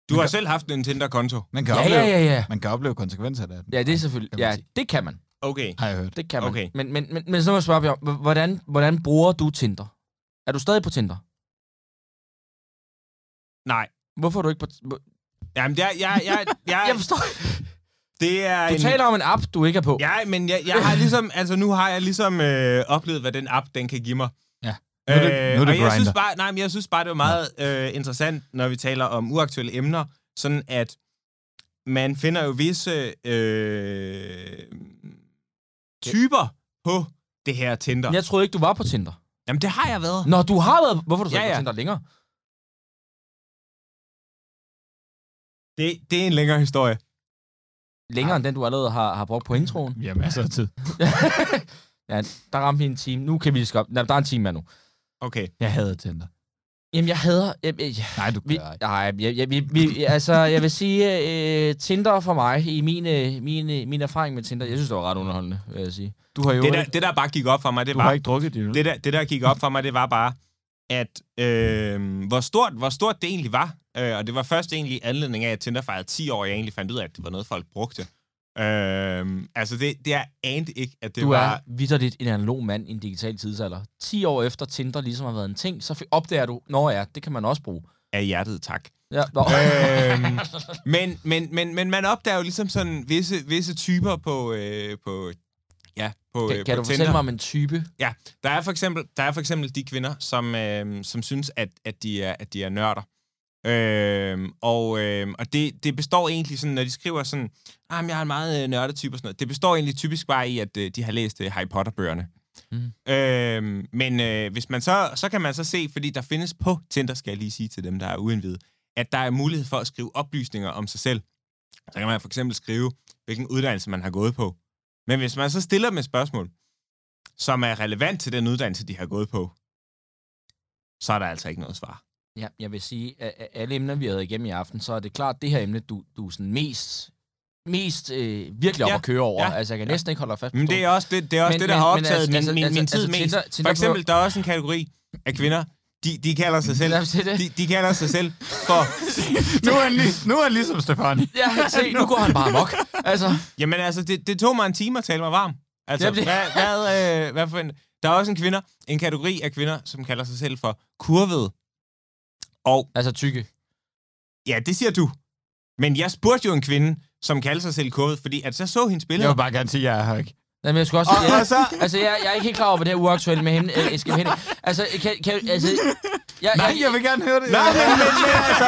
[SPEAKER 4] Du har selv haft en Tinder-konto.
[SPEAKER 3] Man kan,
[SPEAKER 2] Ja,
[SPEAKER 3] opleve,
[SPEAKER 2] ja, ja, ja.
[SPEAKER 3] man kan opleve konsekvenser af det.
[SPEAKER 2] Ja, det er selvfølgelig... Ja, det kan man.
[SPEAKER 4] Okay.
[SPEAKER 3] Har jeg hørt.
[SPEAKER 2] Det kan man.
[SPEAKER 4] Okay.
[SPEAKER 2] Men, men, men, men så må jeg spørge, Bjørn, hvordan, hvordan bruger du Tinder? Er du stadig på Tinder?
[SPEAKER 4] Nej.
[SPEAKER 2] Hvorfor er du ikke på...
[SPEAKER 4] Jamen, jeg, jeg, jeg, jeg,
[SPEAKER 2] Jeg forstår
[SPEAKER 4] det er
[SPEAKER 2] Du
[SPEAKER 4] en,
[SPEAKER 2] taler om en app, du ikke er på.
[SPEAKER 4] Ja, men jeg, jeg har ligesom, altså nu har jeg ligesom øh, oplevet, hvad den app, den kan give mig.
[SPEAKER 3] Ja. Nu er det- nu er det
[SPEAKER 4] jeg synes bare, nej, men jeg synes bare, det er meget øh, interessant, når vi taler om uaktuelle emner, sådan at man finder jo visse øh, typer på det her Tinder.
[SPEAKER 2] Jeg troede ikke, du var på Tinder.
[SPEAKER 4] Jamen, det har jeg været.
[SPEAKER 2] Nå, du har været... Hvorfor er du så
[SPEAKER 4] Ja,
[SPEAKER 2] ikke på
[SPEAKER 4] ja.
[SPEAKER 2] Tinder længere?
[SPEAKER 4] Det, det er en længere historie.
[SPEAKER 2] Længere end den, du allerede har, har brugt på introen.
[SPEAKER 3] Vi har masser af tid.
[SPEAKER 2] ja, der ramte vi en time. Nu kan vi lige skop. Nej, der er en time mere nu.
[SPEAKER 4] Okay.
[SPEAKER 3] Jeg havde Tinder.
[SPEAKER 2] Jamen, jeg hader... Jeg, jeg,
[SPEAKER 3] Nej, du
[SPEAKER 2] vi,
[SPEAKER 3] ikke.
[SPEAKER 2] nej, jeg, jeg, vi, vi, altså, jeg vil sige, øh, Tinder for mig, i min, øh, min, øh, erfaring med Tinder, jeg synes, det var ret underholdende, vil jeg sige.
[SPEAKER 3] Du har jo
[SPEAKER 4] Det der,
[SPEAKER 3] ikke,
[SPEAKER 4] det, der bare gik op for mig, det
[SPEAKER 3] du
[SPEAKER 4] var...
[SPEAKER 3] har ikke drukket det.
[SPEAKER 4] det der, det der gik op for mig, det var bare, at øh, hvor, stort, hvor stort det egentlig var. Øh, og det var først egentlig anledning af, at Tinder fejrede 10 år, jeg egentlig fandt ud af, at det var noget, folk brugte. Øh, altså, det, det er anede ikke, at det
[SPEAKER 2] du
[SPEAKER 4] var...
[SPEAKER 2] er vidderligt en analog mand i en digital tidsalder. 10 år efter Tinder ligesom har været en ting, så opdager du, når ja, det kan man også bruge.
[SPEAKER 4] Af hjertet, tak.
[SPEAKER 2] Ja, nå.
[SPEAKER 4] øhm, men, men, men, men man opdager jo ligesom sådan visse, visse typer på, øh, på, ja, på,
[SPEAKER 2] kan
[SPEAKER 4] øh,
[SPEAKER 2] kan
[SPEAKER 4] på
[SPEAKER 2] du
[SPEAKER 4] Tinder.
[SPEAKER 2] fortælle mig om en type?
[SPEAKER 4] Der er for eksempel, der er for eksempel de kvinder, som, øh, som synes, at, at, de er, at de er nørder. Øh, og øh, og det, det består egentlig sådan, når de skriver sådan, ah, men jeg er en meget øh, nørdetype og sådan noget, det består egentlig typisk bare i, at øh, de har læst øh, Harry Potter-bøgerne.
[SPEAKER 2] Mm.
[SPEAKER 4] Øh, men øh, hvis man så, så kan man så se, fordi der findes på Tinder, skal jeg lige sige til dem, der er uindvidet, at der er mulighed for at skrive oplysninger om sig selv. Så kan man for eksempel skrive, hvilken uddannelse man har gået på. Men hvis man så stiller dem et spørgsmål, som er relevant til den uddannelse, de har gået på, så er der altså ikke noget svar.
[SPEAKER 2] Ja, jeg vil sige, at alle emner, vi har været igennem i aften, så er det klart det her emne, du, du er sådan mest, mest øh, virkelig op
[SPEAKER 4] Ja,
[SPEAKER 2] at køre over.
[SPEAKER 4] ja,
[SPEAKER 2] Altså, jeg kan næsten ikke holde dig fast på
[SPEAKER 4] Men det er også det, det, er også
[SPEAKER 2] Men-
[SPEAKER 4] det der
[SPEAKER 2] men-
[SPEAKER 4] har optaget
[SPEAKER 2] altså-
[SPEAKER 4] min,
[SPEAKER 2] altså-
[SPEAKER 4] min, min
[SPEAKER 2] altså-
[SPEAKER 4] tid
[SPEAKER 2] altså,
[SPEAKER 4] mest.
[SPEAKER 2] Tinder- Tinder
[SPEAKER 4] For eksempel, der er også en kategori af kvinder, de, de kalder sig selv, de, de kalder sig selv for,
[SPEAKER 3] nu, er han lig, nu er han ligesom Stefani.
[SPEAKER 2] Ja, se, nu går han bare mok. Altså,
[SPEAKER 4] jamen altså, det, det tog mig en time at tale mig varm. Altså,
[SPEAKER 2] Jamen, det-
[SPEAKER 4] hvad, hvad, øh, hvad for en, der er også en kvinder, en kategori af kvinder, som kalder sig selv for kurvede. Og
[SPEAKER 2] altså tykke.
[SPEAKER 4] ja, det siger du. Men jeg spurgte jo en kvinde, som kalder sig selv kurvet, fordi at så så hendes
[SPEAKER 3] Jeg
[SPEAKER 4] billeder.
[SPEAKER 3] vil bare gerne sige, at jeg er her ikke.
[SPEAKER 2] Jamen, jeg skulle også...
[SPEAKER 4] Og,
[SPEAKER 2] jeg,
[SPEAKER 4] og så,
[SPEAKER 2] altså, jeg, jeg er ikke helt klar over, hvad det her uaktuelle med hende øh, skal hen. Altså, kan, kan, altså... Jeg,
[SPEAKER 3] Nej, jeg vil gerne høre det.
[SPEAKER 4] Nej, men, men, men, altså,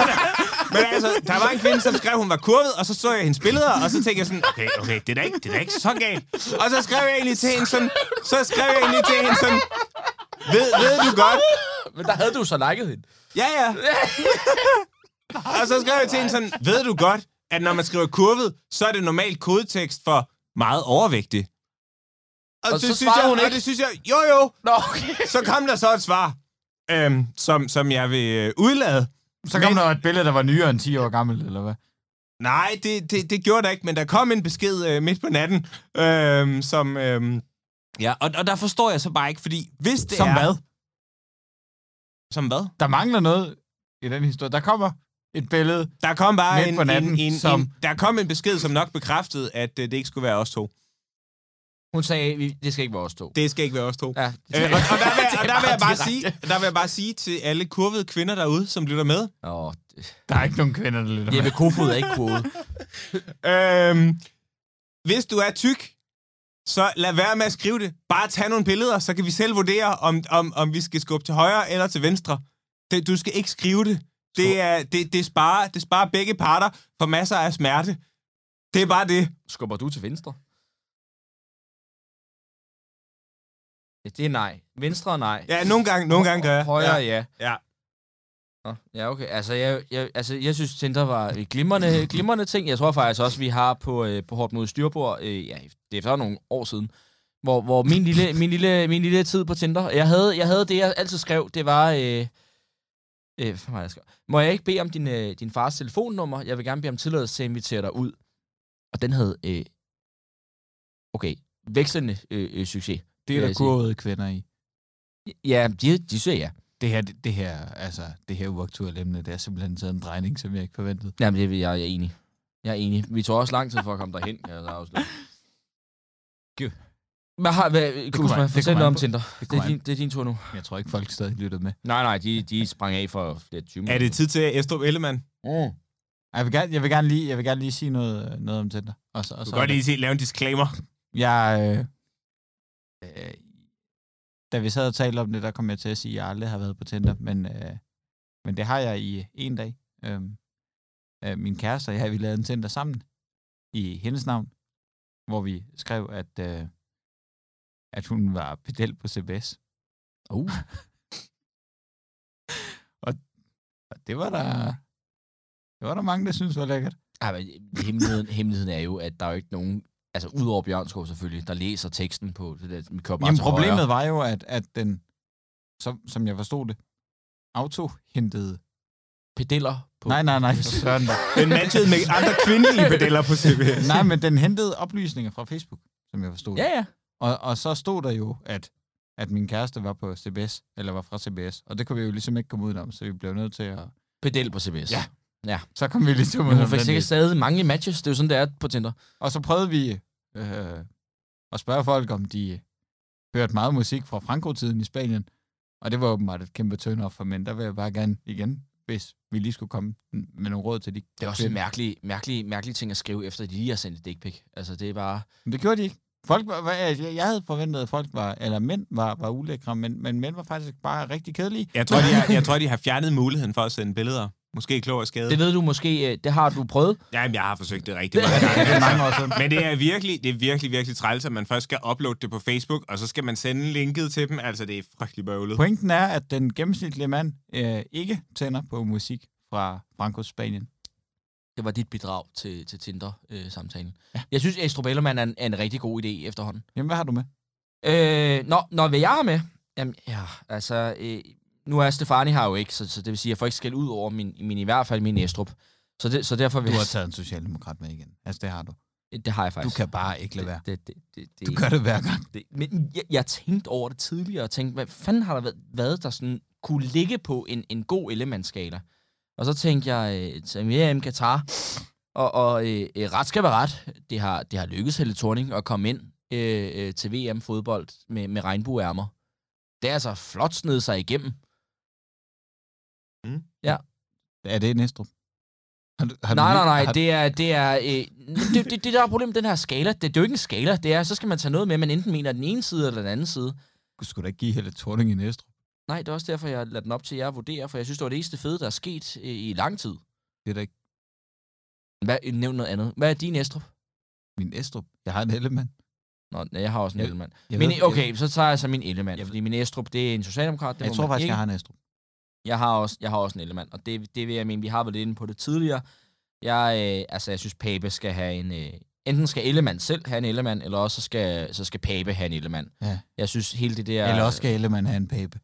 [SPEAKER 4] men altså, der var en kvinde, som skrev, hun var kurvet, og så så jeg hendes billeder, og så tænkte jeg sådan, okay, okay, det er da ikke, det er da ikke så galt. Og så skrev jeg egentlig til hende sådan, så skrev jeg egentlig til hende sådan, ved, ved du godt?
[SPEAKER 2] Men der havde du så liket hende.
[SPEAKER 4] Ja, ja. Og så skrev jeg til hende sådan, ved du godt, at når man skriver kurvet, så er det normalt kodetekst for meget overvægtig. og,
[SPEAKER 2] Og så
[SPEAKER 4] det synes
[SPEAKER 2] svarede
[SPEAKER 4] jeg,
[SPEAKER 2] hun
[SPEAKER 4] og
[SPEAKER 2] ikke?
[SPEAKER 4] det synes jeg, jo jo,
[SPEAKER 2] Nå, okay.
[SPEAKER 4] så kom der så et svar, øhm, som, som jeg vil øh, udlade.
[SPEAKER 3] Så kom
[SPEAKER 4] Men-
[SPEAKER 3] der et billede, der var nyere end 10 år gammel, eller hvad?
[SPEAKER 4] Nej, det, det, det gjorde der ikke, men der kom en besked øh, midt på natten, øhm, som... Øhm, ja, og, og der forstår jeg så bare ikke, fordi hvis det
[SPEAKER 3] Som
[SPEAKER 4] er...
[SPEAKER 3] hvad?
[SPEAKER 4] Som hvad?
[SPEAKER 3] Der mangler noget i den historie. Der kommer et billede.
[SPEAKER 4] Der kom bare en,
[SPEAKER 3] på natten,
[SPEAKER 4] en, en,
[SPEAKER 3] som-
[SPEAKER 4] en, der kom en besked, som nok bekræftede, at øh, det ikke skulle være os to.
[SPEAKER 2] Hun sagde, vi- det skal ikke være os to.
[SPEAKER 4] Det skal ikke være os to.
[SPEAKER 2] Ja,
[SPEAKER 4] Øh, og, og, der vil, jeg- og der vil jeg bare sige, der vil jeg bare sige til alle kurvede kvinder derude, som lytter med.
[SPEAKER 2] Åh, det-
[SPEAKER 3] Der er ikke nogen kvinder, der lytter med.
[SPEAKER 2] Jeppe Kofod er ikke kode.
[SPEAKER 4] Øhm, hvis du er tyk, så lad være med at skrive det. Bare tag nogle billeder, så kan vi selv vurdere, om, om, om vi skal skubbe til højre eller til venstre. Det, du skal ikke skrive det. Det, er, det, det, sparer, det sparer begge parter for masser af smerte. Det er bare det.
[SPEAKER 2] Skubber du til venstre? Ja, det er nej. Venstre nej.
[SPEAKER 4] Ja, nogle gange, nogle gange gør jeg.
[SPEAKER 2] Højre,
[SPEAKER 4] Ja.
[SPEAKER 2] ja.
[SPEAKER 4] Ja.
[SPEAKER 2] Nå, ja, okay. Altså jeg, jeg, altså, jeg synes, Tinder var et glimrende, glimrende ting. Jeg tror faktisk også, vi har på, øh, på Hårdt mod Styrbord, øh, ja, det er efter nogle år siden, hvor, hvor min, lille, min, lille, min lille tid på Tinder, jeg havde, jeg havde det, jeg altid skrev, det var... Øh, øh, hvad jeg skrev? Må jeg ikke bede om din, øh, din fars telefonnummer? Jeg vil gerne bede om tilladelse til at invitere dig ud. Og den havde... Øh, okay, vekslende øh, øh, succes.
[SPEAKER 3] Det er der kurvede kvinder i.
[SPEAKER 2] Ja, de, de siger ja.
[SPEAKER 3] Det her, det, det her, altså, det her uaktuelle emne, det er simpelthen taget en drejning, som jeg ikke forventede.
[SPEAKER 2] Jamen, det, er- jeg, jeg er enig. Jeg er enig. Vi tog også lang tid for at komme derhen, kan jeg så afsløre.
[SPEAKER 3] Gud.
[SPEAKER 2] Hvad har, hvad, Kusma,
[SPEAKER 3] det
[SPEAKER 2] fortæl noget om Tinder.
[SPEAKER 3] det
[SPEAKER 2] Det, er din, det er din tur nu.
[SPEAKER 3] Jeg tror ikke, folk stadig lytter med.
[SPEAKER 2] Nej, nej, de, de sprang af for flere 20 minutter.
[SPEAKER 4] Er det tid til Estrup Ellemann?
[SPEAKER 2] Mm.
[SPEAKER 3] Jeg vil gerne, jeg vil gerne, lige, jeg vil gerne lige sige noget, noget om Tinder. Og så, og
[SPEAKER 4] Du kan godt lige se, lave en disclaimer.
[SPEAKER 3] Jeg, øh, øh, da vi sad og talte om det, der kom jeg til at sige, at jeg aldrig har været på Tinder, men, øh, men det har jeg i en dag. Øh, øh, min kæreste og jeg, vi lavede en Tinder sammen i hendes navn, hvor vi skrev, at, øh, at hun var pedel på CBS.
[SPEAKER 2] Uh.
[SPEAKER 3] og det var der, det var der mange, der synes var lækkert.
[SPEAKER 2] Ej, men hemmeligheden, hemmeligheden er jo, at der er jo ikke nogen, altså udover Bjørnskov selvfølgelig, der læser teksten på det der, vi kører bare
[SPEAKER 3] Jamen
[SPEAKER 2] til
[SPEAKER 3] problemet
[SPEAKER 2] højre.
[SPEAKER 3] var jo, at, at den, som, som jeg forstod det, auto-hentede
[SPEAKER 2] Pedeller på...
[SPEAKER 3] Nej, nej, nej, da.
[SPEAKER 4] Den matchede med andre kvindelige pedeller på CBS.
[SPEAKER 3] Nej, men den hentede oplysninger fra Facebook, som jeg forstod.
[SPEAKER 2] Ja, ja.
[SPEAKER 3] Og, og så stod der jo, at, at min kæreste var på CBS, eller var fra CBS. Og det kunne vi jo ligesom ikke komme ud om, så vi blev nødt til at...
[SPEAKER 2] Pedel på CBS.
[SPEAKER 3] Ja.
[SPEAKER 2] Ja.
[SPEAKER 3] Så kom vi ligesom
[SPEAKER 2] Men hun fik sikkert stadig mange matches. Det er jo sådan, det er på Tinder.
[SPEAKER 3] Og så prøvede vi øh, at spørge folk, om de hørte meget musik fra Franco-tiden i Spanien. Og det var åbenbart et kæmpe turn for mænd. Der vil jeg bare gerne igen, hvis vi lige skulle komme med nogle råd til de
[SPEAKER 2] Det er også en mærkelig, mærkelig, mærkelig ting at skrive, efter de lige har sendt et dick pic. Altså, det er bare...
[SPEAKER 3] Men det gjorde de ikke. Folk var, jeg havde forventet, at folk var, eller mænd var, var ulækre, men, men mænd var faktisk bare rigtig kedelige.
[SPEAKER 4] Jeg tror, de har, jeg tror, de har fjernet muligheden for at sende billeder. Måske klog og skade.
[SPEAKER 2] Det ved du måske, øh, det har du prøvet.
[SPEAKER 4] Jamen, jeg har forsøgt det rigtig mange gange.
[SPEAKER 3] Det er mange år siden.
[SPEAKER 4] Men det er virkelig, det er virkelig, virkelig træls, at man først skal uploade det på Facebook, og så skal man sende linket til dem. Altså, det er frygtelig bøvlet.
[SPEAKER 3] Pointen er, at den gennemsnitlige mand øh, ikke tænder på musik fra Frankos Spanien.
[SPEAKER 2] Det var dit bidrag til, til Tinder-samtalen. Ja. Jeg synes, Estrup Ellermann er en, er en rigtig god idé efterhånden.
[SPEAKER 3] Jamen, hvad har du med?
[SPEAKER 2] Øh, når, når hvad jeg har med? Jamen, ja, altså... Øh, nu er Stefani her jo ikke, så, så det vil sige, at jeg får ikke skæld ud over min, min i hvert fald min Estrup. Så, det, så derfor vil
[SPEAKER 3] Du har taget en socialdemokrat med igen. Altså, det har du.
[SPEAKER 2] Det har jeg
[SPEAKER 3] Du
[SPEAKER 2] faktisk.
[SPEAKER 3] kan bare ikke lade være.
[SPEAKER 2] Det, det, det, det,
[SPEAKER 3] Du gør det hver gang.
[SPEAKER 2] det, men jeg, jeg tænkte over det tidligere, og tænkte, hvad fanden har der været, været der sådan kunne ligge på en, en god elementskala? Og så tænkte jeg, til VM Katar, og, og øh, øh, ret skal være ret. Det har, det har lykkedes Helle Thorning at komme ind øh, øh, til VM-fodbold med, med regnbueærmer. Det er altså flot sned sig igennem.
[SPEAKER 3] Er det Næstrup? Har du, har
[SPEAKER 2] nej,
[SPEAKER 3] du
[SPEAKER 2] nej, nej,
[SPEAKER 3] har,
[SPEAKER 2] det er, det er, øh, det, det, det, der er problemet med den her skala. Det, det er jo ikke en skala. Det er, så skal man tage noget med, man enten mener den ene side eller den anden side.
[SPEAKER 3] Du skulle da ikke give Helle Thorning i Næstrup.
[SPEAKER 2] Nej, det er også derfor, jeg lader den op til jer at vurdere, for jeg synes, det var det eneste fede, der er sket øh, i lang tid.
[SPEAKER 3] Det er da ikke
[SPEAKER 2] Hvad, nævn noget andet. Hvad er din Estrup?
[SPEAKER 3] min Estrup. Jeg har en Ellemann.
[SPEAKER 2] Nå, nej, jeg har også en
[SPEAKER 3] Jeg-
[SPEAKER 2] Ellemann.
[SPEAKER 3] Jeg
[SPEAKER 2] Min,
[SPEAKER 3] ved-
[SPEAKER 2] okay, så tager jeg så min Ellemann,
[SPEAKER 3] Jeg-
[SPEAKER 2] fordi min Estrup, det er en socialdemokrat. Det
[SPEAKER 3] Jeg, jeg tror
[SPEAKER 2] man
[SPEAKER 3] faktisk,
[SPEAKER 2] ikke.
[SPEAKER 3] jeg har en Estrup.
[SPEAKER 2] Jeg har også, jeg har også en Ellemann, og det, det vil jeg mene, vi har været lidt inde på det tidligere. Jeg, øh, altså, jeg synes, Pape skal have en, øh, enten skal Ellemann selv have en Ellemann, eller også så skal, så skal Pape have en Ellemann.
[SPEAKER 3] Ja.
[SPEAKER 2] Jeg synes hele det der...
[SPEAKER 3] Eller også skal Ellemann have en pape.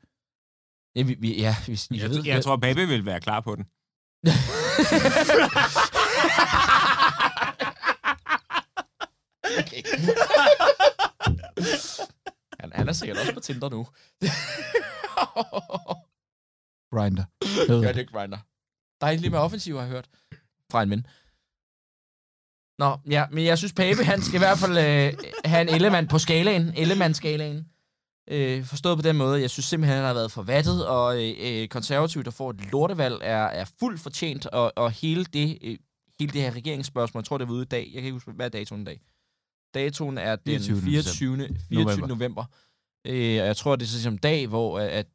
[SPEAKER 2] Ja, vi, vi, ja, vi, jeg,
[SPEAKER 4] Jeg,
[SPEAKER 2] ved,
[SPEAKER 4] jeg tror, Pape vil være klar på den.
[SPEAKER 2] okay. han, han er sikkert også på Tinder nu.
[SPEAKER 3] Grinder.
[SPEAKER 2] Gør det Grinder. Dejligt med offensiv, har jeg hørt. Fra en ven. Nå, ja, men jeg synes, Pape, han skal i hvert fald øh, have en Ellemann på skalaen. Ellemann-skalaen. Øh, forstået på den måde. Jeg synes simpelthen, han har været forvattet, og øh, øh, konservativt, der får et lortevalg, er, er fuldt fortjent, og, og hele, det, øh, hele det her regeringsspørgsmål, jeg tror, det er ude i dag. Jeg kan ikke huske, hvad er datoen i dag? Datoen er den
[SPEAKER 3] 24.
[SPEAKER 2] 24. 24. november. november. Øh, og jeg tror, det er sådan en dag, hvor at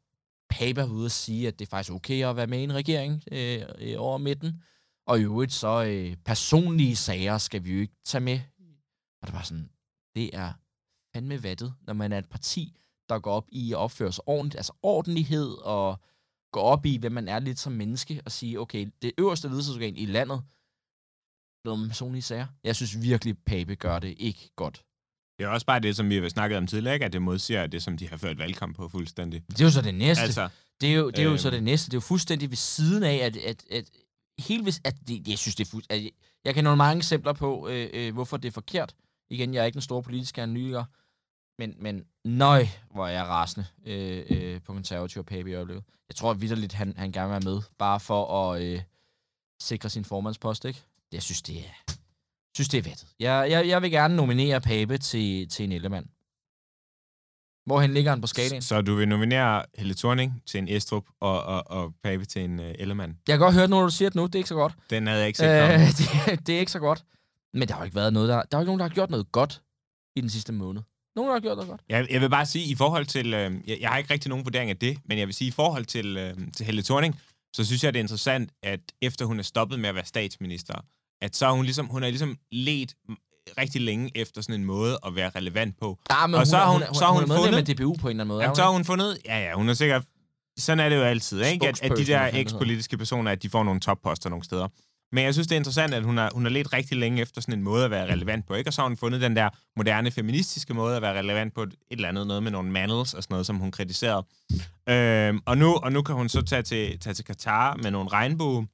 [SPEAKER 2] Pape er ude at sige, at det er faktisk okay at være med i en regering øh, øh, over midten. Og i øvrigt så øh, personlige sager skal vi jo ikke tage med. Og det var sådan, det er fandme vattet, når man er et parti, der går op i at opføre sig ordentligt, altså ordentlighed, og går op i, hvem man er lidt som menneske, og sige, okay, det øverste ledelsesorgan i landet, blevet personlige sager. Jeg synes virkelig, Pape gør det ikke godt.
[SPEAKER 4] Det er også bare det, som vi har snakket om tidligere, ikke? at det modsiger det, som de har ført valgkamp på fuldstændig.
[SPEAKER 2] Det er jo så det næste.
[SPEAKER 4] Altså,
[SPEAKER 2] Det er jo, det er jo
[SPEAKER 4] Øhm.
[SPEAKER 2] så det næste. Det er jo fuldstændig ved siden af, at, at, at helt hvis, at det, jeg synes, det er fuld, at jeg, jeg kan nogle mange eksempler på, øh, øh, hvorfor det er forkert. Igen, jeg er ikke en stor politisk analytiker, men, men nøj, hvor er jeg rasende øh, øh, på konservativ og Pape i øjeblikket. Jeg tror vidderligt, han, han gerne vil være med, bare for at øh, sikre sin formandspost, ikke? Jeg synes, det er, synes, det er vattet. Jeg, jeg, jeg vil gerne nominere Pape til, til en Ellemann. Hvorhen ligger han på skalaen?
[SPEAKER 4] så du vil nominere Helle Thorning til en Estrup og, og, og Pape til en uh, Ellemann.
[SPEAKER 2] Jeg kan godt høre, når du siger det nu, det er ikke så godt.
[SPEAKER 4] Den havde jeg ikke set
[SPEAKER 2] Øh, det, det er ikke så godt. Men der har jo ikke været noget, der... Der er jo ikke nogen, der har gjort noget godt i den sidste måned. Nogen, der har gjort noget godt.
[SPEAKER 4] Jeg, jeg vil bare sige, i forhold til... Øh, jeg, jeg har ikke rigtig nogen vurdering af det, men jeg vil sige, i forhold til, øh, til Helle Thorning, så synes jeg, det er interessant, at efter hun er stoppet med at være statsminister, at så er hun ligesom, hun er ligesom let rigtig længe efter sådan en måde at være relevant på.
[SPEAKER 2] Ja, men
[SPEAKER 4] Og
[SPEAKER 2] hun,
[SPEAKER 4] så har hun-
[SPEAKER 2] hun,
[SPEAKER 4] så har hun
[SPEAKER 2] hun medlem
[SPEAKER 4] fundet-
[SPEAKER 2] af DBU på en eller anden måde.
[SPEAKER 4] Jamen,
[SPEAKER 2] hun
[SPEAKER 4] så har hun fundet... Ja, ja, hun er sikkert... Sådan er det jo altid, ikke? At, at de der eks-politiske personer, at de får nogle topposter nogle steder. Men jeg synes, det er interessant, at hun har, hun har let rigtig længe efter sådan en måde at være relevant på, ikke? Og så har hun fundet den der moderne feministiske måde at være relevant på et eller andet, noget med nogle mandals og sådan noget, som hun kritiserede. Øhm, og, nu, og nu kan hun så tage til, tage til Katar med nogle regnbue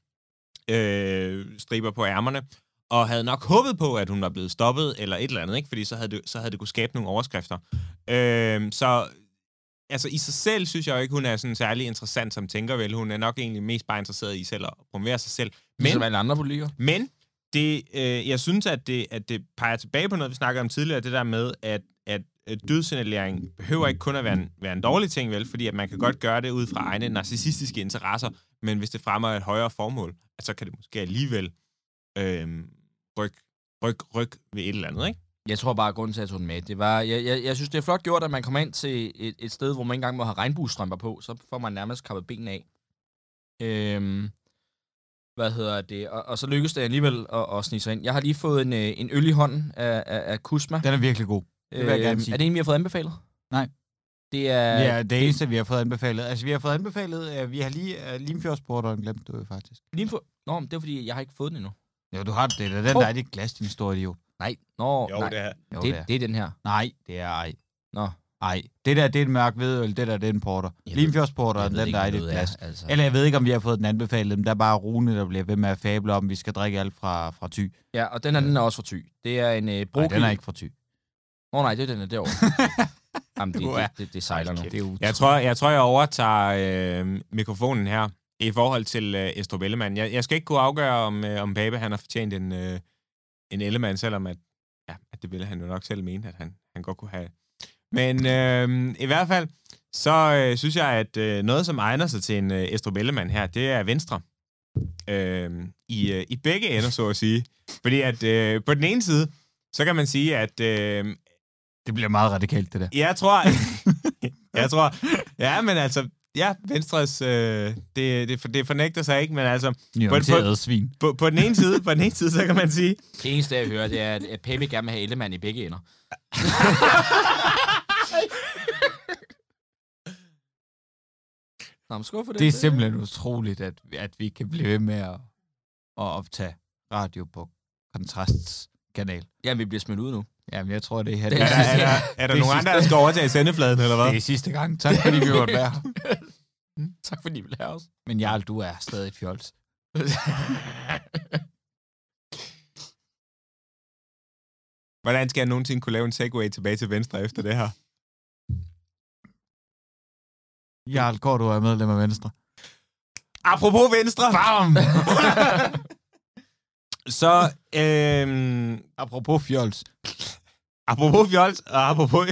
[SPEAKER 4] øh, striber på ærmerne, og havde nok håbet på, at hun var blevet stoppet eller et eller andet, ikke? Fordi så havde det, så havde det kunne skabe nogle overskrifter. Øhm, så altså i sig selv synes jeg jo ikke, hun er sådan særlig interessant som tænker vel. Hun er nok egentlig mest bare interesseret i selv at promovere sig selv. Men,
[SPEAKER 2] Ligesom alle andre politikere.
[SPEAKER 4] men det, øh, jeg synes, at det, at det peger tilbage på noget, vi snakkede om tidligere, det der med, at, at, at dødsignalering behøver ikke kun at være en, være en dårlig ting, vel? Fordi at man kan godt gøre det ud fra egne narcissistiske interesser, men hvis det fremmer et højere formål, at så kan det måske alligevel øh, ryk, ryk, ryk ved et eller andet, ikke?
[SPEAKER 2] Jeg tror bare, at grunden til, at jeg tog den med, det var... Jeg, jeg, jeg synes, det er flot gjort, at man kommer ind til et, et sted, hvor man ikke engang må have regnbuestrømper på. Så får man nærmest kappet benene af. Øhm, hvad hedder det? Og, og så lykkedes det alligevel at, at snige sig ind. Jeg har lige fået en, øh, en øl i hånden af, af, af Kusma.
[SPEAKER 3] Den er virkelig god. det vil jeg gerne sige.
[SPEAKER 2] Er det en, vi har fået anbefalet?
[SPEAKER 3] Nej.
[SPEAKER 2] Det er...
[SPEAKER 3] Ja, det eneste, vi har fået anbefalet. Altså, vi har fået anbefalet, at vi har lige uh, Limfjordsporteren glemt du jo faktisk.
[SPEAKER 2] Lige for... Nå, men det er fordi, jeg har ikke fået den endnu.
[SPEAKER 3] Jo, du har det. Det er den, der er dit glas, din store idiot.
[SPEAKER 2] Nej. Nå, nej.
[SPEAKER 4] er.
[SPEAKER 3] Jo,
[SPEAKER 2] det,
[SPEAKER 3] det, er.
[SPEAKER 2] det er den her.
[SPEAKER 3] Nej, det er ej.
[SPEAKER 2] Nå.
[SPEAKER 3] Ej. Det der, det er en mørk hvedøl. Det der, det er en porter. Limfjordsporteren, den der er i
[SPEAKER 2] noget
[SPEAKER 3] glas.
[SPEAKER 2] altså.
[SPEAKER 3] Eller jeg ved ikke, om vi har fået den anbefalet, men der er bare Rune, der bliver ved med at fable om, vi skal drikke alt fra, fra ty.
[SPEAKER 2] Ja, og den her, den er også for ty. Det er en øh,
[SPEAKER 3] Nej,
[SPEAKER 2] broccoli.
[SPEAKER 3] den er ikke fra ty.
[SPEAKER 2] Åh oh, nej, det er den er derovre. Jamen, det,
[SPEAKER 3] er-
[SPEAKER 2] det, det, det sejler nu.
[SPEAKER 3] Det er
[SPEAKER 4] Jeg tror, jeg, tror, jeg overtager øh, mikrofonen her i forhold til øh, Estrup Ellemann. Jeg, jeg skal ikke kunne afgøre, om, øh, om Pape han har fortjent en, øh, en Ellemann, selvom at, ja, at det ville han jo nok selv mene, at han, han godt kunne have. Men øh, i hvert fald, så øh, synes jeg, at øh, noget, som egner sig til en øh, Estrup Ellemann her, det er Venstre. Øh, i, øh, I begge ender, så at sige. Fordi at øh, på den ene side, så kan man sige, at øh,
[SPEAKER 3] Det bliver meget radikalt, det der.
[SPEAKER 4] jeg tror, jeg tror, ja, men altså, ja, Venstres, øh, det, det, det fornægter sig ikke, men altså,
[SPEAKER 3] Nuanceret svin.
[SPEAKER 4] på, på, den ene side, på den ene side, så kan man sige,
[SPEAKER 2] Det eneste, jeg hører, det er, at- Pepe gerne vil have Ellemann i begge ender. Nå, for det.
[SPEAKER 3] Det er simpelthen utroligt, at, at vi kan blive ved med at, at optage radio på kontrasts kanal.
[SPEAKER 2] Ja, vi bliver smidt ud nu.
[SPEAKER 3] Jamen, jeg tror, det her
[SPEAKER 2] Det er-
[SPEAKER 3] er,
[SPEAKER 4] Er der, er der, er der
[SPEAKER 3] er
[SPEAKER 4] nogen andre, der skal overtage sendefladen, eller hvad?
[SPEAKER 3] det er sidste gang. Tak fordi vi måtte være her.
[SPEAKER 2] tak fordi I vil have os.
[SPEAKER 3] Men Jarl, du er stadig et fjols.
[SPEAKER 4] Hvordan skal jeg nogensinde kunne lave en segway tilbage til venstre efter det her?
[SPEAKER 3] Jarl du er medlem af Venstre.
[SPEAKER 4] Apropos venstre,
[SPEAKER 3] Bam!
[SPEAKER 4] så øhm,
[SPEAKER 3] Apropos fjols.
[SPEAKER 4] Apropos fjols, og apropos...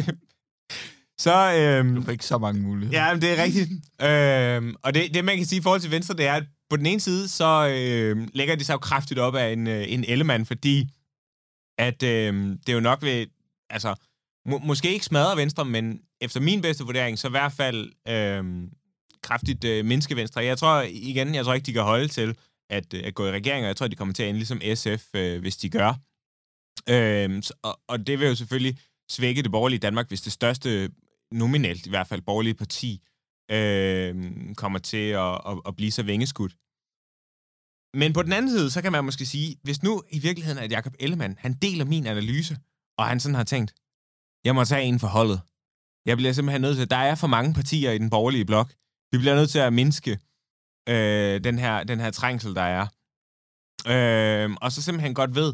[SPEAKER 4] så øhm,
[SPEAKER 3] Du fik så mange muligheder.
[SPEAKER 4] Ja, men det er rigtigt. øhm, og det, det, man kan sige i forhold til Venstre, det er, at på den ene side, så øhm, lægger de sig jo kraftigt op af en, øh, en Ellemann, fordi at øhm, det er jo nok ved, altså, må, måske ikke smadre Venstre, men efter min bedste vurdering, så i hvert fald øhm, kraftigt øh, mindske Venstre. Jeg tror igen, jeg tror ikke, de kan holde til at, øh, at gå i regering, og jeg tror, de kommer til at ende ligesom SF, øh, hvis de gør. Øhm, så- og, og det vil jo selvfølgelig svække det borgerlige Danmark, hvis det største, nominelt i hvert fald, borgerlige parti øh, kommer til at, at, at blive så vingeskudt. Men på den anden side, så kan man måske sige, hvis nu i virkeligheden er Jacob Ellemann, han deler min analyse, og han sådan har tænkt, jeg må tage en for holdet. Jeg bliver simpelthen nødt til, der er for mange partier i den borgerlige blok. Vi bliver nødt til at mindske øh, den, her, den her trængsel, der er. Øh, og så simpelthen godt ved,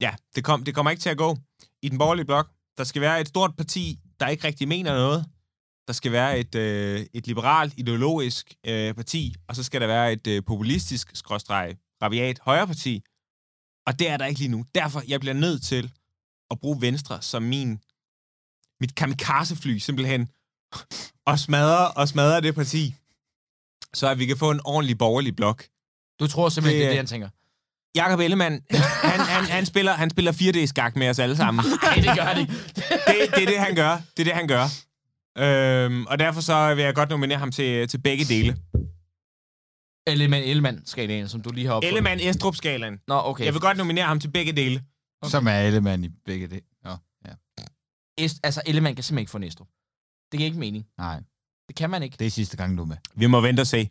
[SPEAKER 4] ja, det, kom, det kommer ikke til at gå. I den borgerlige blok, der skal være et stort parti, der ikke rigtig mener noget. Der skal være et, øh, et liberalt, ideologisk øh, parti, og så skal der være et øh, populistisk, skråstreg, rabiat højreparti. Og det er der ikke lige nu. Derfor, jeg bliver nødt til at bruge Venstre som min mit kamikaze-fly, simpelthen, og smadre, og smadre det parti, så at vi kan få en ordentlig borgerlig blok.
[SPEAKER 2] Du tror simpelthen,
[SPEAKER 4] Det
[SPEAKER 2] det,
[SPEAKER 4] er-
[SPEAKER 2] det, han tænker?
[SPEAKER 4] Jakob Ellemann, han, han, han, spiller, han spiller 4D-skak med os alle sammen.
[SPEAKER 2] Nej, det gør ikke.
[SPEAKER 4] det, det er det, han gør. Det er det, han gør. Øhm, og derfor så vil jeg godt nominere ham til, til begge dele.
[SPEAKER 2] Ellemann, Ellemann skalaen, som du lige har opfundet.
[SPEAKER 4] Ellemann Estrup-skalaen.
[SPEAKER 2] Nå, okay.
[SPEAKER 4] Jeg vil godt nominere ham til begge dele.
[SPEAKER 3] Okay. Som er alle mand i begge det. Nå, ja.
[SPEAKER 2] Est, altså, Ellemann kan simpelthen ikke få Næstrup. Det giver ikke mening.
[SPEAKER 3] Nej,
[SPEAKER 2] Det kan man ikke.
[SPEAKER 3] det er sidste gang, du er med.
[SPEAKER 4] Vi må vente og se.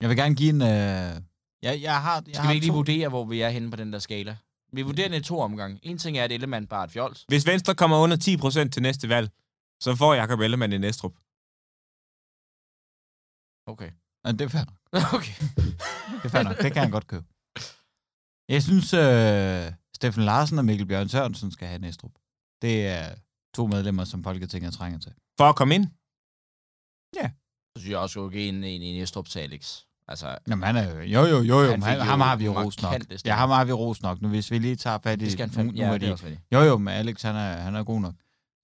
[SPEAKER 3] Jeg vil gerne give en... Øh... Jeg, jeg har, jeg
[SPEAKER 2] Skal
[SPEAKER 3] har
[SPEAKER 2] vi ikke lige
[SPEAKER 3] to-
[SPEAKER 2] vurdere, hvor vi er henne på den der skala? Vi vurderer den i to omgange. En ting er, at Ellemann bare er et fjols.
[SPEAKER 4] Hvis Venstre kommer under 10% til næste valg, så får Jakob Ellemann en Estrup.
[SPEAKER 2] Okay.
[SPEAKER 3] Ja, det er fair. nok.
[SPEAKER 2] Okay.
[SPEAKER 3] Det er fair nok. Det kan han godt købe. Jeg synes, øh, Steffen Larsen og Mikkel Bjørn Sørensen skal have Næstrup. Det er to medlemmer, som Folketinget trænger til.
[SPEAKER 4] For at komme ind.
[SPEAKER 2] Så synes jeg også, at en, en, en Estrup til Alex. Altså,
[SPEAKER 3] Jamen, han er jo... Jo, jo, jo.
[SPEAKER 2] Han
[SPEAKER 3] Han ham har vi jo rost nok. Ja, ham har vi rost nok. Nu, hvis vi lige tager fat i...
[SPEAKER 2] det skal han
[SPEAKER 3] nu-
[SPEAKER 2] fandme. Ja,
[SPEAKER 3] er
[SPEAKER 2] det er.
[SPEAKER 3] Jo, jo, men Alex, han er, han er god nok.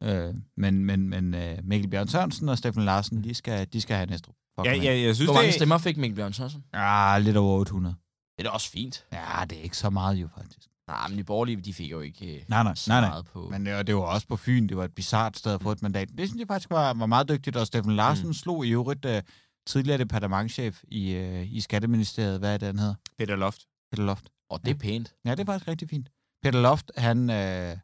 [SPEAKER 3] Øh, men men, men øh, Mikkel Bjørn Sørensen og Steffen Larsen, de skal, de skal have Næstrup.
[SPEAKER 4] Ja, ja,
[SPEAKER 3] ind.
[SPEAKER 4] jeg synes,
[SPEAKER 2] Hvor mange
[SPEAKER 4] det,
[SPEAKER 2] stemmer fik Mikkel Bjørn Sørensen?
[SPEAKER 3] Ah, lidt over 800.
[SPEAKER 2] Det er da også fint.
[SPEAKER 3] Ja, det er ikke så meget jo, faktisk.
[SPEAKER 2] Nej, men de borgerlige, de fik jo ikke øh,
[SPEAKER 3] Nej, nej,
[SPEAKER 2] så
[SPEAKER 3] nej, nej.
[SPEAKER 2] meget på.
[SPEAKER 3] Men øh, det var også på Fyn. Det var et bizart sted at få et mandat. Det synes jeg faktisk var, var meget dygtigt. Og Steffen Larsen mm. slog i øvrigt uh, tidligere departementchef i, uh, i Skatteministeriet. Hvad er det, han hedder?
[SPEAKER 4] Peter Loft.
[SPEAKER 3] Peter Loft.
[SPEAKER 2] Og det er pænt.
[SPEAKER 3] Ja, det er faktisk rigtig fint. Peter Loft, han øh,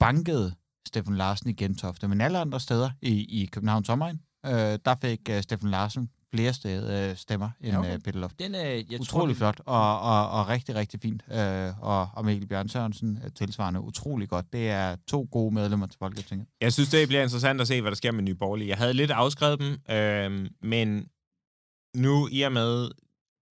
[SPEAKER 3] bankede Steffen Larsen i Gentofte, men alle andre steder i, i Københavns omegn, øh, der fik øh, Steffen Larsen flere sted, øh, stemmer end
[SPEAKER 2] okay.
[SPEAKER 3] øh, Peter Loft.
[SPEAKER 2] Den, øh, jeg
[SPEAKER 3] Utrolig
[SPEAKER 2] tror,
[SPEAKER 3] flot, og, og, og rigtig, rigtig fint. Øh, og, og Mikkel Bjørn Sørensen øh, tilsvarende utrolig godt. Det er to gode medlemmer til Folketinget.
[SPEAKER 4] Jeg synes, det bliver interessant at se, hvad der sker med Nye Borgerlige. Jeg havde lidt afskrevet dem, øh, men nu i og med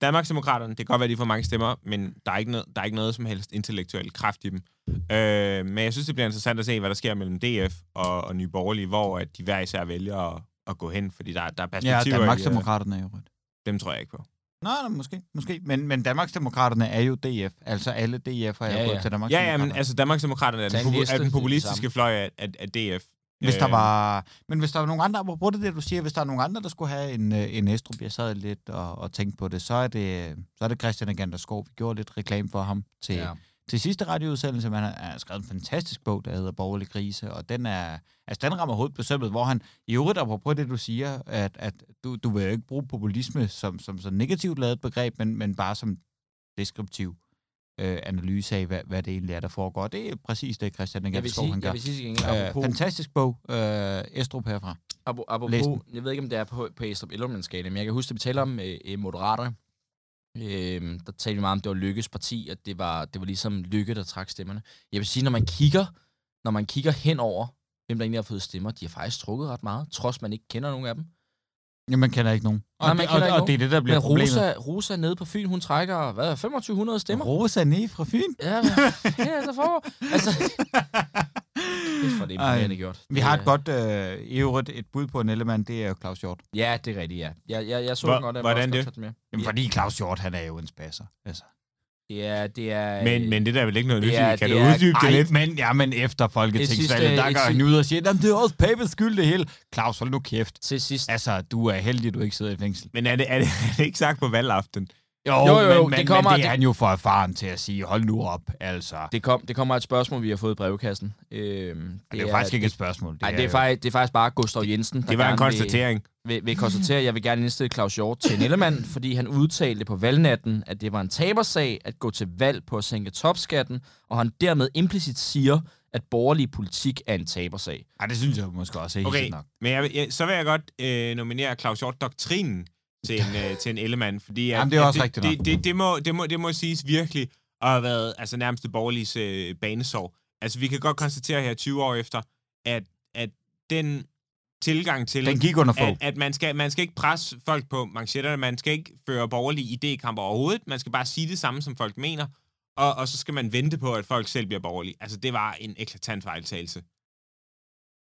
[SPEAKER 4] Danmarksdemokraterne, det kan godt være, de får mange stemmer, men der er ikke noget, der er ikke noget som helst intellektuel kraft i dem. Øh, men jeg synes, det bliver interessant at se, hvad der sker mellem DF og, og Nye Borgerlige, hvor at de hver især vælger at, at gå hen, fordi der, der er
[SPEAKER 3] Ja,
[SPEAKER 4] perspektiver i,
[SPEAKER 3] Danmarksdemokraterne er jo rødt.
[SPEAKER 4] øh, dem tror jeg ikke på.
[SPEAKER 3] Nej, nej, måske. måske. Men, men Danmarksdemokraterne er jo DF. Altså alle DF'er er
[SPEAKER 2] Ja,
[SPEAKER 3] ja,
[SPEAKER 2] ja.
[SPEAKER 3] gået til
[SPEAKER 4] Ja,
[SPEAKER 3] Danmarksdemokraterne.
[SPEAKER 4] ja, men altså Danmarksdemokraterne er den, er
[SPEAKER 2] det
[SPEAKER 4] den
[SPEAKER 2] det
[SPEAKER 4] populistiske fløj af, af, af DF.
[SPEAKER 3] Hvis der
[SPEAKER 4] Øh,
[SPEAKER 3] var... Men hvis der var nogen andre, apropos det, du siger, hvis der er nogen andre, der skulle have en, øh, en Estrup, jeg sad lidt og, og tænkte på det, så er det, så er det Christian Agander Skov. Vi gjorde lidt reklame for ham til, ja. Til sidste radioudsendelse, men han har skrevet en fantastisk bog, der hedder Borgerlig Krise, og den er, altså den rammer hovedet på sømmet, hvor han i øvrigt, apropos det, du siger, at, at du, du vil jo ikke bruge populisme som, som så negativt lavet begreb, men, men bare som deskriptiv øh, analyse af, hvad, hvad det egentlig er, der foregår. Det er præcis det, Christian
[SPEAKER 2] Jeg sige,
[SPEAKER 3] han gør.
[SPEAKER 2] jeg vil sige til gengæld,
[SPEAKER 3] Øh,
[SPEAKER 2] apropos,
[SPEAKER 3] fantastisk bog, øh, Estrup herfra.
[SPEAKER 2] apropos, apropos jeg ved ikke, om det er på, på Estrup Ellermann skala, men jeg kan huske, at vi taler om øh, moderater, Øh, der talte vi meget om, det var Lykkes parti, at det var, det var ligesom Lykke, der trak stemmerne. Jeg vil sige, når man kigger, når man kigger henover, hvem der egentlig har fået stemmer, de har faktisk trukket ret meget, trods man ikke kender nogen af dem.
[SPEAKER 3] Ja, man kender ikke nogen. Og,
[SPEAKER 2] Nej, man
[SPEAKER 3] det, og,
[SPEAKER 2] ikke
[SPEAKER 3] og det er det, der bliver
[SPEAKER 2] Men
[SPEAKER 3] problemet.
[SPEAKER 2] Rosa, Rosa nede på Fyn, hun trækker, hvad, 2500 stemmer?
[SPEAKER 3] Rosa ned fra Fyn?
[SPEAKER 2] Ja, hvad er der for? Altså, det er for det imponerende gjort.
[SPEAKER 3] Vi
[SPEAKER 2] Det
[SPEAKER 3] har et godt, øh, i øvrigt, et bud på en element, det er jo Claus Hjort.
[SPEAKER 2] Ja, det er rigtigt, ja. Jeg, jeg, jeg så
[SPEAKER 4] Hvor-
[SPEAKER 2] den godt, jeg var
[SPEAKER 4] hvordan det?
[SPEAKER 2] med.
[SPEAKER 3] Jamen,
[SPEAKER 2] Ja.
[SPEAKER 3] fordi Claus Hjort, han er jo en spasser. Altså.
[SPEAKER 2] Det er, det er...
[SPEAKER 4] Men, men det der er vel ikke noget nyt. Kan
[SPEAKER 2] det
[SPEAKER 4] du
[SPEAKER 2] er-
[SPEAKER 4] uddybe det lidt?
[SPEAKER 3] men, ja, men efter Folketingsvalget, der går han ud og siger, at det er også Papes skyld det hele. Claus, hold nu kæft.
[SPEAKER 2] Til sidst...
[SPEAKER 3] Altså, du er heldig, du ikke sidder i fængsel.
[SPEAKER 4] Men er det, er det, er det ikke sagt på valgaften?
[SPEAKER 3] Jo,
[SPEAKER 2] Jo, jo, jo,
[SPEAKER 3] men,
[SPEAKER 2] det
[SPEAKER 3] men,
[SPEAKER 2] kommer-
[SPEAKER 3] men det er
[SPEAKER 2] det-
[SPEAKER 3] han jo for erfaren til at sige, hold nu op, altså. Det,
[SPEAKER 2] Det, kom, det kommer et spørgsmål, vi har fået i brevkassen. Øhm, det,
[SPEAKER 3] det er jo faktisk ikke et spørgsmål.
[SPEAKER 2] Nej, det er, faktisk, det er faktisk bare Gustav Jensen, der
[SPEAKER 4] Det var en
[SPEAKER 2] gerne
[SPEAKER 4] konstatering.
[SPEAKER 2] Vil, vil, vil konstatere, at jeg vil gerne indstille Claus Hjort til Nellemann, fordi han udtalte på valgnatten, at det var en tabersag at gå til valg på at sænke topskatten, og han dermed implicit siger, at borgerlig politik er en tabersag.
[SPEAKER 3] Ej, det synes jeg måske også er
[SPEAKER 4] Okay,
[SPEAKER 3] helt nok.
[SPEAKER 4] men jeg, jeg, så vil jeg godt øh, nominere Claus Hjort-doktrinen til en, øh, til en Ellemann, fordi at,
[SPEAKER 3] Jamen, det er
[SPEAKER 4] at
[SPEAKER 3] også rigtigt nok.
[SPEAKER 4] det, det, det, må, det, må, det må siges virkelig at have været altså, nærmest det borgerlige øh, banesår. Altså, vi kan godt konstatere her 20 år efter, at, at den tilgang til,
[SPEAKER 3] Den gik under
[SPEAKER 4] at, at man, skal, man skal ikke presse folk på manchetterne, man skal ikke føre borgerlige idékamper overhovedet, man skal bare sige det samme, som folk mener, og, og så skal man vente på, at folk selv bliver borgerlige. Altså, det var en eklatant fejltagelse.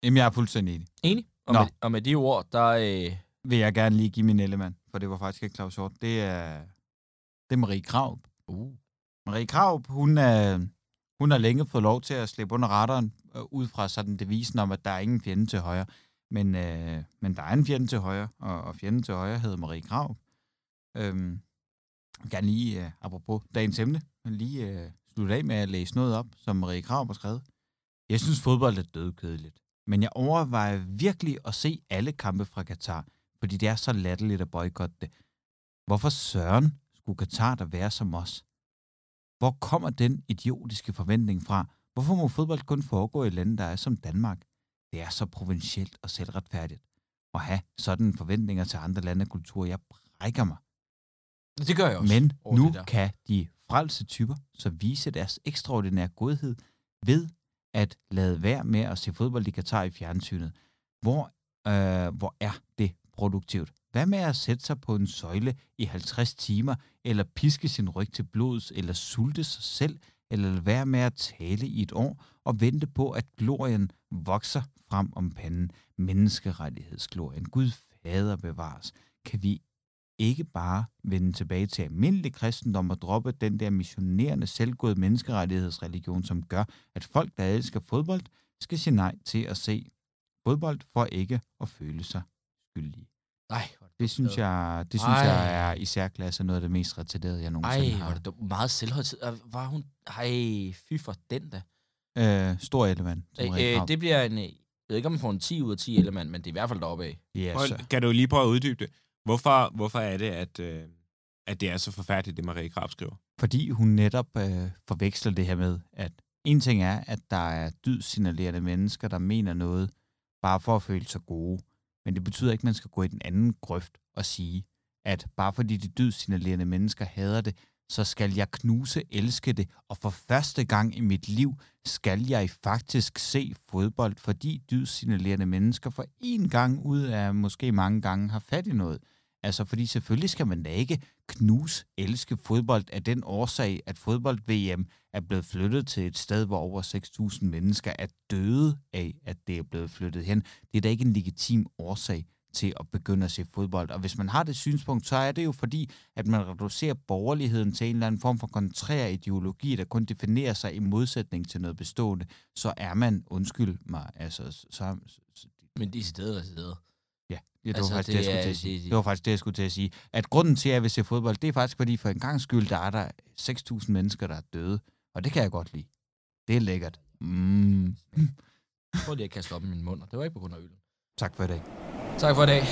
[SPEAKER 3] Jamen, jeg er fuldstændig enig.
[SPEAKER 2] Enig? Og,
[SPEAKER 3] Nå.
[SPEAKER 2] med, og med de ord, der... Øh,
[SPEAKER 3] Vil jeg gerne lige give min element, for det var faktisk ikke Claus Hjort. Det er, det er Marie Krav.
[SPEAKER 2] uh,
[SPEAKER 3] Marie Krav, hun, er, hun har længe fået lov til at slippe under radaren, øh, ud fra sådan devisen om, at der er ingen fjende til højre. Men, øh, men der er en fjende til højre, og, og fjenden til højre hedder Marie Krav. Øhm, jeg gerne lige, øh, apropos dagens emne, lige øh, slutte af med at læse noget op, som Marie Krav har skrevet. Jeg synes, fodbold er dødkedeligt. Men jeg overvejer virkelig at se alle kampe fra Katar, fordi det er så latterligt at boykotte det. Hvorfor søren skulle Katar der være som os? Hvor kommer den idiotiske forventning fra? Hvorfor må fodbold kun foregå i lande, der er som Danmark? Det er så provincielt og selvretfærdigt. At have sådan forventninger til andre lande og kulturer, jeg brækker mig.
[SPEAKER 2] det gør jeg også.
[SPEAKER 3] Men nu kan de frelse typer så vise deres ekstraordinære godhed ved at lade være med at se fodbold i Katar i fjernsynet. Hvor, øh, hvor er det produktivt? Hvad med at sætte sig på en søjle i 50 timer, eller piske sin ryg til blods, eller sulte sig selv, eller lade være med at tale i et år, og vente på, at glorien vokser frem om panden. Menneskerettighedsglorien. Gud fader bevares. Kan vi ikke bare vende tilbage til almindelig kristendom og droppe den der missionerende, selvgod menneskerettighedsreligion, som gør, at folk, der elsker fodbold, skal sige nej til at se fodbold for ikke at føle sig skyldige.
[SPEAKER 2] Nej,
[SPEAKER 3] Det synes jeg, det synes
[SPEAKER 2] Ej.
[SPEAKER 3] jeg er i særklasse noget af det mest retarderede, jeg nogensinde
[SPEAKER 2] Ej, hvor
[SPEAKER 3] har.
[SPEAKER 2] det dumt. meget selvhøjtid. Var hun... Ej, fy for den da.
[SPEAKER 3] Øh, stor element. som
[SPEAKER 2] Øh, øh, det bliver en... øh, Jeg ved ikke, om man får en 10 ud af 10 element, men det er i hvert fald deroppe af.
[SPEAKER 3] Ja,
[SPEAKER 4] Prøv,
[SPEAKER 3] så.
[SPEAKER 4] kan du lige prøve at uddybe det? Hvorfor, hvorfor er det, at, øh, at det er så forfærdeligt, det Marie Krab skriver?
[SPEAKER 3] Fordi hun netop øh, forveksler det her med, at en ting er, at der er dydsignalerende mennesker, der mener noget, bare for at føle sig gode. Men det betyder ikke, at man skal gå i den anden grøft og sige, at bare fordi de dydsignalerende mennesker hader det, så skal jeg knuse, elske det, og for første gang i mit liv skal jeg faktisk se fodbold, fordi dydsignalerende mennesker for en gang ud af måske mange gange har fat i noget. Altså, fordi selvfølgelig skal man da ikke knus elske fodbold af den årsag, at fodbold-VM er blevet flyttet til et sted, hvor over 6.000 mennesker er døde af, at det er blevet flyttet hen. Det er da ikke en legitim årsag til at begynde at se fodbold. Og hvis man har det synspunkt, så er det jo fordi, at man reducerer borgerligheden til en eller anden form for kontrær ideologi, der kun definerer sig i modsætning til noget bestående, så er man, undskyld mig, altså, så, så, så
[SPEAKER 2] Men de er stedet resideret.
[SPEAKER 3] Ja, det,
[SPEAKER 2] altså,
[SPEAKER 3] var faktisk det,
[SPEAKER 2] det,
[SPEAKER 3] jeg til at
[SPEAKER 2] det
[SPEAKER 3] var faktisk det, jeg skulle til at sige. At grunden til, at jeg vil se fodbold, det er faktisk, fordi for en gang skyld, der er der 6.000 mennesker, der er døde. Og det kan jeg godt lide. Det er lækkert. Mm.
[SPEAKER 2] Prøv lige at kaste op i min mund, og det var ikke på grund af øl.
[SPEAKER 3] Tak for i dag.
[SPEAKER 2] Tak for i dag.